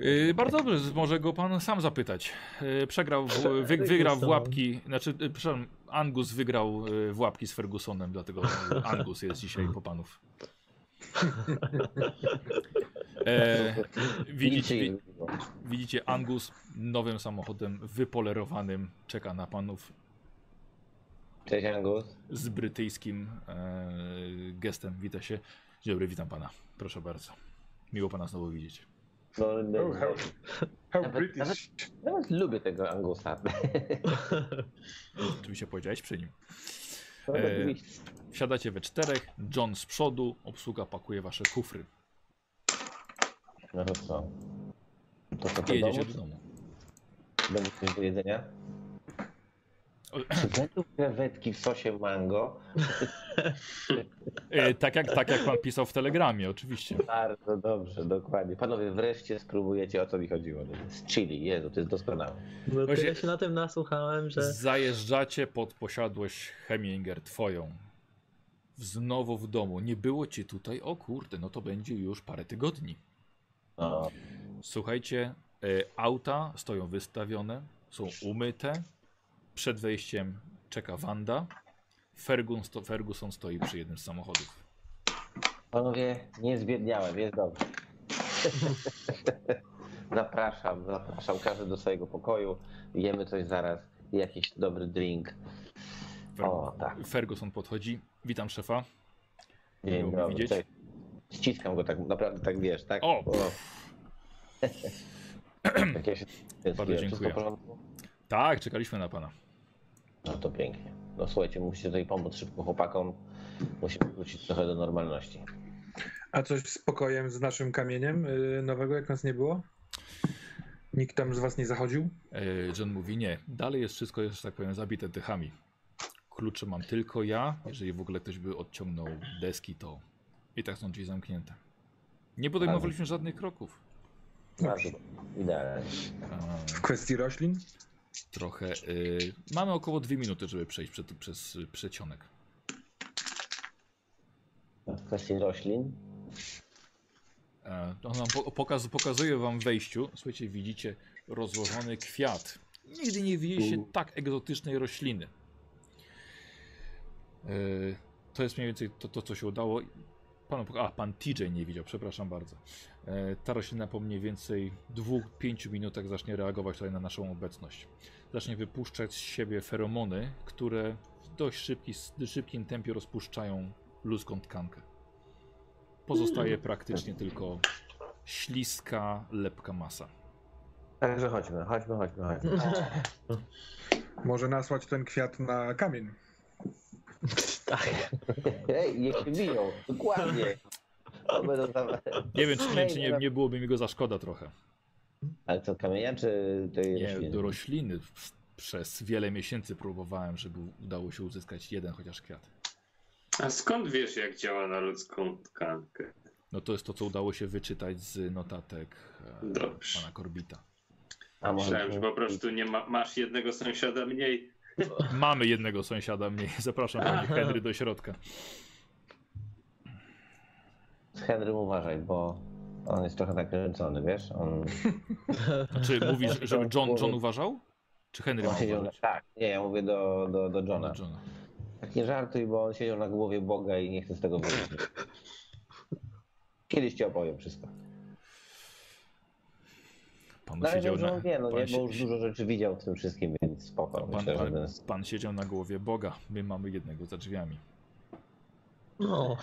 Yy, bardzo dobrze, może go pan sam zapytać. Yy, przegrał, w, wy, wygrał w łapki, znaczy, yy, przepraszam, Angus wygrał yy, w łapki z Fergusonem, dlatego yy, Angus jest dzisiaj po panów. E, widzicie, wi, widzicie Angus nowym samochodem wypolerowanym czeka na panów Cześć Angus. z brytyjskim e, gestem. Wita się. Dzień dobry, witam pana. Proszę bardzo. Miło pana znowu widzieć. No, Oh, no, how, how Nawet- British. nawet lubię tego Angusa. Oczywiście powiedziałeś przy nim. Nawet E, Wsiadacie we czterech, John z przodu, obsługa pakuje wasze kufry. No to co? To co to jedziecie domu? do domu. Coś do jedzenia? O, Czy będą krewetki w sosie mango? E, tak, jak, tak jak pan pisał w telegramie, oczywiście. Bardzo dobrze, dokładnie. Panowie, wreszcie spróbujecie o co mi chodziło. Z chili, Jezu, to jest doskonałe. No Właśnie- tyle się na tym nasłuchałem, że... Zajeżdżacie pod posiadłość Heminger, twoją. Znowu w domu. Nie było cię tutaj? O kurde, no to będzie już parę tygodni. No, Słuchajcie, e, auta stoją wystawione, są umyte. Przed wejściem czeka Wanda. Ferguson, sto, Ferguson stoi przy jednym z samochodów. panowie, nie zbiedniałem, jest dobrze. zapraszam, zapraszam każdy do swojego pokoju. Jemy coś zaraz. Jakiś dobry drink. Fer O, tak. Ferguson podchodzi. Witam szefa. Dzień dobry. widzieć. Cześć. Ściskam go tak, naprawdę tak wiesz, tak? O! Się tęskniłem. dziękuję. Tak, czekaliśmy na pana. No to pięknie. No słuchajcie, musicie tutaj pomóc szybko chłopakom. Musimy wrócić trochę do normalności. A coś z pokojem z naszym kamieniem y, nowego, jak nas nie było? Nikt tam z was nie zachodził? E, John mówi nie. Dalej jest wszystko, jest, że tak powiem, zabite dychami. Klucze mam tylko ja. Jeżeli w ogóle ktoś by odciągnął deski, to i tak są drzwi zamknięte. Nie podejmowaliśmy żadnych kroków. Idealnie. W kwestii roślin? Trochę. y, mamy około dwie minuty, żeby przejść przed, przez przecionek. W kwestii roślin. E, ona po, pokaz, pokazuje wam wejściu. Słuchajcie, widzicie rozłożony kwiat. Nigdy nie widzieliście tak egzotycznej rośliny. E, to jest mniej więcej to, to co się udało. Pan, a, pan TJ nie widział, przepraszam bardzo. E, ta roślina po mniej więcej dwóch, pięciu minutach zacznie reagować tutaj na naszą obecność. Zacznie wypuszczać z siebie feromony, które w dość szybki, szybkim tempie rozpuszczają ludzką tkankę. Pozostaje praktycznie tylko śliska, lepka masa. Także chodźmy, chodźmy, chodźmy, chodźmy. Może nasłać ten kwiat na kamień. Tak. Ej, niech się biją, dokładnie. Nie wiem, czy, nie, czy nie, nie byłoby mi go za szkoda trochę. Ale co, kamienia czy tej Nie, rośliny? do rośliny przez wiele miesięcy próbowałem, żeby udało się uzyskać jeden chociaż kwiat. A skąd wiesz, jak działa na ludzką tkankę? No to jest to, co udało się wyczytać z notatek e, Dobrze. pana Korbita. A może Myślałem, że po prostu nie ma, masz jednego sąsiada mniej. Mamy jednego sąsiada mniej. Zapraszam pani. Henry do środka. Z Henrym uważaj, bo on jest trochę nakręcony, wiesz? On, Czy mówisz, żeby John, John uważał? Czy Henry ma? Tak, nie, ja mówię do, do, do Johna. Do Johna. Tak nie żartuj, bo on siedział na głowie Boga i nie chce z tego wyjść. Kiedyś ci opowiem wszystko. Pan No ale siedział na, wie, no pan, nie, bo już dużo rzeczy widział w tym wszystkim, więc spoko. pan, Myślę, pan, pan siedział na głowie Boga. My mamy jednego za drzwiami. No,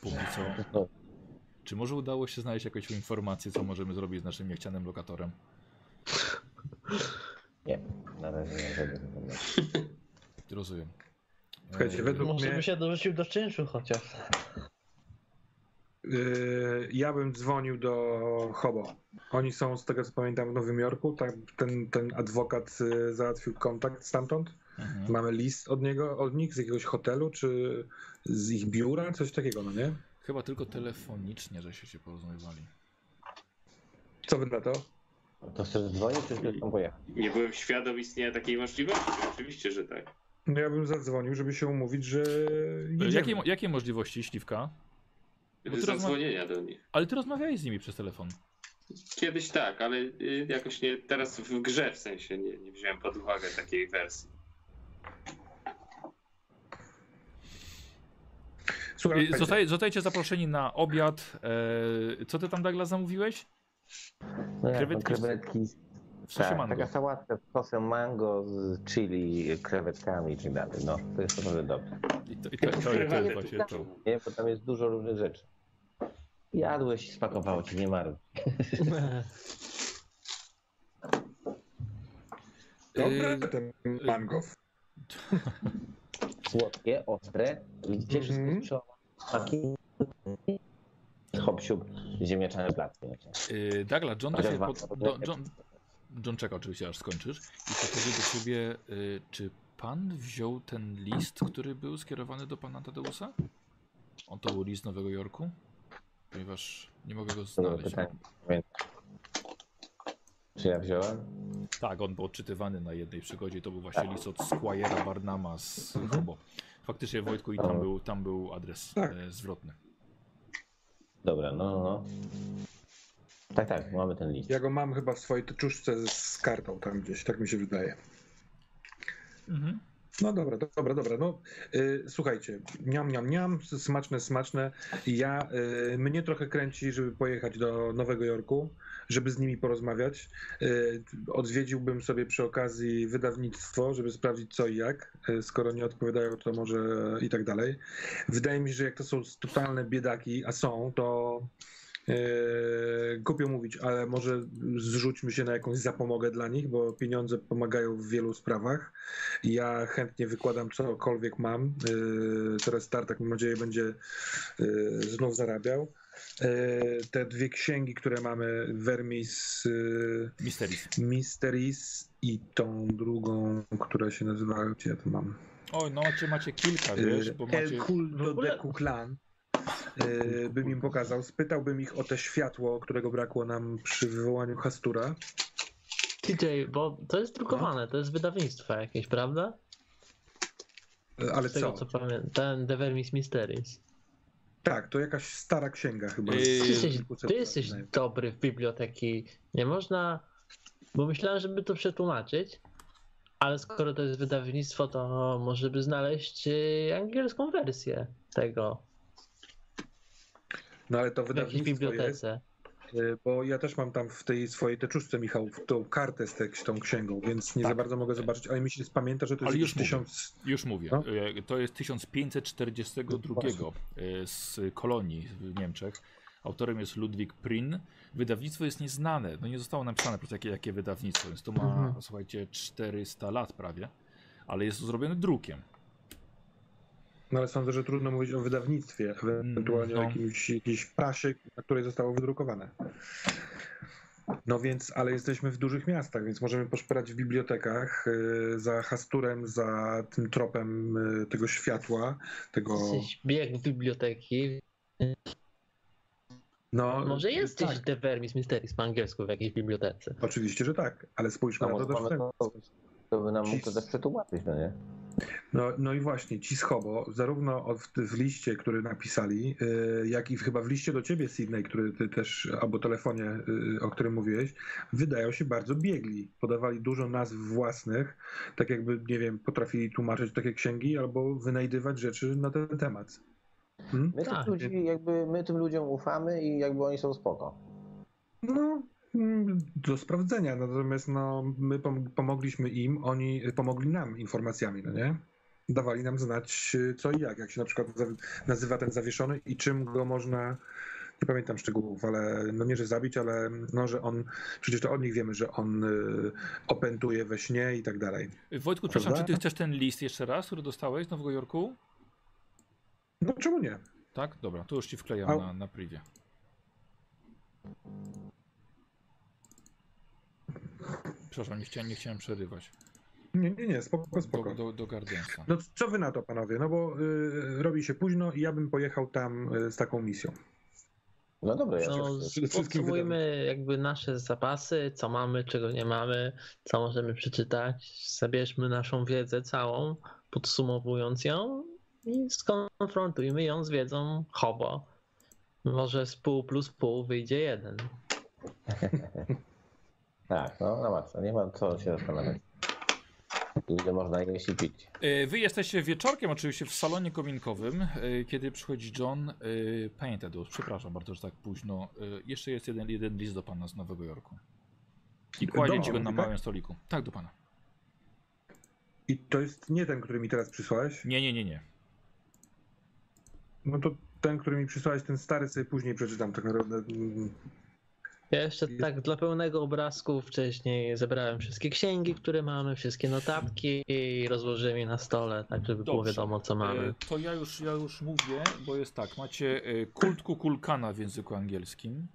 Póki co. Czy może udało się znaleźć jakąś informację, co możemy zrobić z naszym niechcianym lokatorem? nie, na razie nie informacji. Rozumiem. Słuchajcie, E, według może mnie- by się dorzucił do czynszu chociaż. Yy, ja bym dzwonił do Hobo. Oni są, z tego co pamiętam, w Nowym Jorku. Tak, ten, ten adwokat yy, załatwił kontakt stamtąd. mhm. Mamy list od niego, od nich z jakiegoś hotelu, czy z ich biura, coś takiego, no nie? Chyba tylko telefonicznie, że się, się porozumiewali. Co wy na to? To chcesz dzwonić, czy chcesz tam pojechać? Nie byłem świadom istnienia takiej możliwości. Oczywiście, że tak. No ja bym zadzwonił, żeby się umówić, że E, jedziemy. Jakie, jakie możliwości, Śliwka? Zadzwonienia do nich. Ale ty rozmawiałeś z nimi przez telefon. Kiedyś tak, ale y, jakoś nie, teraz w grze w sensie nie, nie wziąłem pod uwagę takiej wersji. Słuchaj, E, Zostaje, zostajecie zaproszeni na obiad. E, co ty tam, Douglas, zamówiłeś? Jak, Krewetki w- krewetki W tak, mango. taka sałatka z sosem mango, z chili, krewetkami i tak dalej. No, to jest naprawdę dobre. I to, i to, to, to jest właśnie to. Nie, bo tam jest dużo różnych rzeczy. Jadłeś, spakowało ci, nie marudź. Dobra, E, ten mango. Słodkie, ostre. Widzicie, wszystko Mhm. jest przełamane. Smaki. Hop, siup, ziemniaczane placki. Yy, Douglas, John, do Ale ciebie do, John, John czeka oczywiście aż skończysz i podchodzi do ciebie, yy, czy pan wziął ten list, który był skierowany do pana Tadeusa? On to był list z Nowego Jorku? Ponieważ nie mogę go znaleźć. pytanie. Pamiętam. Czy ja wziąłem? Tak, on był odczytywany na jednej przygodzie to był właśnie list od Squire'a Barnama z Hobo. Faktycznie Wojtku i tam był, tam był adres Tak. e, zwrotny. Dobra, no, no, no. Tak, tak, mamy ten list. Ja go mam chyba w swojej teczuszce z kartą tam gdzieś, tak mi się wydaje. Mhm. No dobra, do- dobra, dobra. No, y, słuchajcie, niam, niam, niam, smaczne, smaczne. Ja, y, mnie trochę kręci, żeby pojechać do Nowego Jorku, żeby z nimi porozmawiać. Y, odwiedziłbym sobie przy okazji wydawnictwo, żeby sprawdzić co i jak. Y, skoro nie odpowiadają, to może i tak dalej. Wydaje mi się, że jak to są totalne biedaki, a są, to głupio mówić, ale może zrzućmy się na jakąś zapomogę dla nich, bo pieniądze pomagają w wielu sprawach. Ja chętnie wykładam cokolwiek mam. Eee, teraz Tartak, mam nadzieję, będzie eee, znów zarabiał. Eee, te dwie księgi, które mamy, Vermis eee, Mysteries. Mysteries i tą drugą, która się nazywa, gdzie ja to mam? Oj, no macie, macie kilka, wiesz, bo El macie... Culto de Kuklan. Yy, bym im pokazał. Spytałbym ich o te światło, którego brakło nam przy wywołaniu Hastura. TJ, bo to jest drukowane, to jest wydawnictwo jakieś, prawda? Yy, Ale Z tego co? co pamiętam, ten The Vermis Mysteries. Tak, to jakaś stara księga chyba. Ty jesteś, ty jesteś dobry w biblioteki. Nie można. Bo myślałem, żeby to przetłumaczyć, ale skoro to jest wydawnictwo, to może by znaleźć y, angielską wersję tego No ale to w jakiejś wydawnictwo jest, bibliotece. yy, bo ja też mam tam w tej swojej teczuszce, Michał, tą kartę z te- z tą księgą, więc nie Tak. za bardzo mogę zobaczyć, ale mi się pamięta, że to Ale jest już już mówię. tysiąc... Już mówię. No. E, To jest 1542 e, z kolonii w Niemczech. Autorem jest Ludwik Prin. Wydawnictwo jest nieznane. No nie zostało napisane po prostu jakie, jakie wydawnictwo, więc to ma, Mhm. słuchajcie, 400 lat prawie. Ale jest to zrobione drukiem. No ale sądzę, że trudno mówić o wydawnictwie, ewentualnie No. o jakimś, jakiejś prasie, na której zostało wydrukowane. No więc, ale jesteśmy w dużych miastach, więc możemy poszperać w bibliotekach y, za hasturem, za tym tropem y, tego światła, tego... Jesteś bieg biblioteki. No, Może jesteś Tak, The Vermis Mysteries po angielsku w jakiejś bibliotece. oczywiście, że tak, ale spójrzmy No, na to też w to, by nam mógł to też przetłumaczyć, no nie? No, no i właśnie, ci schobo, zarówno od, w liście, który napisali, y, jak i chyba w liście do ciebie, Sydney, który ty też, albo telefonie, y, o którym mówiłeś, wydają się bardzo biegli. Podawali dużo nazw własnych, tak jakby, nie wiem, potrafili tłumaczyć takie księgi albo wynajdywać rzeczy na ten temat. Hmm? My, Tak. ludzi, jakby, my tym ludziom ufamy i jakby oni są spoko. No, do sprawdzenia. Natomiast no, my pom- pomogliśmy im, oni pomogli nam informacjami, no nie? Dawali nam znać co i jak, jak się na przykład nazywa ten zawieszony i czym go można, nie pamiętam szczegółów, ale no nie, że zabić, ale no, że on, przecież to od nich wiemy, że on y, opętuje we śnie i tak dalej. Wojtku, przepraszam, czy ty chcesz ten list jeszcze raz, który dostałeś z Nowego Jorku? No czemu nie? Tak? Dobra, to już ci wklejam A- na, na privie. Przepraszam, nie chciałem, nie chciałem przerywać. Nie, nie, nie, spoko, spoko. Do, do, do Gardensa. No co wy na to, panowie? No bo y, robi się późno i ja bym pojechał tam y, z taką misją. No dobra, ja No, podsumujmy jakby nasze zapasy, co mamy, czego nie mamy, co możemy przeczytać. Zabierzmy naszą wiedzę całą, podsumowując ją i skonfrontujmy ją z wiedzą Hobo. Może z pół plus pół wyjdzie jeden. Tak, no na maksa, nie ma co się zastanawiać. Ile można jeść i pić. E, Wy jesteście wieczorkiem oczywiście w salonie kominkowym, e, kiedy przychodzi John. Panie Tadeusz, przepraszam bardzo, że tak późno. Jeszcze jest jeden, jeden list do pana z Nowego Jorku. I kładzie ci go na tak? małym stoliku. Tak, do pana. I to jest nie ten, który mi teraz przysłałeś. Nie, nie, nie, nie. No to ten, który mi przysłałeś, ten stary sobie później przeczytam tak naprawdę. Ja jeszcze tak dla pełnego obrazku wcześniej zebrałem wszystkie księgi, które mamy, wszystkie notatki i rozłożyłem je na stole, tak żeby było Dobrze. wiadomo co mamy. E, To ja już, ja już mówię, bo jest tak. Macie e, kult kukulkana w języku angielskim.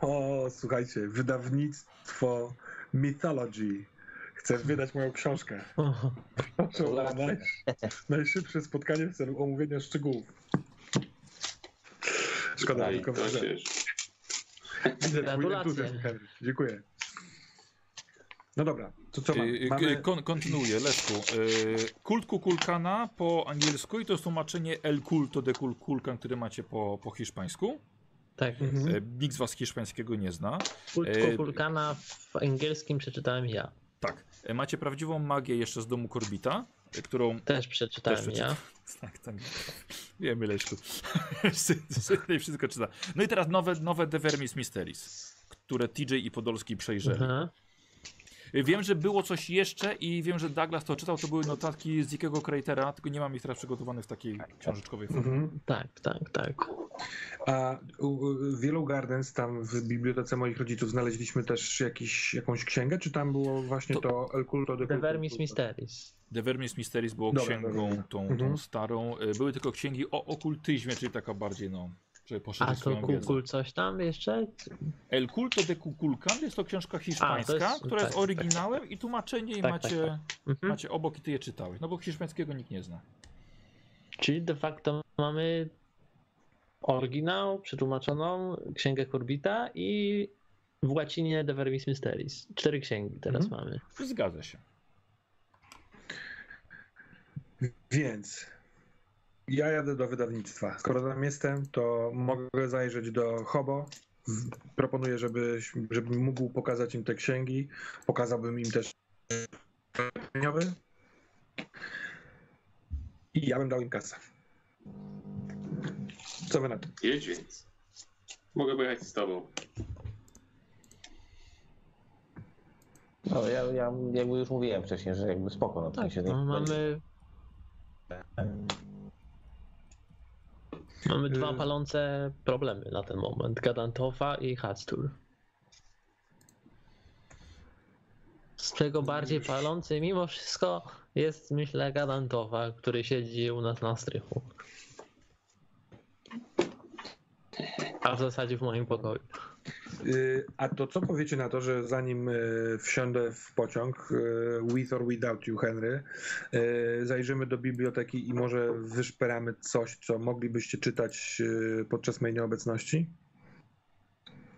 O, słuchajcie, wydawnictwo Mythology. Chcesz wydać moją książkę? Proszę o naj, najszybsze spotkanie w celu omówienia szczegółów. Szkoda, tylko widzę twój Gratulacje. entuzjazm, Henry. Dziękuję. No dobra, to co E, mamy? e, mamy... kon, kontynuuję, Leszku. E, kult kukulkana po angielsku i to jest tłumaczenie El culto de Kul- kulkan, które macie po, po hiszpańsku. Tak, Mhm. Nikt z was hiszpańskiego nie zna. kult Kukulkana w angielskim przeczytałem ja. Tak. Macie prawdziwą magię jeszcze z domu Korbita, którą Też przeczytałem Też ja. Tak, tak. Wiemy, Leszku. Tutaj wszystko czyta. No i teraz nowe, nowe The Vermis Mysteries, które TJ i Podolski przejrzeli. Aha. Wiem, że było coś jeszcze i wiem, że Douglas to czytał, to były notatki z Dickiego Cratera, tylko nie mam ich teraz przygotowanych w takiej książeczkowej formie. Mhm. Tak, tak, tak. A w Yellow Gardens, tam w bibliotece moich rodziców, znaleźliśmy też jakiś, jakąś księgę, czy tam było właśnie To- to, El Culto de The? Vermis Mysteries. The Vermis Mysteries było Dobra, księgą dobra. tą, Mhm. tą starą. E, Były tylko księgi o okultyzmie, czyli taka bardziej, no, żeby A to. Kukul coś tam jeszcze? El Culto de Kukulkan jest to książka hiszpańska, jest- która jest tak, tak, oryginałem i tłumaczenie i Tak, macie, tak, Mhm. macie obok i ty je czytałeś. No bo hiszpańskiego nikt nie zna. Czyli de facto mamy oryginał, przetłumaczoną księgę Corbita i w łacinie The Vermis Mysteries. Cztery księgi teraz Mhm. mamy. Zgadza się. Więc ja jadę do wydawnictwa. Skoro tam jestem, to mogę zajrzeć do Hobo. Proponuję, żeby, żebym mógł pokazać im te księgi. Pokazałbym im też. I ja bym dał im kasę. Co wy na to? Jedź więc. Mogę pojechać z tobą. No ja, ja jakby już mówiłem wcześniej, że jakby spoko, no to Tak, się no, mamy, mamy dwa Y- palące problemy na ten moment. Gadantofa i Hatstur. Z czego bardziej palący mimo wszystko jest myślę Gadantofa, który siedzi u nas na strychu. A w zasadzie w moim pokoju. Y, A to co powiecie na to, że zanim y, wsiądę w pociąg, y, with or without you, Henry, zajrzymy do biblioteki i może wyszperamy coś, co moglibyście czytać podczas mojej nieobecności?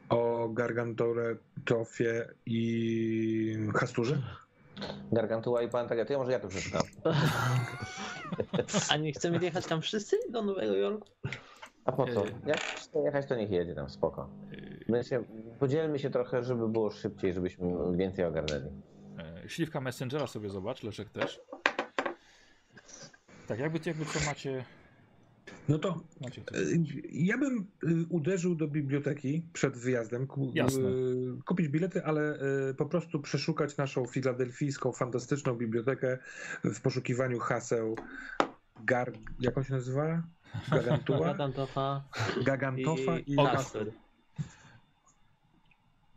O Gargantorze, Tofie i Hasturze? Gargantua i Pantagia, to ja może ja to przeczytam. A nie chcemy jechać tam wszyscy do Nowego Jorku? A po co? Jak chce jechać, to niech jedzie tam, spoko. My się, podzielmy się trochę, żeby było szybciej, żebyśmy więcej ogarnęli. E, Śliwka Messengera sobie zobacz, Leszek też. Tak, jakby, jakby co macie. No to Macie y, ja bym y, uderzył do biblioteki przed wyjazdem, Jasne. kupić bilety, ale po prostu przeszukać naszą filadelfijską, fantastyczną bibliotekę w poszukiwaniu haseł Gar... jak on się nazywa? Gagantua? Gagantofa Gagantofa i, i.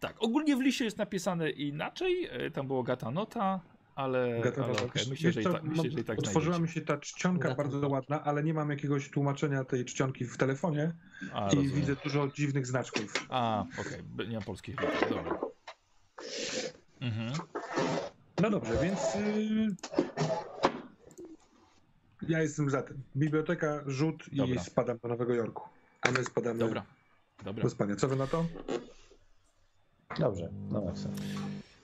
Tak, ogólnie w liście jest napisane inaczej. e, Tam było Gatanota, ale, Gatanota. ale okej, Wiesz- myślę, że i co, tak, myślę, że i tak Otworzyła znajdziecie. mi się ta czcionka Gatanota. bardzo ładna, ale nie mam jakiegoś tłumaczenia tej czcionki w telefonie A, i rozumiem. widzę dużo dziwnych znaczków. A, okej, b- nie ma polskich liter, dobra. Mhm. No dobrze, więc y, ja jestem za tym. Biblioteka, rzut i Dobra. spadam do Nowego Jorku. A my spadamy Dobra, dobra. do spania. Co wy na to? Dobrze, no maksa.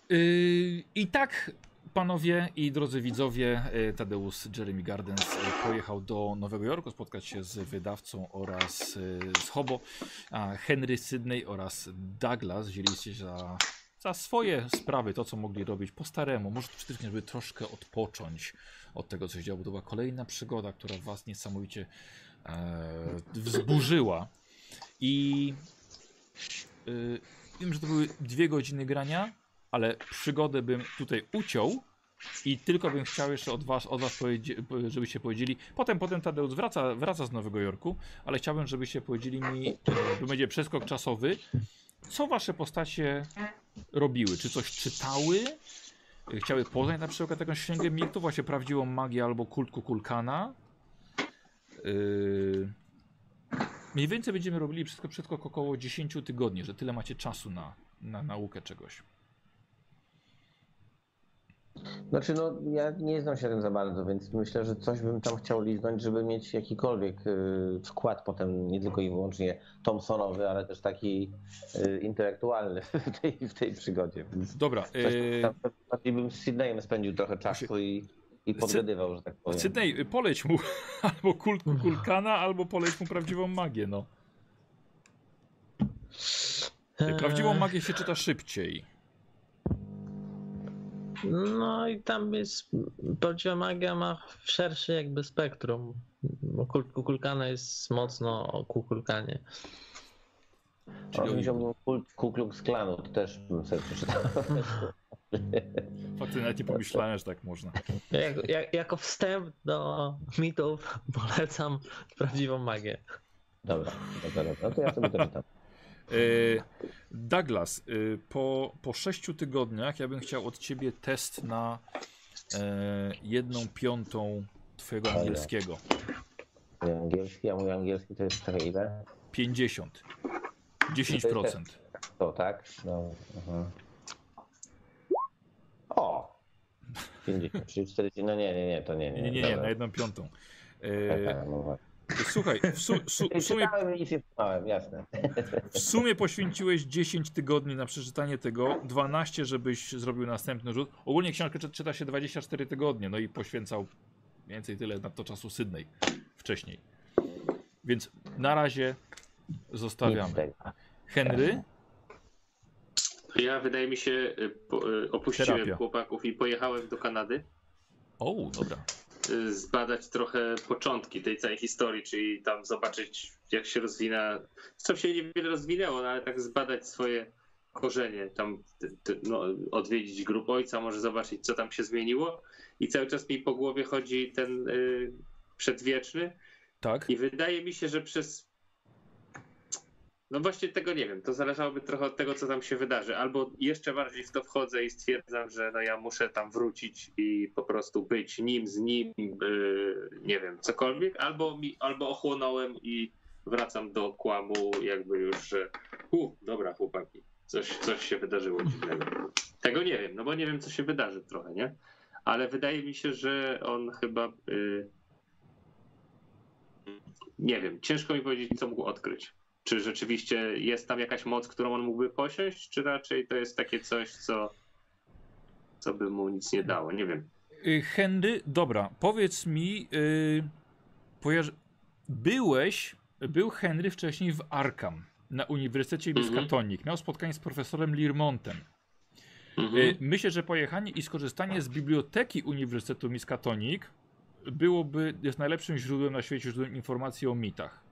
Yy, I tak, panowie i drodzy widzowie, yy, Tadeusz Jeremy Gardens yy, pojechał do Nowego Jorku spotkać się z wydawcą oraz yy, z Hobo. A Henry Sydney oraz Douglas wzięliście się za, za swoje sprawy, to co mogli robić po staremu. Może przede żeby troszkę odpocząć od tego, co się działo, bo to była kolejna przygoda, która was niesamowicie e, wzburzyła. I yy, wiem, że to były dwie godziny grania, ale przygodę bym tutaj uciął i tylko bym chciał jeszcze od was, od was żebyście powiedzieli, potem, potem Tadeusz wraca, wraca z Nowego Jorku, ale chciałbym, żebyście powiedzieli mi, e, bo będzie przeskok czasowy, co wasze postacie robiły? Czy coś czytały? Chciały poznać na przykład jakąś księgę mitów, właśnie prawdziwą magię albo kult Kukulkana? Yy... Mniej więcej będziemy robili wszystko przeskok około 10 tygodni, że tyle macie czasu na, na naukę czegoś. Znaczy, no, ja nie znam się tym za bardzo, więc myślę, że coś bym tam chciał liznąć, żeby mieć jakikolwiek y, wkład potem, nie tylko i wyłącznie Thompsonowy, ale też taki y, intelektualny w tej, w tej przygodzie. Dobra, coś yy, tam, bardziej bym z Sydneyem spędził trochę czasu i, i podgadywał, że tak powiem. Sydney, poleć mu albo kult Kukulkana, almu poleć mu prawdziwą magię, no. Prawdziwą Eee, magię się czyta szybciej. No i tam jest, prawdziwa magia ma szersze jakby spektrum. Kukulkana jest mocno o kukulkanie. Czyli On wziął kult Ku Klux Klanu, to też bym sobie przeczytał. Faktycznie nawet nie pomyślałem, że tak można. Jak, jak, jako wstęp do mitów polecam prawdziwą magię. Dobra, dobra, dobra, no to ja sobie to czytam. Yy, Douglas, yy, po, po sześciu tygodniach ja bym chciał od ciebie test na yy, jedną piątą twojego Ale. angielskiego. Mój angielski, a mój angielski to jest trochę ile? 50. 10%. To tak? No, aha. O! 50, czyli 40, no nie, nie, nie, to nie, nie. Nie, nie, nie, na jedną piątą. Aha, no słuchaj, w, su, su, w, sumie, jasne. w sumie poświęciłeś 10 tygodni na przeczytanie tego, 12, żebyś zrobił następny rzut. Ogólnie książkę czy- czyta się 24 tygodnie, no i poświęcał mniej więcej tyle na to czasu Sydney wcześniej. Więc na razie zostawiamy. Henry? Ja wydaje mi się, y, y, opuściłem Terapia. chłopaków i pojechałem do Kanady O, dobra. y, zbadać trochę początki tej całej historii, czyli tam zobaczyć jak się rozwina, co się niewiele rozwinęło, no ale tak zbadać swoje korzenie, tam no, odwiedzić grup ojca, może zobaczyć co tam się zmieniło i cały czas mi po głowie chodzi ten y, przedwieczny Tak? i wydaje mi się, że przez. No właśnie tego nie wiem. To zależałoby trochę od tego, co tam się wydarzy. Albo jeszcze bardziej w to wchodzę i stwierdzam, że no ja muszę tam wrócić i po prostu być nim, z nim, yy, nie wiem, cokolwiek. Albo, mi, albo ochłonąłem i wracam do kłamu, jakby już, że u, dobra, chłopaki, coś, coś się wydarzyło dziwnego. Tego nie wiem, no bo nie wiem, co się wydarzy trochę, nie? Ale wydaje mi się, że on chyba. Yy, nie wiem, ciężko mi powiedzieć, co mógł odkryć. Czy rzeczywiście jest tam jakaś moc, którą on mógłby posiąść, czy raczej to jest takie coś, co, co by mu nic nie dało? Nie wiem. Y, Henry, dobra, powiedz mi, yy, byłeś, był Henry wcześniej w Arkham na Uniwersytecie Mhm. Miskatonic. Miał spotkanie z profesorem Learmontem. Mhm. Y, Myślę, że pojechanie i skorzystanie z biblioteki Uniwersytetu Miskatonic byłoby, jest najlepszym źródłem na świecie, źródłem informacji o mitach.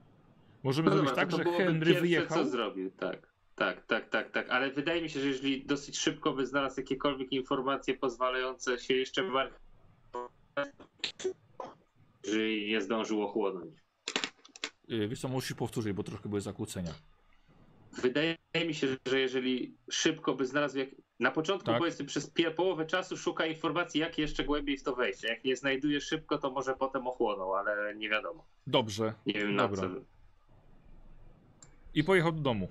Możemy No zrobić dobra, tak, to że Henry pierwsze, wyjechał. co zrobił, tak. Tak, tak, tak, tak. Ale wydaje mi się, że jeżeli dosyć szybko by znalazł jakiekolwiek informacje pozwalające się jeszcze bardziej. Jeżeli nie zdążył ochłonąć. Yy, Wiesz co, musisz powtórzyć, bo troszkę były zakłócenia. Wydaje mi się, że jeżeli szybko by znalazł, jak... na początku Tak. powiedzmy przez połowę czasu szuka informacji, jak jeszcze głębiej w to wejść. Jak nie znajduje szybko, to może potem ochłonął, ale nie wiadomo. Dobrze. Nie wiem na Dobra. co. I pojechał do domu.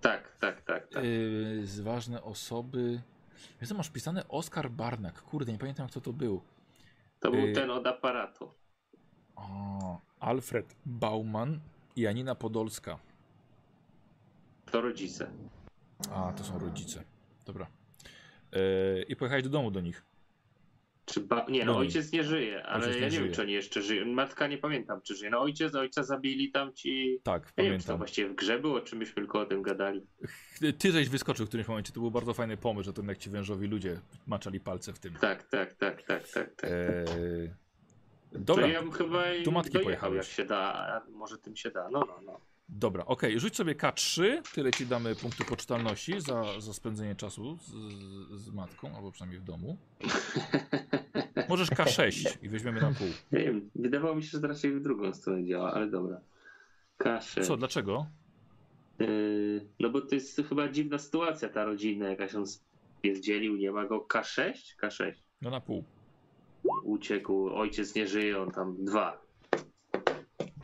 Tak, tak, tak. tak. Yy, z ważne osoby. Wiesz co, masz pisane Oskar Barnak. Kurde, nie pamiętam kto to był. To był y- ten od aparatu. O, Alfred Bauman i Janina Podolska. To rodzice. A, to są rodzice. Dobra. Yy, I pojechałeś do domu do nich. Czy ba... Nie, no No ojciec nie żyje, ale Ojciec ja nie nie żyje. wiem, czy oni jeszcze żyją. Matka nie pamiętam, czy żyje. No ojciec, ojca zabili tam ci. Tak, Ja nie wiem, czy to pamiętam. właściwie w grze było, czy myśmy tylko o tym gadali. Ty żeś wyskoczył w którymś momencie. To był bardzo fajny pomysł, że to jednak ci wężowi ludzie maczali palce w tym. Tak, tak, tak, tak, tak. tak. Eee, To dobra, ja bym chyba do matki dojechał, pojechałeś. jak się da, a może tym się da. No, no, no. Dobra, okej. Rzuć sobie K3, tyle ci damy punktu poczytalności za, za spędzenie czasu z, z matką, albo przynajmniej w domu. Możesz K6 i weźmiemy na pół. Nie wiem, wydawało mi się, że raczej w drugą stronę działa, ale dobra. Kaszę. Co, dlaczego? Yy, no bo to jest chyba dziwna sytuacja, ta rodzinna, jakaś on zdzielił, nie ma go. K6? K6. No na pół. Uciekł, ojciec nie żyje, on tam dwa.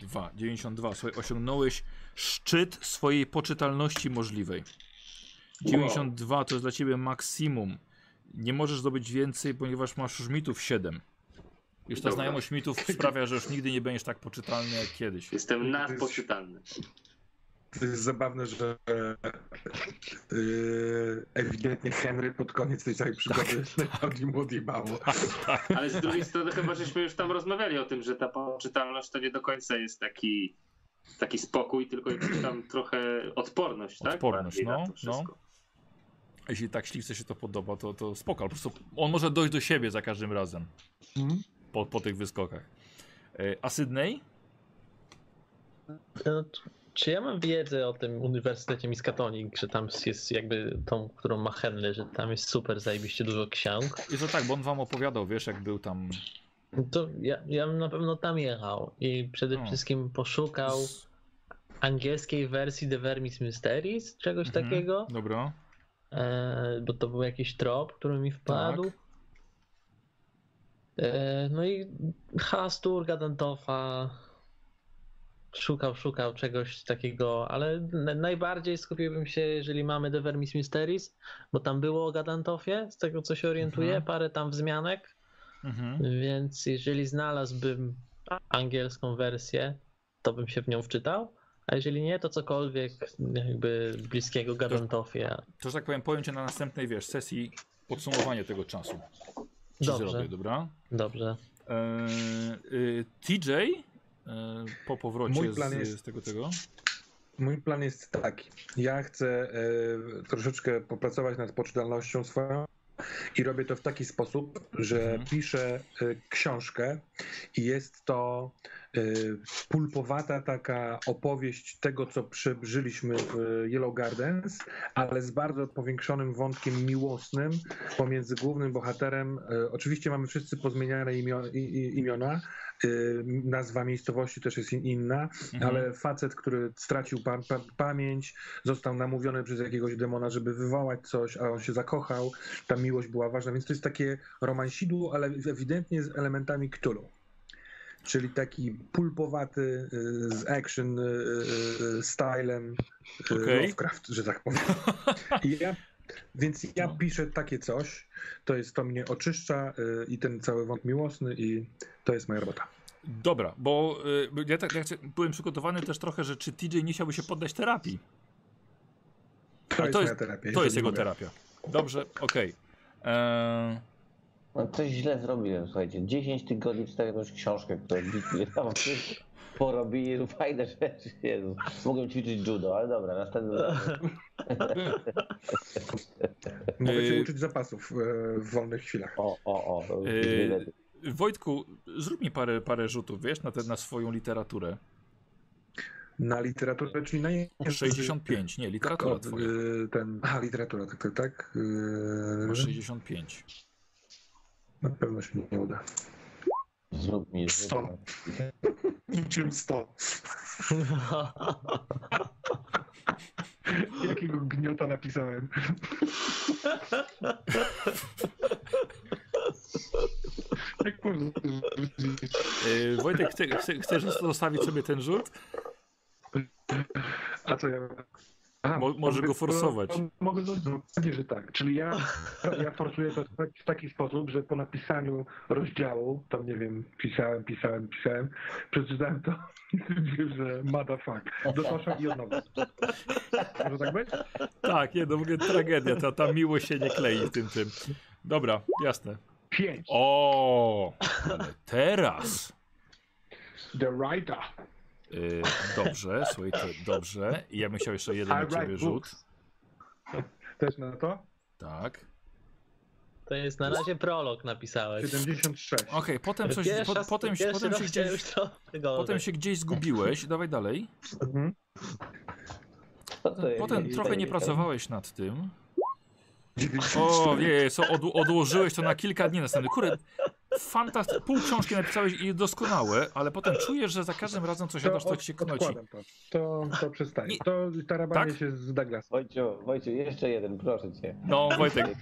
2, 92. Słuchaj, osiągnąłeś szczyt swojej poczytalności możliwej. 92 to jest dla ciebie maksimum. Nie możesz zdobyć więcej, ponieważ masz już mitów 7. Już ta Dobra. znajomość mitów sprawia, że już nigdy nie będziesz tak poczytalny jak kiedyś. Jestem nadpoczytalny. To jest zabawne, że yy, ewidentnie Henry pod koniec tej całej przygody najbardziej mu odjebało. Ale z drugiej strony chyba żeśmy już tam rozmawiali o tym, że ta poczytalność to nie do końca jest taki, taki spokój, tylko jakiś tam trochę odporność, tak? Odporność, no, to wszystko. Jeśli tak śliwce się to podoba, to, to spoko. ale Po prostu on może dojść do siebie za każdym razem Mhm. po, po tych wyskokach. E, A Sydney? Czy ja mam wiedzę o tym Uniwersytecie Miskatonic, że tam jest jakby tą, którą ma Henry, że tam jest super zajebiście dużo ksiąg? I to tak, bo on wam opowiadał, wiesz, jak był tam. To ja, ja bym na pewno tam jechał i przede No. wszystkim poszukał angielskiej wersji The Vermis Mysteries, czegoś Mhm, takiego, Dobra. e, bo to był jakiś trop, który mi wpadł. Tak. E, no i Hastur, Gadantofa, szukał, szukał czegoś takiego, ale na- najbardziej skupiłbym się, jeżeli mamy The Vermis Mysteries, bo tam było o Gadantofie, z tego co się orientuję, Mhm. parę tam wzmianek, Mhm. więc jeżeli znalazłbym angielską wersję, to bym się w nią wczytał, a jeżeli nie, to cokolwiek jakby bliskiego Gadantofie. To, że tak powiem, powiem cię na następnej wiesz, sesji podsumowanie tego czasu. Ci Dobrze. zrobię, dobra? Dobrze. Eee, y, TJ e, po powrocie Mój plan z, jest- z tego tego. Mój plan jest taki. Ja chcę e, troszeczkę popracować nad poczytalnością swoją i robię to w taki sposób, że Mhm. piszę e, książkę i jest to e, pulpowata taka opowieść tego, co przeżyliśmy w Yellow Gardens, ale z bardzo powiększonym wątkiem miłosnym pomiędzy głównym bohaterem. E, oczywiście mamy wszyscy pozmieniane imio, i, i, imiona. E, Nazwa miejscowości też jest in- inna, Mhm. ale facet, który stracił pa pa pamięć, został namówiony przez jakiegoś demona, żeby wywołać coś, a on się zakochał, ta miłość była ważna, więc to jest takie romansidło, ale ewidentnie z elementami Cthulhu. Czyli taki pulpowaty, y, z action y, y, stylem y, Okej. Lovecraft, że tak powiem. I ja, więc ja No. piszę takie coś, to jest to mnie oczyszcza y, i ten cały wąt miłosny i to jest moja robota. Dobra, bo y, bo ja, tak, ja byłem przygotowany też trochę, że czy TJ nie chciałby się poddać terapii. To Ale jest to moja jest- terapia. To jest jego mogę. terapia. Dobrze, okej. Eee, No, coś źle zrobiłem, słuchajcie. 10 tygodni czytałem jakąś książkę, która tam porobili fajne rzeczy. Jezu. Mogłem ćwiczyć judo, ale dobra, następnym razem. Mogę się uczyć zapasów e, w wolnych chwilach. O, o, o. Lepiej. Wojtku, zrób mi parę, parę rzutów, wiesz, na, te, na swoją literaturę. Na literaturę, czyli na język. 65, nie, literatura O, twoja. y, ten, a, literatura, tak, tak, tak. y, Masz 65. Na pewno się nie uda. Zrób mi rzut Sto. na- Niczym 100. Jakiego gniota napisałem? Jak można Yy, Wojtek, chce, chce, chcesz zostawić sobie ten rzut? A co ja... A, Mo- może go forsować. to- to Mogę zrobić, pewnie, że tak. Czyli ja, ja forsuję to w taki- sposób, że po napisaniu rozdziału, tam nie wiem, pisałem, pisałem, pisałem, przeczytałem to i stwierdziłem, że motherfuck. Dotoszę i od nowa. Może tak być? Tak, nie, no w ogóle tragedia, ta, ta miłość się nie klei w tym tym. Dobra, jasne. Pięć. O, ale teraz. The writer. Yy, dobrze, słuchaj, to dobrze. I ja bym chciał jeszcze jeden na ciebie rzut. Też na to? Tak. To jest na razie prolog napisałeś. 76. Okej, potem coś, Pierwsza- po, potem, potem, się gdzieś, gorzej. potem się gdzieś zgubiłeś. Dawaj dalej. Mhm. To? Potem trochę nie pracowałeś nad tym. 94. O, nie, co od, odłożyłeś to na kilka dni następnych. Kurde, fantastycznie. Pół książki napisałeś i doskonałe, ale potem czujesz, że za każdym razem coś siadasz, to cię knoci. to. To, to przestaje. Nie. To tarabanie Tak? się z Douglasem. Wojciu, Wojciu, jeszcze jeden, proszę cię. No, Wojtek,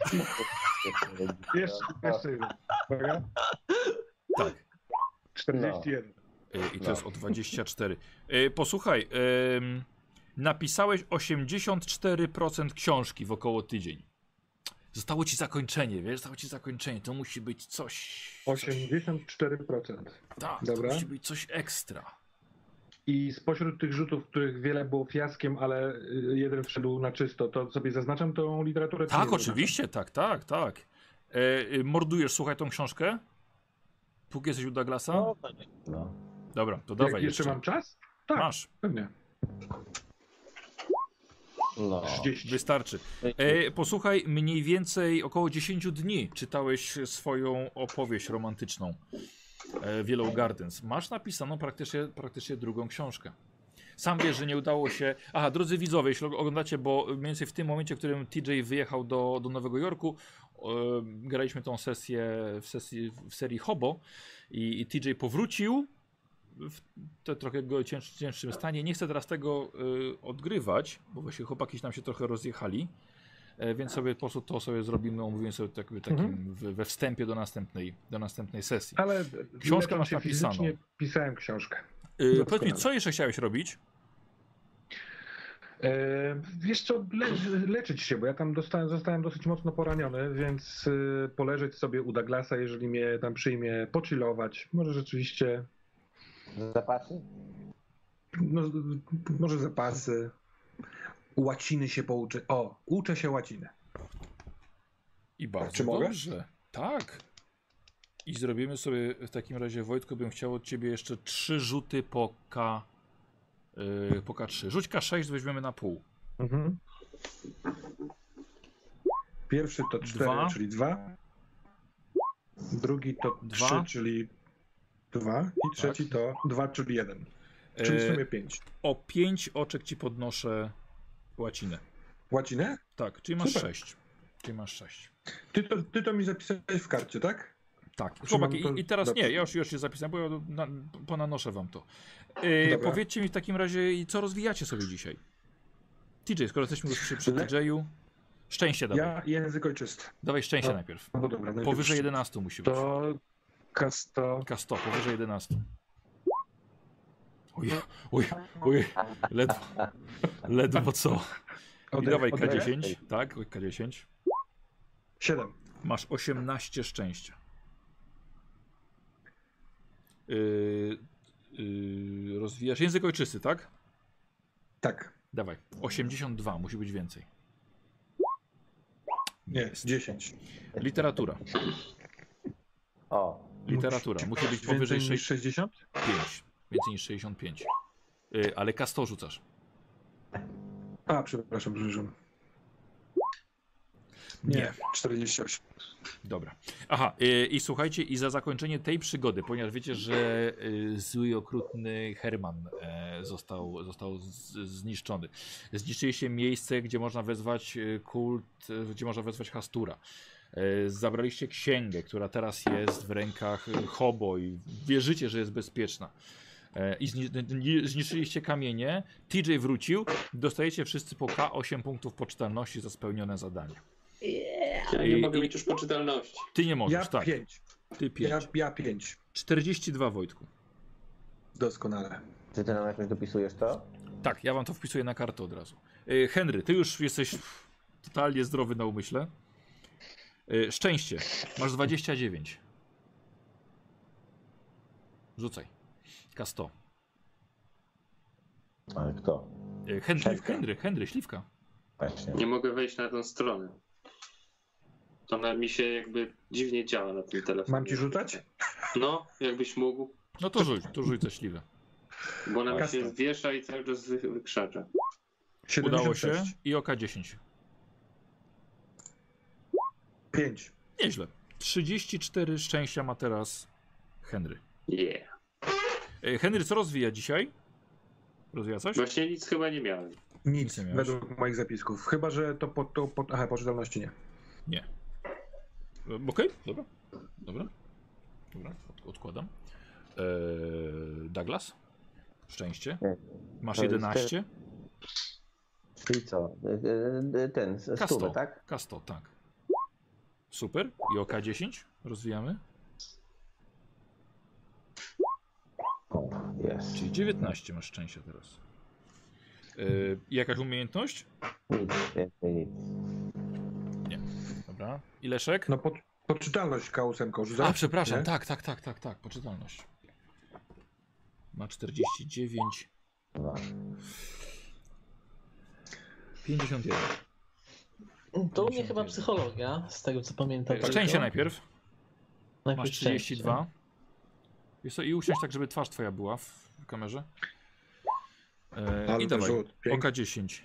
Jeszcze, jeszcze jeden. Uwaga. tak. 41. Y, I to jest o 24. Y, Posłuchaj, napisałeś 84% książki w około tydzień. Zostało ci zakończenie, wiesz? Zostało ci zakończenie. To musi być coś. coś 84%. tak, Dobra. to musi być coś ekstra. I spośród tych rzutów, których wiele było fiaskiem, ale y, jeden wszedł na czysto, to sobie zaznaczam tą literaturę? Tak, oczywiście, tak, tak, tak. E, y, mordujesz, słuchaj tą książkę? Póki jesteś u Douglasa? No, no. Dobra, to zaznaczam? dawaj Jak jeszcze. jeszcze mam czas? Tak, Masz, pewnie. No. 30. wystarczy. E, posłuchaj, mniej więcej około 10 dni czytałeś swoją opowieść romantyczną e, Yellow Gardens. Masz napisaną praktycznie, praktycznie drugą książkę. Sam wiesz, że nie udało się. Aha, drodzy widzowie, jeśli oglądacie, bo mniej więcej w tym momencie, w którym TJ wyjechał do, do Nowego Jorku, e, graliśmy tą sesję w, sesji, w serii Hobo i, i TJ powrócił w te trochę go cięż, cięższym stanie. Nie chcę teraz tego y, odgrywać, bo właśnie chłopaki nam się trochę rozjechali. E, więc sobie po prostu to sobie zrobimy, omówimy sobie tak, takim Mhm. w, we wstępie do następnej, do następnej sesji. Ale Książkę masz napisaną. pisałem książkę. Y, powiedz mi, co jeszcze chciałeś robić? E, wiesz co, le, leczyć się, bo ja tam dostałem, zostałem dosyć mocno poraniony, więc e, poleżeć sobie u Douglasa, jeżeli mnie tam przyjmie, pochillować, może rzeczywiście, Zapasy? no, może zapasy, łaciny się pouczy. O, uczę się łaciny. I bardzo czy mogę? dobrze. Tak. I zrobimy sobie w takim razie, Wojtku, bym chciał od ciebie jeszcze trzy rzuty po K. Yy, po K3. Rzuć K6, weźmiemy na pół. Mhm. Pierwszy to 4, Dwa. czyli 2. Drugi to Dwa. 3, czyli 2. I trzeci to 2, czyli 1. Czyli w Yy, sumie 5. o 5 oczek ci podnoszę łacinę. Łacinę? Tak, czyli masz Super. 6. Czyli masz 6. Ty to, ty to mi zapisałeś w karcie, tak? Tak, chłopaki, to- i, teraz dobrze. nie, ja już, już się zapisałem, bo ja na, ponanoszę wam to. Dobra. powiedzcie mi w takim razie, co rozwijacie sobie dzisiaj? TJ, skoro jesteśmy już przy, przy TJ-u, szczęście dawaj. Ja język ojczysty. Dawaj szczęście No. najpierw. No dobra, najpierw Powyżej 11 musi być. To K100. K100, powyżej 11. Oj, oj, oj, ledwo, ledwo co. I Ode- dawaj ode- K10, tak, oj, K10. 7. Masz 18 szczęścia. Yy, yy, rozwijasz język ojczysty, tak? Tak. Dawaj. 82, musi być więcej. Nie, Jest. 10. Literatura. O, Literatura. Musi być powyżej niż 60? 65. Więcej niż 65. Yy, ale K100 rzucasz. A, przepraszam, przepraszam. Nie, 48. Dobra. Aha, y, i słuchajcie, i za zakończenie tej przygody, ponieważ wiecie, że y, zły i okrutny Herman e, został, został z, zniszczony. Zniszczyliście miejsce, gdzie można wezwać y, kult, y, gdzie można wezwać Hastura. E, zabraliście księgę, która teraz jest w rękach y, Hobo i wierzycie, że jest bezpieczna. E, I zni- ni- zniszczyliście kamienie. TJ wrócił. Dostajecie wszyscy po K8 punktów poczytalności za spełnione zadanie. Ja I- nie mogę mieć już poczytalności. Ty nie możesz, Ja tak. 5. Ty 5. Ja, ja 5. 42 Wojtku. Doskonale. Czy ty nam jakoś dopisujesz to? Tak, ja wam to wpisuję na kartę od razu. E, Henry, ty już jesteś totalnie zdrowy na umyśle. E, szczęście. Masz 29. Rzucaj. K100. Ale kto? E, Henry, Śliwka. Henry, Henry, śliwka. Właśnie. Nie mogę wejść na tę stronę. To na mi się jakby dziwnie działa na tym telefonie. Mam ci rzucać? No, jakbyś mógł. No to rzuć, to rzuć za śliwę. Bo ona mi się wiesza i cały czas wy- wykrzacza. Udało się 76. i oka 10. 5. Nieźle. 34 szczęścia ma teraz Henry. Yeah. E, Henry, co rozwija dzisiaj? Rozwija coś? Właśnie nic chyba nie miałem. Nic, nie miałeś. według moich zapisków. Chyba, że to po, to po, aha, poczytalności nie. Nie. E, Okej, dobra. Dobra. Dobra, od, odkładam. Eee, Douglas? Szczęście. Nie. Masz To jest 11? Czyli co? Y, y, y, Ten, K100. stówę, tak? K100, tak. Super. I OK 10 rozwijamy. O, jest. Czyli 19 masz szczęścia teraz. Eee, jakaś umiejętność? Nic, więcej nic. Dobra. I Leszek? No po, poczytalność K8 rzucać? A, przepraszam, nie? tak, tak, tak, tak, tak, poczytalność. Ma 49, Dwa. 51. To u mnie chyba psychologia, z tego co pamiętam. Szczęście tylko. najpierw. Najpierw Masz 32. Wiesz co, I usiądź tak, żeby twarz twoja była w kamerze. E, I dawaj, oka 10.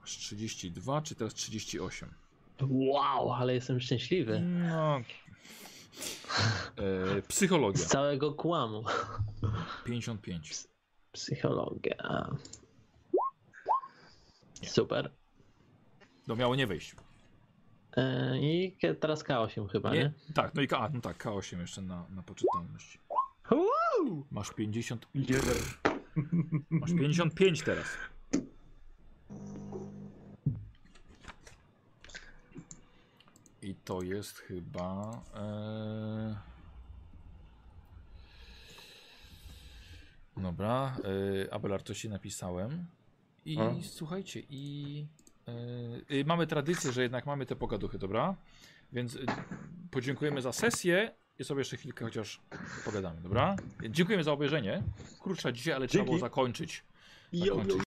Masz 32, czy teraz 38? Wow, ale jestem szczęśliwy. No. E, psychologia Z całego kłamu. 55. Psychologia. Nie. Super. To miało nie wejść. E, I teraz K8 chyba, nie? Nie? Tak, no i K, a, no tak, K8 jeszcze na, na poczytalność. Masz 50, Jeden. masz 55 teraz. I to jest chyba. E... Dobra, e, Abelard, to się napisałem. I A? słuchajcie, i e, y, mamy tradycję, że jednak mamy te pogaduchy, dobra? Więc y, podziękujemy za sesję i sobie jeszcze chwilkę chociaż pogadamy, dobra? Dziękujemy za obejrzenie. Krótsza dzisiaj, ale trzeba było zakończyć. Zakończyć